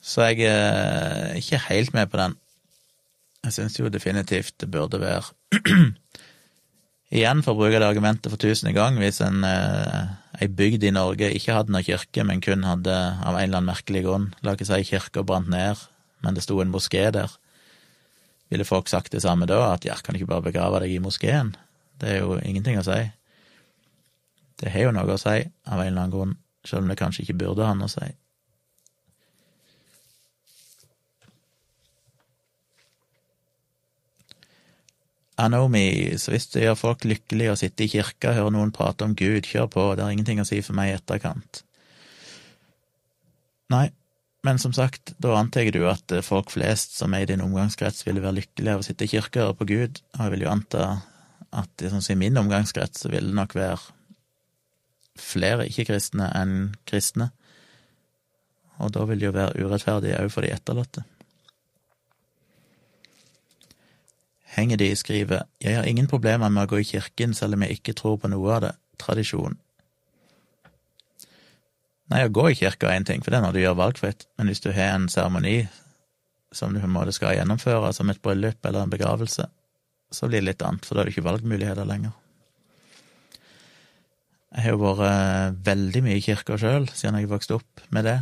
Så jeg er ikke helt med på den. Jeg syns jo definitivt det burde være Igjen, for å bruke det argumentet for tusende gang, hvis en eh, ei bygd i Norge ikke hadde noen kirke, men kun hadde, av en eller annen merkelig grunn, la ikke si kirka brant ned, men det sto en moské der, ville folk sagt det samme da, at ja, kan du ikke bare begrave deg i moskeen? Det er jo ingenting å si. Det har jo noe å si, av en eller annen grunn, selv om det kanskje ikke burde ha noe å si. I know me, så hvis det gjør folk lykkelige å sitte i kirka og høre noen prate om Gud, kjør på, det har ingenting å si for meg i etterkant. Nei, Men som sagt, da antar du at folk flest som er i din omgangskrets, ville være lykkelige av å sitte i kirka og høre på Gud, og jeg vil jo anta at sånn i min omgangskrets så vil det nok være flere ikke-kristne enn kristne, og da vil det jo være urettferdig òg for de etterlatte. Henger de skriver Jeg har ingen problemer med å gå i kirken selv om jeg ikke tror på noe av det, tradisjon. Nei, å gå i kirka er én ting, for det er når du gjør valgfritt, men hvis du har en seremoni som du på en måte skal gjennomføre, som et bryllup eller en begravelse, så blir det litt annet, for da er det ikke valgmuligheter lenger. Jeg har jo vært veldig mye i kirka sjøl siden jeg vokste opp med det.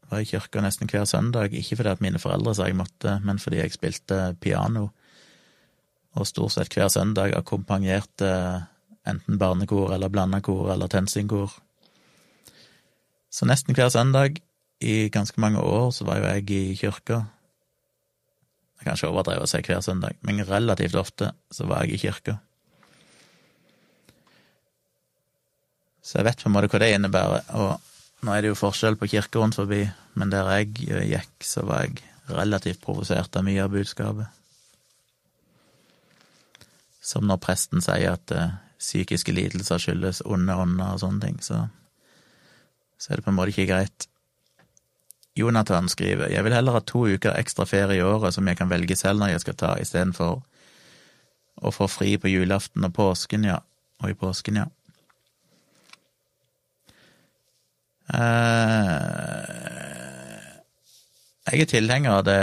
Jeg var i kirka nesten hver søndag, ikke fordi at mine foreldre sa jeg måtte, men fordi jeg spilte piano, og stort sett hver søndag akkompagnerte enten barnekor eller blanda kor eller tensingkor så nesten hver søndag i ganske mange år så var jo jeg i kirka. Jeg kan ikke overdrive å si hver søndag, men relativt ofte så var jeg i kirka. Så jeg vet på en måte hva det innebærer, og nå er det jo forskjell på kirker rundt forbi, men der jeg gikk, så var jeg relativt provosert av mye av budskapet. Som når presten sier at uh, psykiske lidelser skyldes onde ånder og sånne ting, så så er det på en måte ikke greit. Jonathan skriver jeg vil heller ha to uker ekstra ferie i året som jeg kan velge selv når jeg skal ta, istedenfor å få fri på julaften og påsken, ja. Og i påsken, ja. Eh, jeg er tilhenger av det,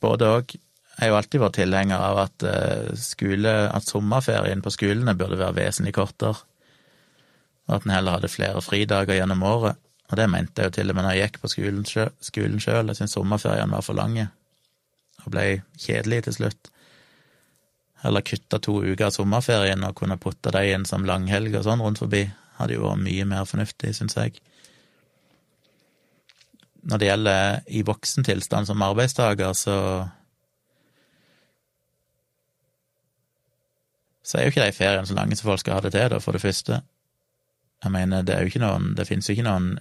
både òg. Jeg har jo alltid vært tilhenger av at eh, skole, at sommerferien på skolene burde være vesentlig kortere og at en heller hadde flere fridager gjennom året. Og det mente jeg jo til og med når jeg gikk på skolen sjøl. Jeg syntes sommerferien var for lange, og ble kjedelig til slutt. Eller kutta to uker av sommerferien og kunne putte dem inn som langhelg og sånn rundt forbi. Hadde jo vært mye mer fornuftig, syns jeg. Når det gjelder i voksentilstand som arbeidstaker, så så er jo ikke de feriene så lange som folk skal ha det til, da, for det første. Jeg mener, det er jo ikke noen Det finnes jo ikke noen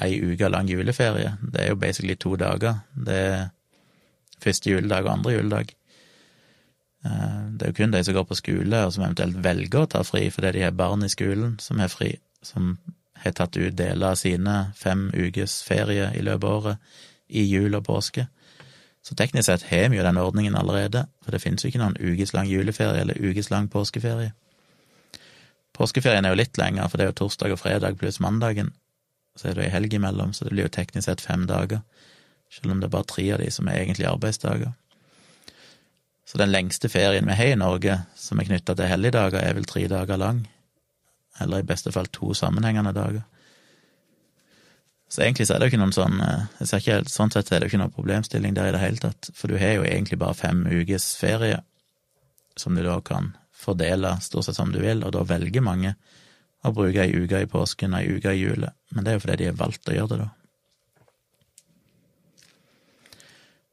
ei uke lang juleferie. Det er jo basically to dager. Det er første juledag og andre juledag. Eh, det er jo kun de som går på skole, og som eventuelt velger å ta fri fordi de har barn i skolen som har fri, som har tatt ut deler av sine fem ukes ferie i løpet av året i jul og påske. Så teknisk sett har vi jo den ordningen allerede, for det finnes jo ikke noen ukeslang juleferie eller ukeslang påskeferie. Påskeferien er jo litt lenger, for det er jo torsdag og fredag pluss mandagen. Så er det ei helg imellom, så det blir jo teknisk sett fem dager. Selv om det er bare tre av de som er egentlig arbeidsdager. Så den lengste ferien vi har i Norge, som er knytta til helligdager, er vel tre dager lang. Eller i beste fall to sammenhengende dager. Så egentlig så er det jo ikke noen sånn eh, jeg ser ikke, Sånn sett er det jo ikke noen problemstilling der i det hele tatt, for du har jo egentlig bare fem ukes ferie som du da kan fordele stort sett som du vil, og da velger mange å bruke ei uke i påsken og ei uke i jule, men det er jo fordi de har valgt å gjøre det, da.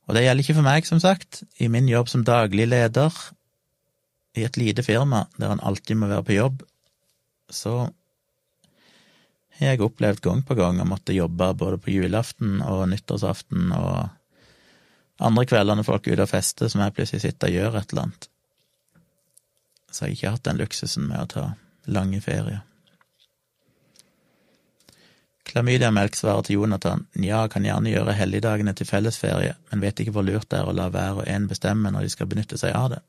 Og det gjelder ikke for meg, som sagt. I min jobb som daglig leder i et lite firma der en alltid må være på jobb, så har jeg opplevd gang på gang å måtte jobbe både på julaften og nyttårsaften og andre kvelder når folk er ute og fester, som jeg plutselig sitter og gjør et eller annet så har jeg ikke hatt den luksusen med å ta lange ferier. Klamydiamelk svarer til Jonathan nja, kan gjerne gjøre helligdagene til fellesferie, men vet ikke hvor lurt det er å la hver og en bestemme når de skal benytte seg av det.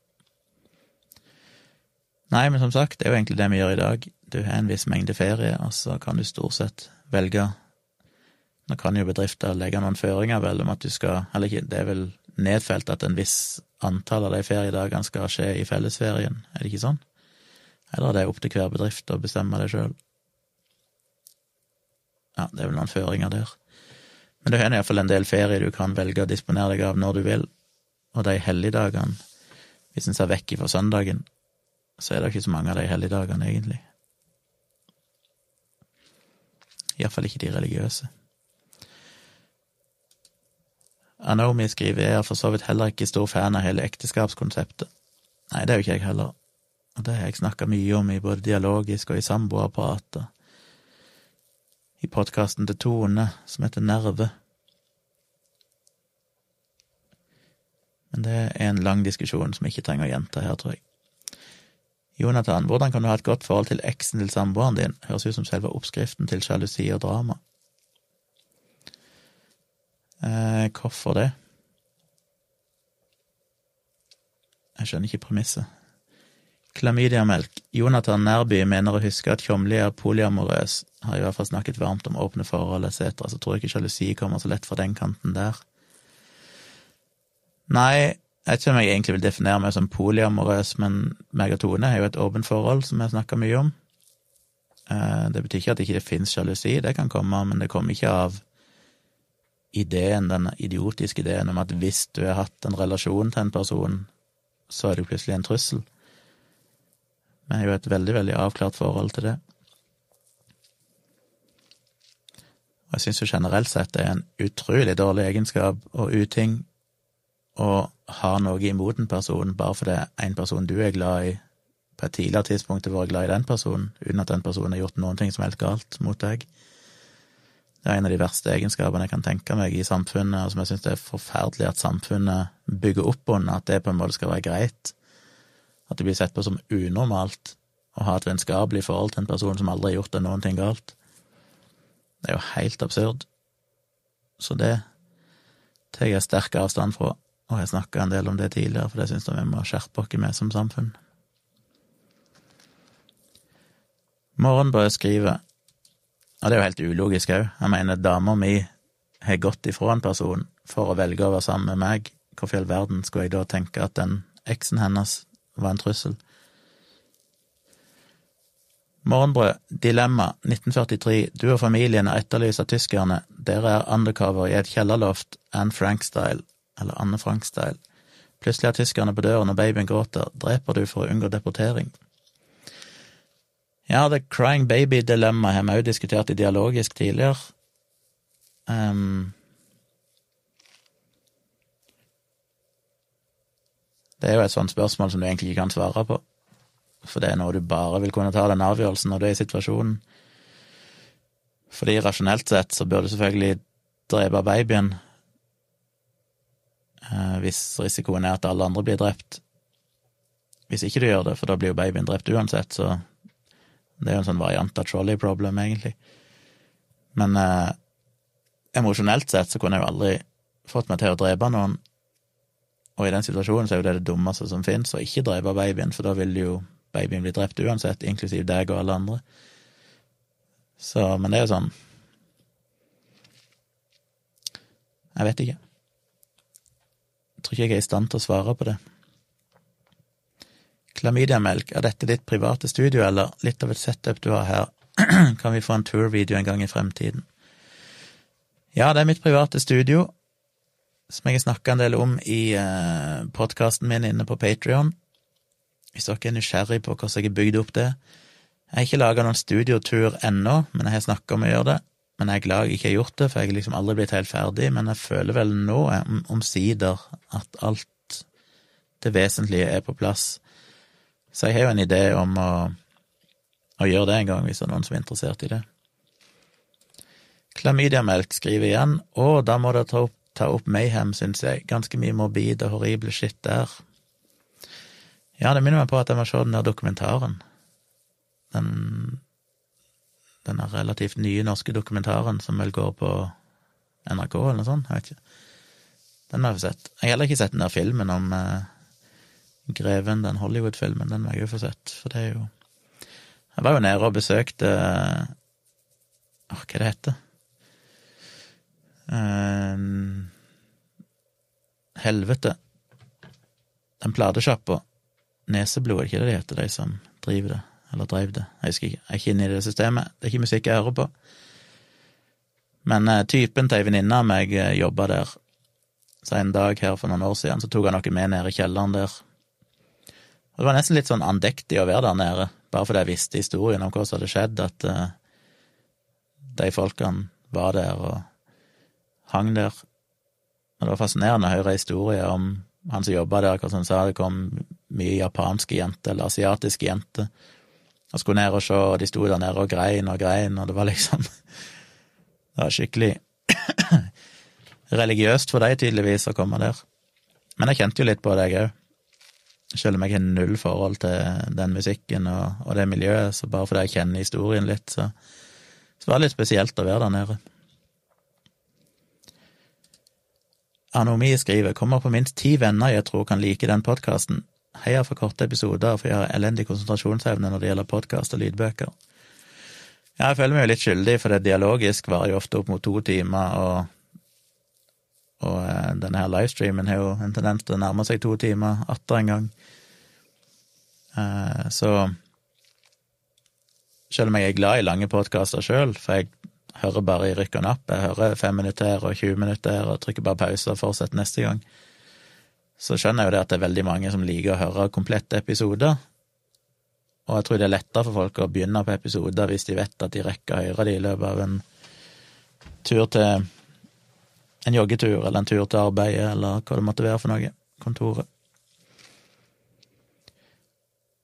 Nei, men som sagt, det er jo egentlig det vi gjør i dag. Du har en viss mengde ferie, og så kan du stort sett velge Nå kan jo bedrifter legge noen føringer vel om at du skal Eller ikke, det er vel nedfelt at en viss antall av de feriedagene skal skje i fellesferien, er det ikke sånn? Eller er det opp til hver bedrift å bestemme det sjøl? Ja, det er vel noen føringer der. Men du har iallfall en del ferie du kan velge å disponere deg av når du vil, og de helligdagene, hvis en ser vekk ifra søndagen, så er det ikke så mange av de helligdagene, egentlig. Iallfall ikke de religiøse. Anomi skriver jeg er for så vidt heller ikke stor fan av hele ekteskapskonseptet. Nei, det er jo ikke jeg heller, og det har jeg snakka mye om i både dialogisk og i samboerapparatet. I podkasten til Tone, som heter Nerve. Men det er en lang diskusjon som jeg ikke trenger å gjenta her, tror jeg. Jonathan, hvordan kan du ha et godt forhold til eksen til samboeren din? Høres ut som selve oppskriften til sjalusi og drama. Eh, hvorfor det? Jeg skjønner ikke premisset. Klamydiamelk. Jonathan Nærby mener å huske at Tjomli er polyamorøs, har i hvert fall snakket varmt om åpne forhold etc., så tror jeg ikke sjalusi kommer så lett fra den kanten der. Nei, jeg vet ikke om jeg egentlig vil definere meg som polyamorøs, men meg og Tone har jo et åpent forhold som jeg snakker mye om. Eh, det betyr ikke at det ikke finnes sjalusi, det kan komme, men det kommer ikke av ideen, den idiotiske ideen om at hvis du har hatt en relasjon til en person, så er det plutselig en trussel. Vi har jo et veldig, veldig avklart forhold til det. Og jeg syns jo generelt sett det er en utrolig dårlig egenskap og uting å ha noe imot en person bare fordi en person du er glad i, på et tidligere tidspunkt har vært glad i den personen, uten at den personen har gjort noen ting som er helt galt mot deg. Det er en av de verste egenskapene jeg kan tenke meg i samfunnet, og som jeg syns det er forferdelig at samfunnet bygger opp under, at det på en måte skal være greit. At det blir sett på som unormalt å ha et vennskapelig forhold til en person som aldri har gjort deg noen ting galt. Det er jo helt absurd. Så det tar jeg sterk avstand fra, og jeg snakka en del om det tidligere, for det syns jeg vi må skjerpe oss med som samfunn. Morgenbrød skriver, og det er jo helt ulogisk òg, jeg mener dama mi har gått ifra en person for å velge å være sammen med meg, hvorfor i all verden skulle jeg da tenke at den eksen hennes var en trussel. Morgenbrød, Dilemma, 1943, du og familien er etterlyst av tyskerne, dere er undercover i et kjellerloft, Anne Frank-style, eller Anne Frank-style. Plutselig er tyskerne på døren og babyen gråter, dreper du for å unngå deportering? Ja, det crying baby-dilemmaet har vi òg diskutert i dialogisk tidligere. Um, Det er jo et sånt spørsmål som du egentlig ikke kan svare på, for det er noe du bare vil kunne ta den avgjørelsen når du er i situasjonen. Fordi rasjonelt sett så bør du selvfølgelig drepe babyen hvis risikoen er at alle andre blir drept. Hvis ikke du gjør det, for da blir jo babyen drept uansett, så det er jo en sånn variant av trolley problem, egentlig. Men eh, emosjonelt sett så kunne jeg jo aldri fått meg til å drepe noen, og i den situasjonen så er jo det det dummeste som finnes, å ikke drepe babyen, for da vil jo babyen bli drept uansett, inklusiv deg og alle andre. Så, men det er jo sånn Jeg vet ikke. Jeg tror ikke jeg er i stand til å svare på det. Klamydiamelk, er dette ditt private studio, eller litt av et setup du har her? kan vi få en tour-video en gang i fremtiden? Ja, det er mitt private studio som jeg har snakka en del om i eh, podkasten min inne på Patrion. Hvis dere er nysgjerrig på hvordan jeg har bygd opp det. Jeg har ikke laga noen studiotur ennå, men jeg har snakka om å gjøre det. Men jeg er glad jeg ikke har gjort det, for jeg har liksom aldri blitt helt ferdig. Men jeg føler vel nå, omsider, at alt det vesentlige er på plass. Så jeg har jo en idé om å, å gjøre det en gang, hvis det er noen som er interessert i det. Klamydiamelk skriver igjen, å, da må dere ta opp ta opp Mayhem, syns jeg. Ganske mye morbid og horrible shit der. Ja, det minner meg på at jeg må se den der dokumentaren. Den denne relativt nye norske dokumentaren som vel går på NRK eller noe sånt, jeg vet ikke. Den har jeg sett. Jeg har heller ikke sett den der filmen om eh, Greven, den Hollywood-filmen. Den må jeg jo få sett, for det er jo Jeg var jo nede og besøkte Åh, hva er det heter Uh, helvete. Den platesjappa. Neseblod, er det ikke det de heter, de som driver det? Eller dreiv det? Jeg husker ikke. Jeg er ikke inne i det systemet. Det er ikke musikk jeg hører på. Men eh, typen til ei venninne av meg uh, jobba der. Så en dag her for noen år siden så tok han noe med ned i kjelleren der. Og det var nesten litt sånn andektig å være der nede, bare fordi jeg visste historien om hva som hadde skjedd, at eh, de folkene var der og hang der. Og det var fascinerende å høre historier om han som jobba der, hva han sa det kom mye japanske jenter, eller asiatiske jenter, og skulle ned og se, og de sto der nede og grein og grein, og det var liksom Det var skikkelig religiøst for dem, tydeligvis, å komme der. Men jeg kjente jo litt på det, jeg òg. Selv om jeg har null forhold til den musikken og, og, det miljøet, så bare fordi jeg kjenner historien litt, så, så var det litt spesielt å være der nede. Anomi skriver kommer på minst ti venner jeg tror kan like den podkasten. Heier for korte episoder, for jeg har elendig konsentrasjonsevne når det gjelder podkast og lydbøker. Ja, jeg føler meg jo litt skyldig, for det dialogisk varer jo ofte opp mot to timer, og, og eh, denne her livestreamen har jo en tendens til å nærme seg to timer atter en gang. Eh, så selv om jeg er glad i lange podkaster sjøl, for jeg hører bare i rykk og napp, jeg hører fem minutter og 20 minutter og trykker bare pause og fortsetter neste gang, så skjønner jeg jo det at det er veldig mange som liker å høre komplette episoder, og jeg tror det er lettere for folk å begynne på episoder hvis de vet at de rekker å høre de i løpet av en tur til en joggetur eller en tur til arbeidet eller hva det måtte være for noe. Kontoret.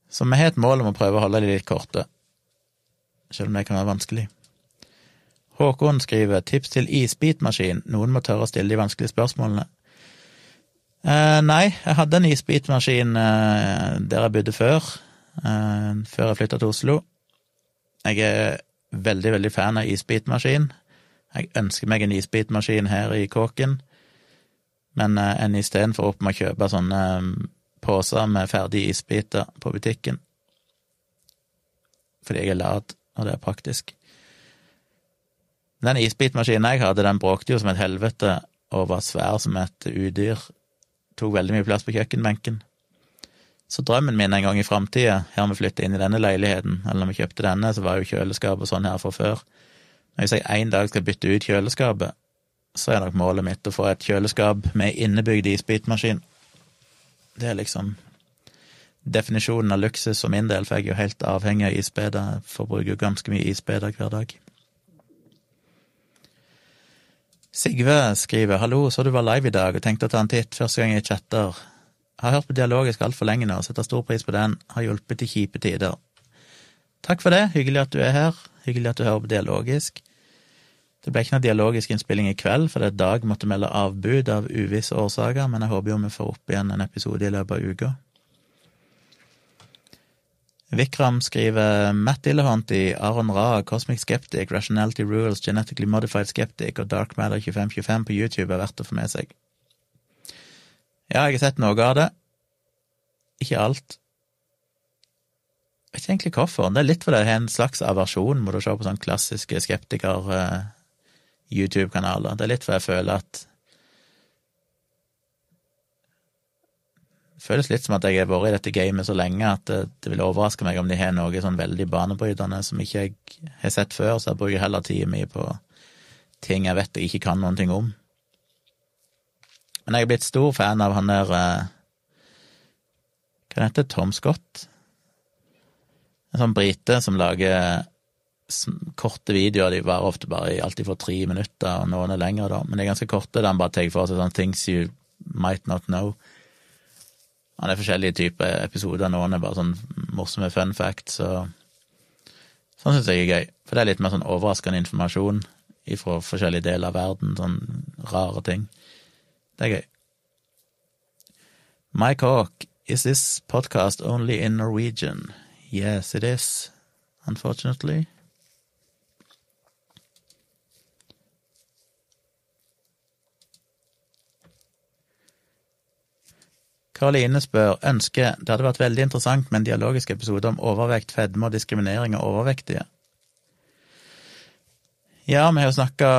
Så vi har et mål om å prøve å holde de litt korte, selv om det kan være vanskelig. Håkon skriver tips til isbitmaskin, noen må tørre å stille de vanskelige spørsmålene. Eh, nei, jeg hadde en isbitmaskin eh, der jeg bodde før, Eh, før jeg flytta til Oslo. Jeg er veldig, veldig fan av isbitmaskin. Jeg ønsker meg en isbitmaskin her i kåken, men uh, en istedenfor opp med å kjøpe sånne um, poser med ferdige isbiter på butikken. Fordi jeg er lat, og det er praktisk. Den isbitmaskinen jeg hadde, den bråkte jo som et helvete og var svær som et udyr. Tok veldig mye plass på kjøkkenbenken. Så drømmen min en gang i framtida, her vi flytta inn i denne leiligheten, eller når vi kjøpte denne, så var jo kjøleskapet sånn her fra før. Når jeg en dag skal bytte ut kjøleskapet, så er nok målet mitt å få et kjøleskap med innebygd isbitmaskin. Det er liksom definisjonen av luksus for min del, for jeg er jo helt avhengig av isbeder. Forbruker forbruker ganske mye isbeder hver dag. Sigve skriver 'Hallo, så du var live i dag og tenkte å ta en titt første gang jeg chatter'. Har hørt på Dialogisk altfor lenge nå, setter stor pris på den. Har hjulpet i kjipe tider. Takk for det, hyggelig at du er her. Hyggelig at du hører på Dialogisk. Det ble ikke noe dialogisk innspilling i kveld, for det er Dag måtte melde avbud av uvisse årsaker, men jeg håper jo vi får opp igjen en episode i løpet av uka. Vikram skriver Matt Dillehunt i Aron Ra, Cosmic Skeptic, Rationality Rules, Genetically Modified Skeptic og Dark Matter 2525 på YouTube er verdt å få med seg. Ja, jeg har sett noe av det. Ikke alt. Jeg vet ikke egentlig hvorfor. Det er litt fordi jeg har en slags aversjon mot å se på sånne klassiske skeptiker-YouTube-kanaler. Eh, det er litt fordi jeg føler at føles litt som at jeg har vært i dette gamet så lenge at det, det vil overraske meg om de har noe sånn veldig banebrytende som ikke jeg har sett før, så jeg bruker heller tida mi på ting jeg vet jeg ikke kan noen ting om. Men jeg er blitt stor fan av han der uh, Hva heter det? Tom Scott? En sånn brite som lager korte videoer. De varer ofte bare alltid for tre minutter, og noen er lengre, da. Men de er ganske korte, der han bare tar for seg sånne things you might not know. Han er forskjellige typer episoder. Noen er bare sånn morsomme fun facts, og sånn syns jeg er gøy. For det er litt mer sånn overraskende informasjon fra forskjellige deler av verden, sånn rare ting. Det er gøy. Mike Hawk, is this podcast only in Norwegian? Yes, it is, unfortunately. Karoline spør ønske det hadde vært veldig interessant med en dialogisk episode om overvekt, fedme og diskriminering av overvektige. Ja, vi har jo snakka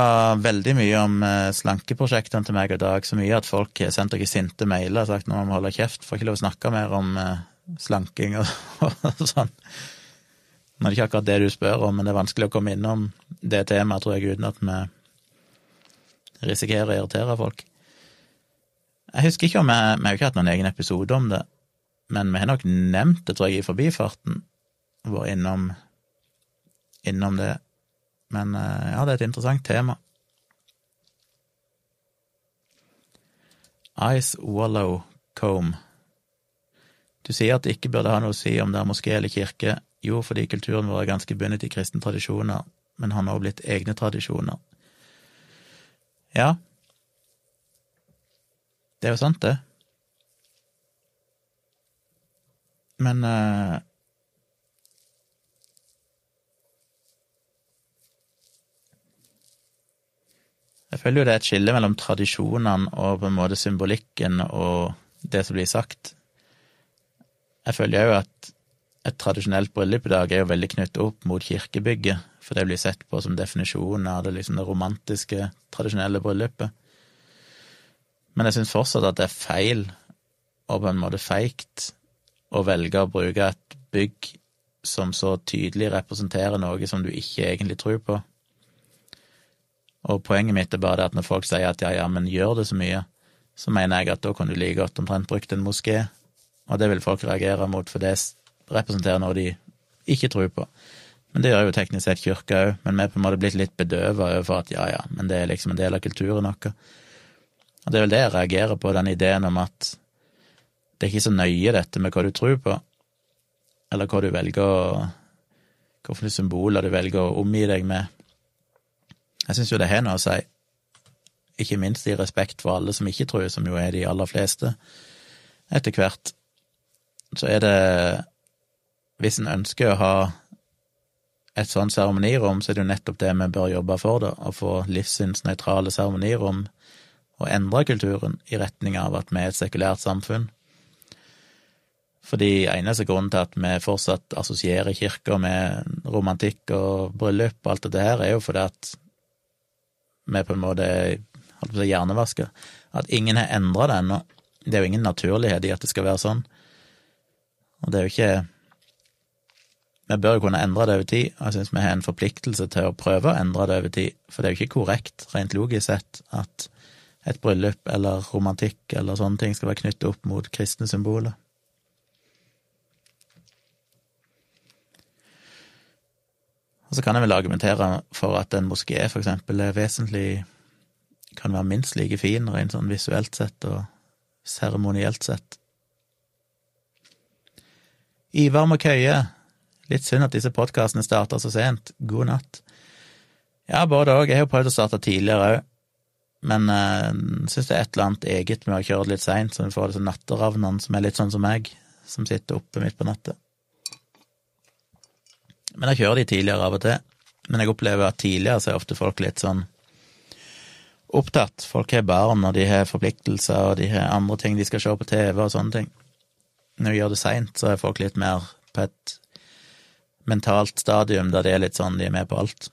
veldig mye om eh, slankeprosjektene til meg og Dag, så mye at folk har sendt dere sinte mailer og sagt nå må vi holde kjeft, får ikke lov å snakke mer om eh, slanking og sånn. Nå er det ikke akkurat det du spør om, men det er vanskelig å komme innom det temaet, tror jeg, uten at vi risikerer å irritere folk. Jeg husker ikke om jeg, vi har ikke hatt noen egen episode om det, men vi har nok nevnt det, tror jeg, i forbifarten. Vært innom, innom det. Men eh, ja, det er et interessant tema. Ice Wallow Comb. Du sier at det ikke burde ha noe å si om det er moské eller kirke. Jo, fordi kulturen vår er ganske bundet i kristne tradisjoner, men har nå blitt egne tradisjoner. Ja, det er jo sant, det. Men uh, Jeg føler jo det er et skille mellom tradisjonene og på en måte symbolikken og det som blir sagt. Jeg føler jo at et tradisjonelt bryllup i dag er jo veldig knyttet opp mot kirkebygget, for det blir sett på som definisjonen av det, liksom det romantiske, tradisjonelle bryllupet. Men jeg syns fortsatt at det er feil, og på en måte feigt, å velge å bruke et bygg som så tydelig representerer noe som du ikke egentlig tror på. Og poenget mitt er bare det at når folk sier at ja, ja, men gjør det så mye, så mener jeg at da kan du like godt omtrent brukt en moské, og det vil folk reagere mot, for det representerer noe de ikke tror på. Men det gjør jo teknisk sett kirka òg, men vi er på en måte blitt litt bedøva overfor at ja, ja, men det er liksom en del av kulturen vår. Og det er vel det jeg reagerer på, den ideen om at det er ikke så nøye dette med hva du tror på, eller hva du velger å Hvilke symboler du velger å omgi deg med. Jeg syns jo det har noe å si, ikke minst i respekt for alle som ikke tror, som jo er de aller fleste etter hvert. Så er det Hvis en ønsker å ha et sånt seremonirom, så er det jo nettopp det vi bør jobbe for, da, å få livssynsnøytrale seremonirom og endre kulturen i retning av at vi er et sekulært samfunn. Fordi eneste grunnen til at vi fortsatt assosierer kirka med romantikk og bryllup og alt dette her, er jo fordi at vi på en måte holdt hjernevaska. At ingen har endra det ennå. Det er jo ingen naturlighet i at det skal være sånn. Og det er jo ikke Vi bør jo kunne endre det over tid, og jeg syns vi har en forpliktelse til å prøve å endre det over tid, for det er jo ikke korrekt, rent logisk sett, at et bryllup eller romantikk eller sånne ting skal være knyttet opp mot kristne symboler. Og så kan jeg vel argumentere for at en moské for eksempel er vesentlig kan være minst like fin rent sånn visuelt sett og seremonielt sett. Ivar Køye, litt synd at disse podkastene starter så sent. God natt. Ja, både òg. Jeg har jo prøvd å starte tidligere òg, men jeg uh, syns det er et eller annet eget med å kjøre det litt seint, så vi får disse natteravnene som er litt sånn som meg, som sitter oppe midt på natta. Men jeg kjører de tidligere av og til. Men jeg opplever at tidligere så er ofte folk litt sånn opptatt. Folk har barn, og de har forpliktelser, og de har andre ting de skal se på TV og sånne ting. Når vi gjør det seint, så er folk litt mer på et mentalt stadium der det er litt sånn de er med på alt.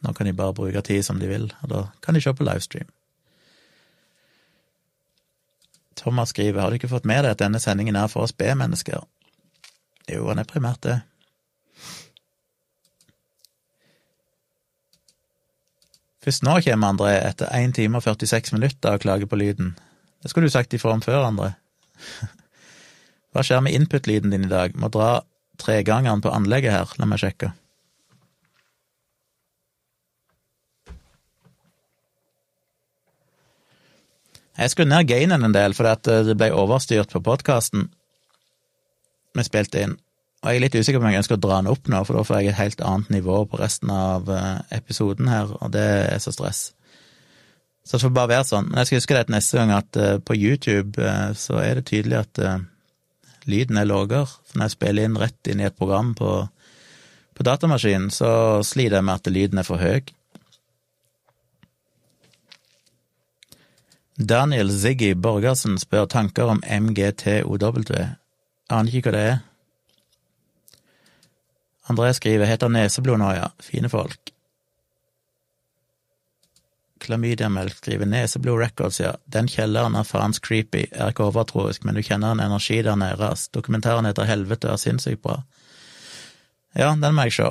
Nå kan de bare bruke tid som de vil, og da kan de se på livestream. Thomas skriver, har du ikke fått med deg at denne sendingen er for oss B-mennesker? Jo, han er primært det. Først nå kommer André, etter 1 time og 46 minutter, og klager på lyden. Det skulle du sagt ifra om før, André. Hva skjer med input-lyden din i dag? Må dra tregangeren på anlegget her, la meg sjekke. Jeg skulle ned gainen en del, fordi at det ble overstyrt på podkasten vi spilte inn. Og jeg er litt usikker på om jeg ønsker å dra den opp nå, for da får jeg et helt annet nivå på resten av eh, episoden her, og det er så stress. Så det får bare være sånn. Men jeg skal huske det neste gang at uh, på YouTube så er det tydelig at lyden er lavere. For når jeg spiller inn rett inn i et program på, på datamaskinen, så sliter jeg med at lyden er for høy. Daniel Ziggy Borgersen spør tanker om MGTOW. Aner ikke hva det er. André skriver heter Neseblod nå, ja. Fine folk. Klamydiamelk skriver Neseblod Records, ja. Den kjelleren er faens creepy, er ikke overtroisk, men du kjenner en energi der nede. Dokumentaren heter Helvete og er sinnssykt bra. Ja, den må jeg se.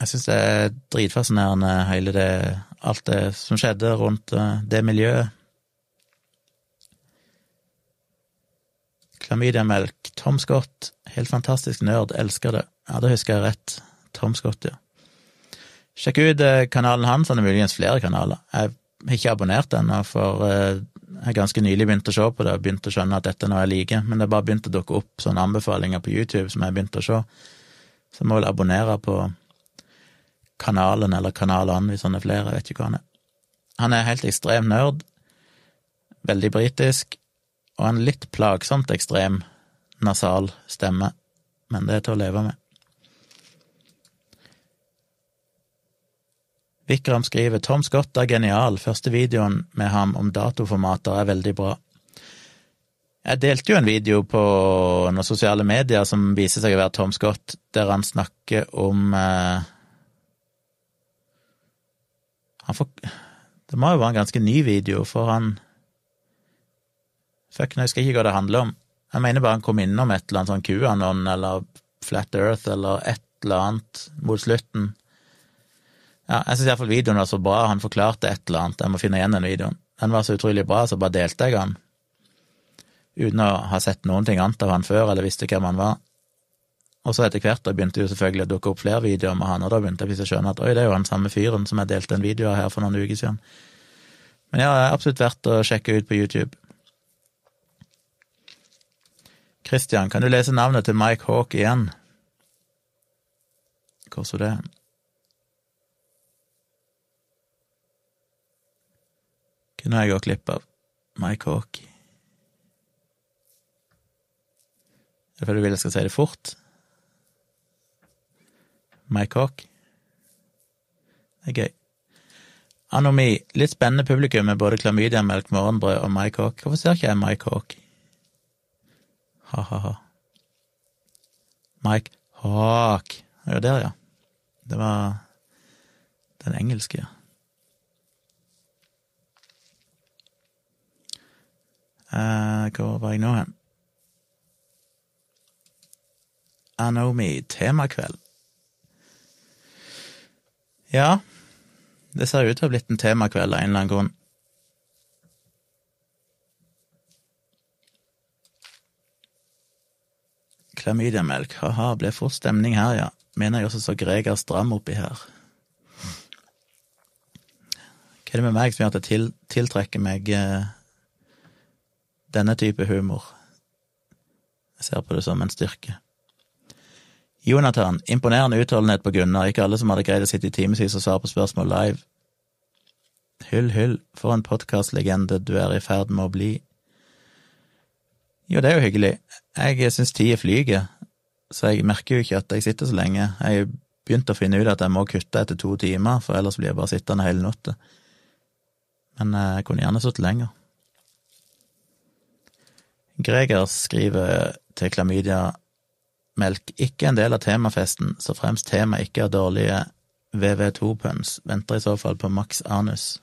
Jeg syns det er dritfascinerende, hele det Alt det som skjedde rundt eh, det miljøet. Klamydiamelk, Tom Scott, helt fantastisk nerd, elsker det. Ja, da husker jeg rett. Tom Scott, ja. Sjekk ut eh, kanalen hans, han har muligens flere kanaler. Jeg har ikke abonnert ennå, for eh, jeg har ganske nylig begynt å se på det og begynt å skjønne at dette er noe jeg liker, men det har bare begynt å dukke opp sånne anbefalinger på YouTube som jeg har begynt å se. Så jeg må vel abonnere på kanalen eller kanalene hvis han er flere, jeg vet ikke hva han er. Han er helt ekstrem nerd, veldig britisk, og en litt plagsomt ekstrem nasal stemme, men det er til å leve med. Vikram skriver Tom Scott er genial, første videoen med ham om datoformater er veldig bra. Jeg delte jo en video på noen sosiale medier som viser seg å være Tom Scott, der han snakker om eh, han får, Det må jo være en ganske ny video, for han Fuck, nå husker jeg ikke hva det handler om. Jeg mener bare han kom innom et eller annet sånn QAnon eller Flat Earth eller et eller annet mot slutten. Ja, jeg syns iallfall videoen var så bra, han forklarte et eller annet, jeg må finne igjen den videoen. Den var så utrolig bra, så bare delte jeg den uten å ha sett noen ting annet av han før, eller visste hvem han var. Og så etter hvert da begynte jo selvfølgelig å dukke opp flere videoer med han, og da begynte jeg å skjønne at oi, det er jo han samme fyren som jeg delte en video av her for noen uker siden. Men ja, det er absolutt verdt å sjekke ut på YouTube. Christian, kan du lese navnet til Mike Hawk igjen? Hvor så det? Hvem har jeg gått glipp av? Mike Hawk. Er det fordi du vil jeg skal si det fort? Mike Hawk. Det er gøy. Anomi. Litt spennende publikum med både klamydia, melk, morgenbrød og Mike Hawk. Hvorfor ser ikke jeg Mike Hawk? Ha-ha-ha. Mike Hawk. Er der, ja. Det var den engelske, ja. Uh, hvor var jeg nå hen? Anomi temakveld. Ja, det ser ut til å ha blitt en temakveld av en eller annen grunn. Klamydiamelk, ha-ha, ble fort stemning her, ja. Mener jeg også så Greger stram oppi her. Hva er det med meg som gjør at jeg til, tiltrekker meg eh, denne type humor? Jeg ser på det som en styrke. Jonathan, imponerende utholdenhet på Gunnar, ikke alle som hadde greid å sitte i timevis og svare på spørsmål live. Hyll, hyll, for en podkastlegende du er i ferd med å bli. Jo, det er jo hyggelig. Jeg syns tida flyger, så jeg merker jo ikke at jeg sitter så lenge. Jeg begynte å finne ut at jeg må kutte etter to timer, for ellers blir jeg bare sittende hele natta. Men eh, jeg kunne gjerne sittet lenger. Greger skriver til Klamydia melk ikke en del av temafesten, så fremst tema ikke er dårlige VV2-puns, venter i så fall på Max Anus.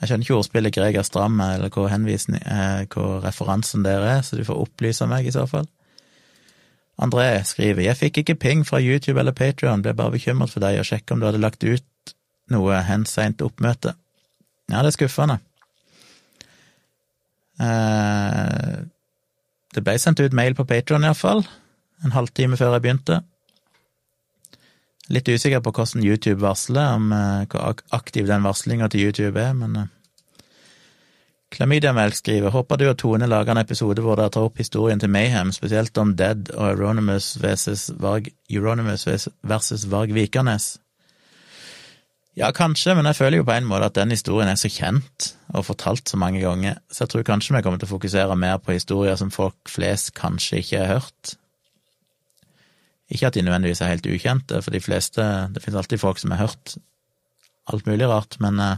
Jeg skjønner ikke ordspillet Greger stram, eller hvor, eh, hvor referansen der er, så du får opplyse meg i så fall. André skriver Jeg fikk ikke ping fra YouTube eller Patrion, ble bare bekymret for deg og sjekke om du hadde lagt ut noe hen seint oppmøte. Ja, det er skuffende. Eh, det ble sendt ut mail på Patrion iallfall, en halvtime før jeg begynte. Litt usikker på hvordan YouTube varsler, om uh, hvor aktiv den varslinga til YouTube er, men uh, Klamydiamelk skriver håper du og Tone lager en episode hvor dere tar opp historien til Mayhem, spesielt om Dead og Euronymous versus Varg, Euronymous versus Varg Vikernes. Ja, kanskje, men jeg føler jo på en måte at den historien er så kjent og fortalt så mange ganger, så jeg tror kanskje vi kommer til å fokusere mer på historier som folk flest kanskje ikke har hørt. Ikke at de nødvendigvis er helt ukjente, for de fleste Det finnes alltid folk som har hørt alt mulig rart, men eh,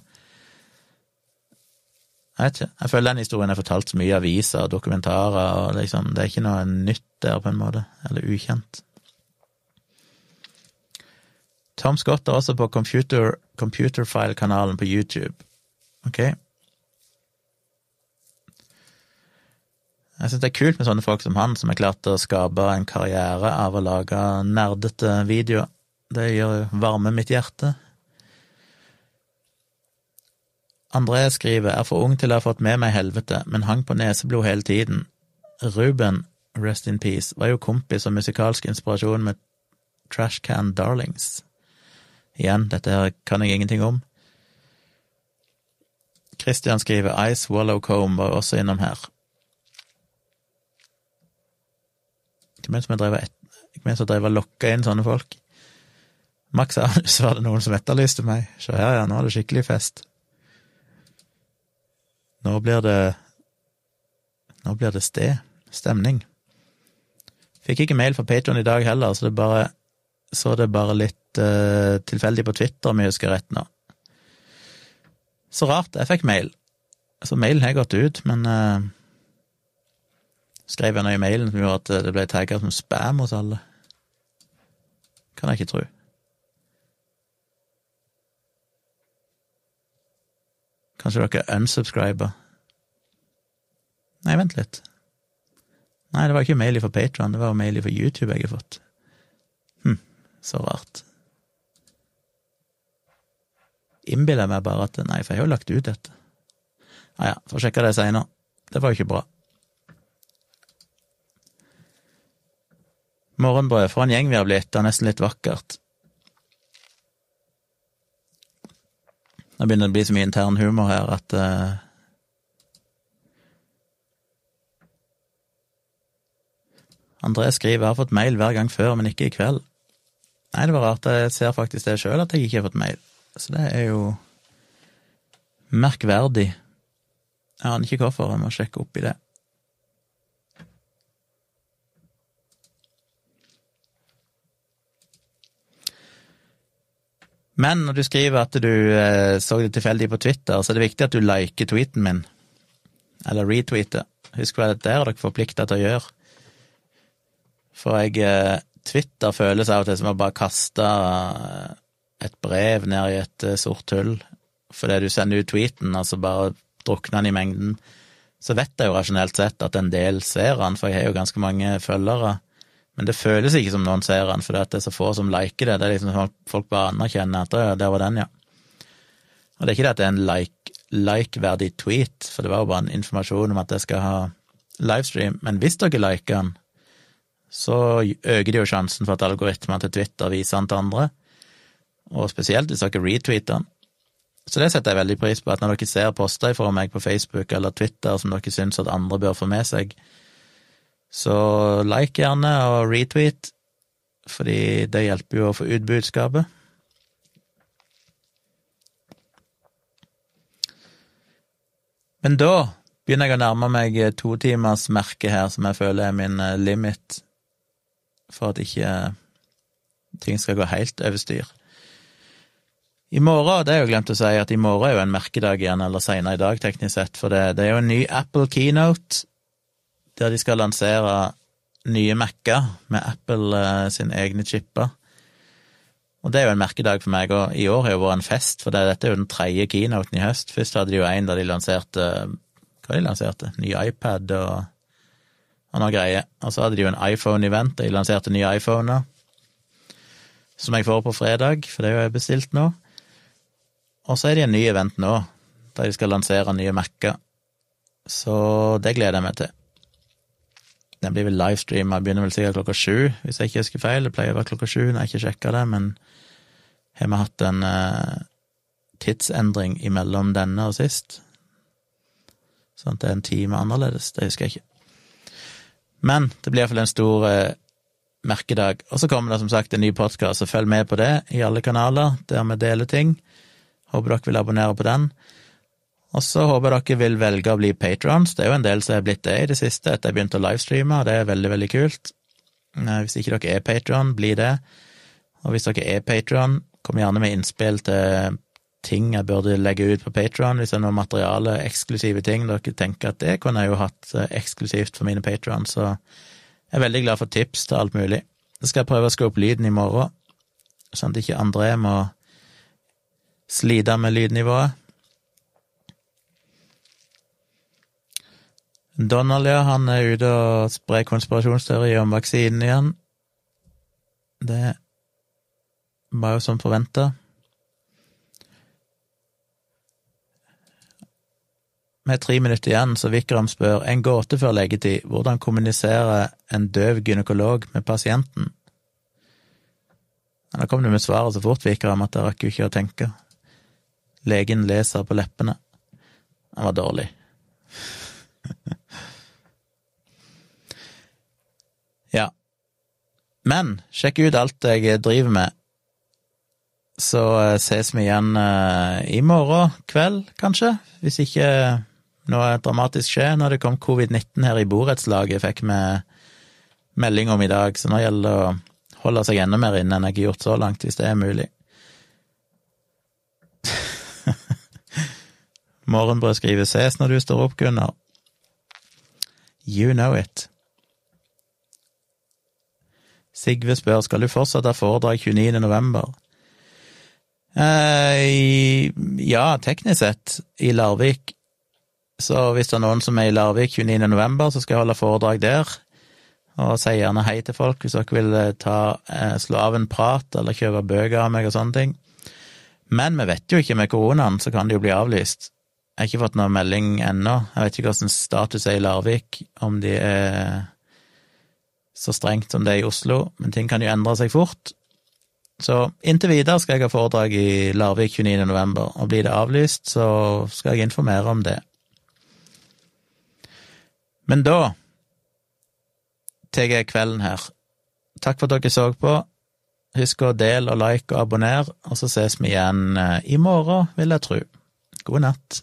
jeg vet ikke. Jeg føler den historien er fortalt så mye i aviser og dokumentarer, og liksom, det er ikke noe nytt der, på en måte, eller ukjent. Tom Scott er også på Computer, Computerfile-kanalen på YouTube. Ok? Jeg synes det er kult med sånne folk som han, som har klart å skape en karriere av å lage nerdete videoer. Det gjør varme mitt hjerte. André skriver er for ung til å ha fått med meg helvete, men hang på neseblod hele tiden. Ruben, rest in peace, var jo kompis og musikalsk inspirasjon med Trashcan Darlings. Igjen, dette her kan jeg ingenting om. Christian skriver Ice Wallow Comb» var også innom her. Hvem som drev og lokka inn sånne folk? Max Anus var det noen som etterlyste meg. Se her, ja, nå er det skikkelig fest. Nå blir det Nå blir det sted. stemning. Fikk ikke mail fra Patron i dag heller, så det bare, så det bare litt uh, tilfeldig på Twitter, om jeg husker rett nå. Så rart, jeg fikk mail. Så mailen har gått ut, men uh, skrev noe i mailen som gjorde at det ble tagga som spam hos alle. Kan jeg ikke tro. Kanskje dere unsubscriber? Nei, vent litt. Nei, det var ikke mail fra Patron, det var mail fra YouTube jeg har fått. Hm, så rart. Innbiller jeg meg bare at Nei, for jeg har jo lagt ut dette. Ah, ja, får sjekke det seinere. Det var jo ikke bra. Morgenbrød, for en gjeng vi har blitt, det er nesten litt vakkert. Nå begynner det å bli så mye intern humor her at uh, André skriver 'Jeg har fått mail hver gang før, men ikke i kveld'. Nei, det var rart. Jeg ser faktisk det sjøl, at jeg ikke har fått mail. Så det er jo merkverdig. Jeg aner ikke hvorfor, jeg må sjekke opp i det. Men når du skriver at du eh, så det tilfeldig på Twitter, så er det viktig at du liker tweeten min. Eller retweeter. Husk hva det er dere forplikta til å gjøre. For jeg eh, Twitter føles av og til som å bare kaste eh, et brev ned i et sort hull. Fordi du sender ut tweeten, og så bare drukner den i mengden. Så vet jeg jo rasjonelt sett at en del ser den, for jeg har jo ganske mange følgere. Men det føles ikke som noen ser den, for det er så få som liker det. Det er liksom folk bare anerkjenner at ja, der var den, ja. Og det er ikke det at det er en like, like-verdig tweet, for det var jo bare en informasjon om at jeg skal ha livestream. Men hvis dere liker den, så øker det jo sjansen for at algoritmene til Twitter viser den til andre. Og spesielt hvis dere retweeter den. Så det setter jeg veldig pris på, at når dere ser poster fra meg på Facebook eller Twitter som dere syns at andre bør få med seg, så like gjerne og retweet, fordi det hjelper jo å få ut budskapet. Men da begynner jeg å nærme meg totimersmerket her, som jeg føler er min eh, limit, for at ikke ting skal gå helt over styr. I morgen, det er jo glemt å si, at i morgen er jo en merkedag igjen, eller seinere i dag, teknisk sett, for det, det er jo en ny Apple keynote der de skal lansere nye Mac-er med Apple eh, sin egne chipper. Og det er jo en merkedag for meg, og i år har jo vært en fest, for dette er jo den tredje keynoten i høst. Først hadde de jo en der de lanserte Hva de lanserte? Ny iPad og, og noe greier. Og så hadde de jo en iPhone-event, der de lanserte nye iPhoner. Som jeg får på fredag, for det har jeg bestilt nå. Og så er det en ny event nå, der de skal lansere nye Mac-er. Så det gleder jeg meg til. Den blir vel livestreama, begynner vel sikkert klokka sju, hvis jeg ikke husker feil. Det pleier å være klokka sju når jeg ikke sjekker det, men har vi hatt en uh, tidsendring imellom denne og sist? Sånn at det er en time annerledes, det husker jeg ikke. Men det blir iallfall en stor uh, merkedag. Og så kommer det som sagt en ny podkast, så følg med på det i alle kanaler der vi deler ting. Håper dere vil abonnere på den. Og så håper jeg dere vil velge å bli patrons. Det er jo en del som er blitt det i det siste etter jeg begynte å livestreame, og det er veldig, veldig kult. Eh, hvis ikke dere er patron, bli det. Og hvis dere er patron, kom gjerne med innspill til ting jeg burde legge ut på Patron, hvis det er noe materiale, eksklusive ting dere tenker at det kunne jeg jo hatt eh, eksklusivt for mine patrons, så jeg er veldig glad for tips til alt mulig. Så skal jeg prøve å skru opp lyden i morgen, sånn at ikke André må slite med lydnivået. Donald, ja, han er ute og sprer konspirasjonsteorier om vaksinen igjen. Det var jo som forventa. Med tre minutter igjen, så Vikram spør en gåte før legetid. Hvordan kommuniserer en døv gynekolog med pasienten? Da kom du med svaret så fort, Vikram, at jeg rakk jo ikke å tenke. Legen leser på leppene. Han var dårlig. Ja. Men sjekk ut alt jeg driver med. Så eh, ses vi igjen eh, i morgen kveld, kanskje. Hvis ikke noe dramatisk skjer. når det kom covid-19 her i borettslaget, fikk vi melding om i dag, så nå gjelder det å holde seg enda mer inne enn jeg har gjort så langt, hvis det er mulig. Morgenbrød skriver ses når du står opp, Gunnar. You know it. Sigve spør skal du fortsatt ha foredrag 29. november. Eh, ja, teknisk sett, i Larvik. Så hvis det er noen som er i Larvik 29. november, så skal jeg holde foredrag der. Og si gjerne hei til folk hvis dere vil eh, ta, eh, slå av en prat eller kjøpe bøker av meg og sånne ting. Men vi vet jo ikke med koronaen, så kan det jo bli avlyst. Jeg har ikke fått noen melding ennå. Jeg vet ikke hvordan status er i Larvik, om de er så strengt som det er i Oslo, men ting kan jo endre seg fort. Så inntil videre skal jeg ha foredrag i Larvik 29. november, og blir det avlyst, så skal jeg informere om det. Men da tar jeg kvelden her. Takk for at dere så på. Husk å dele og like og abonnere, og så ses vi igjen eh, i morgen, vil jeg tro. God natt.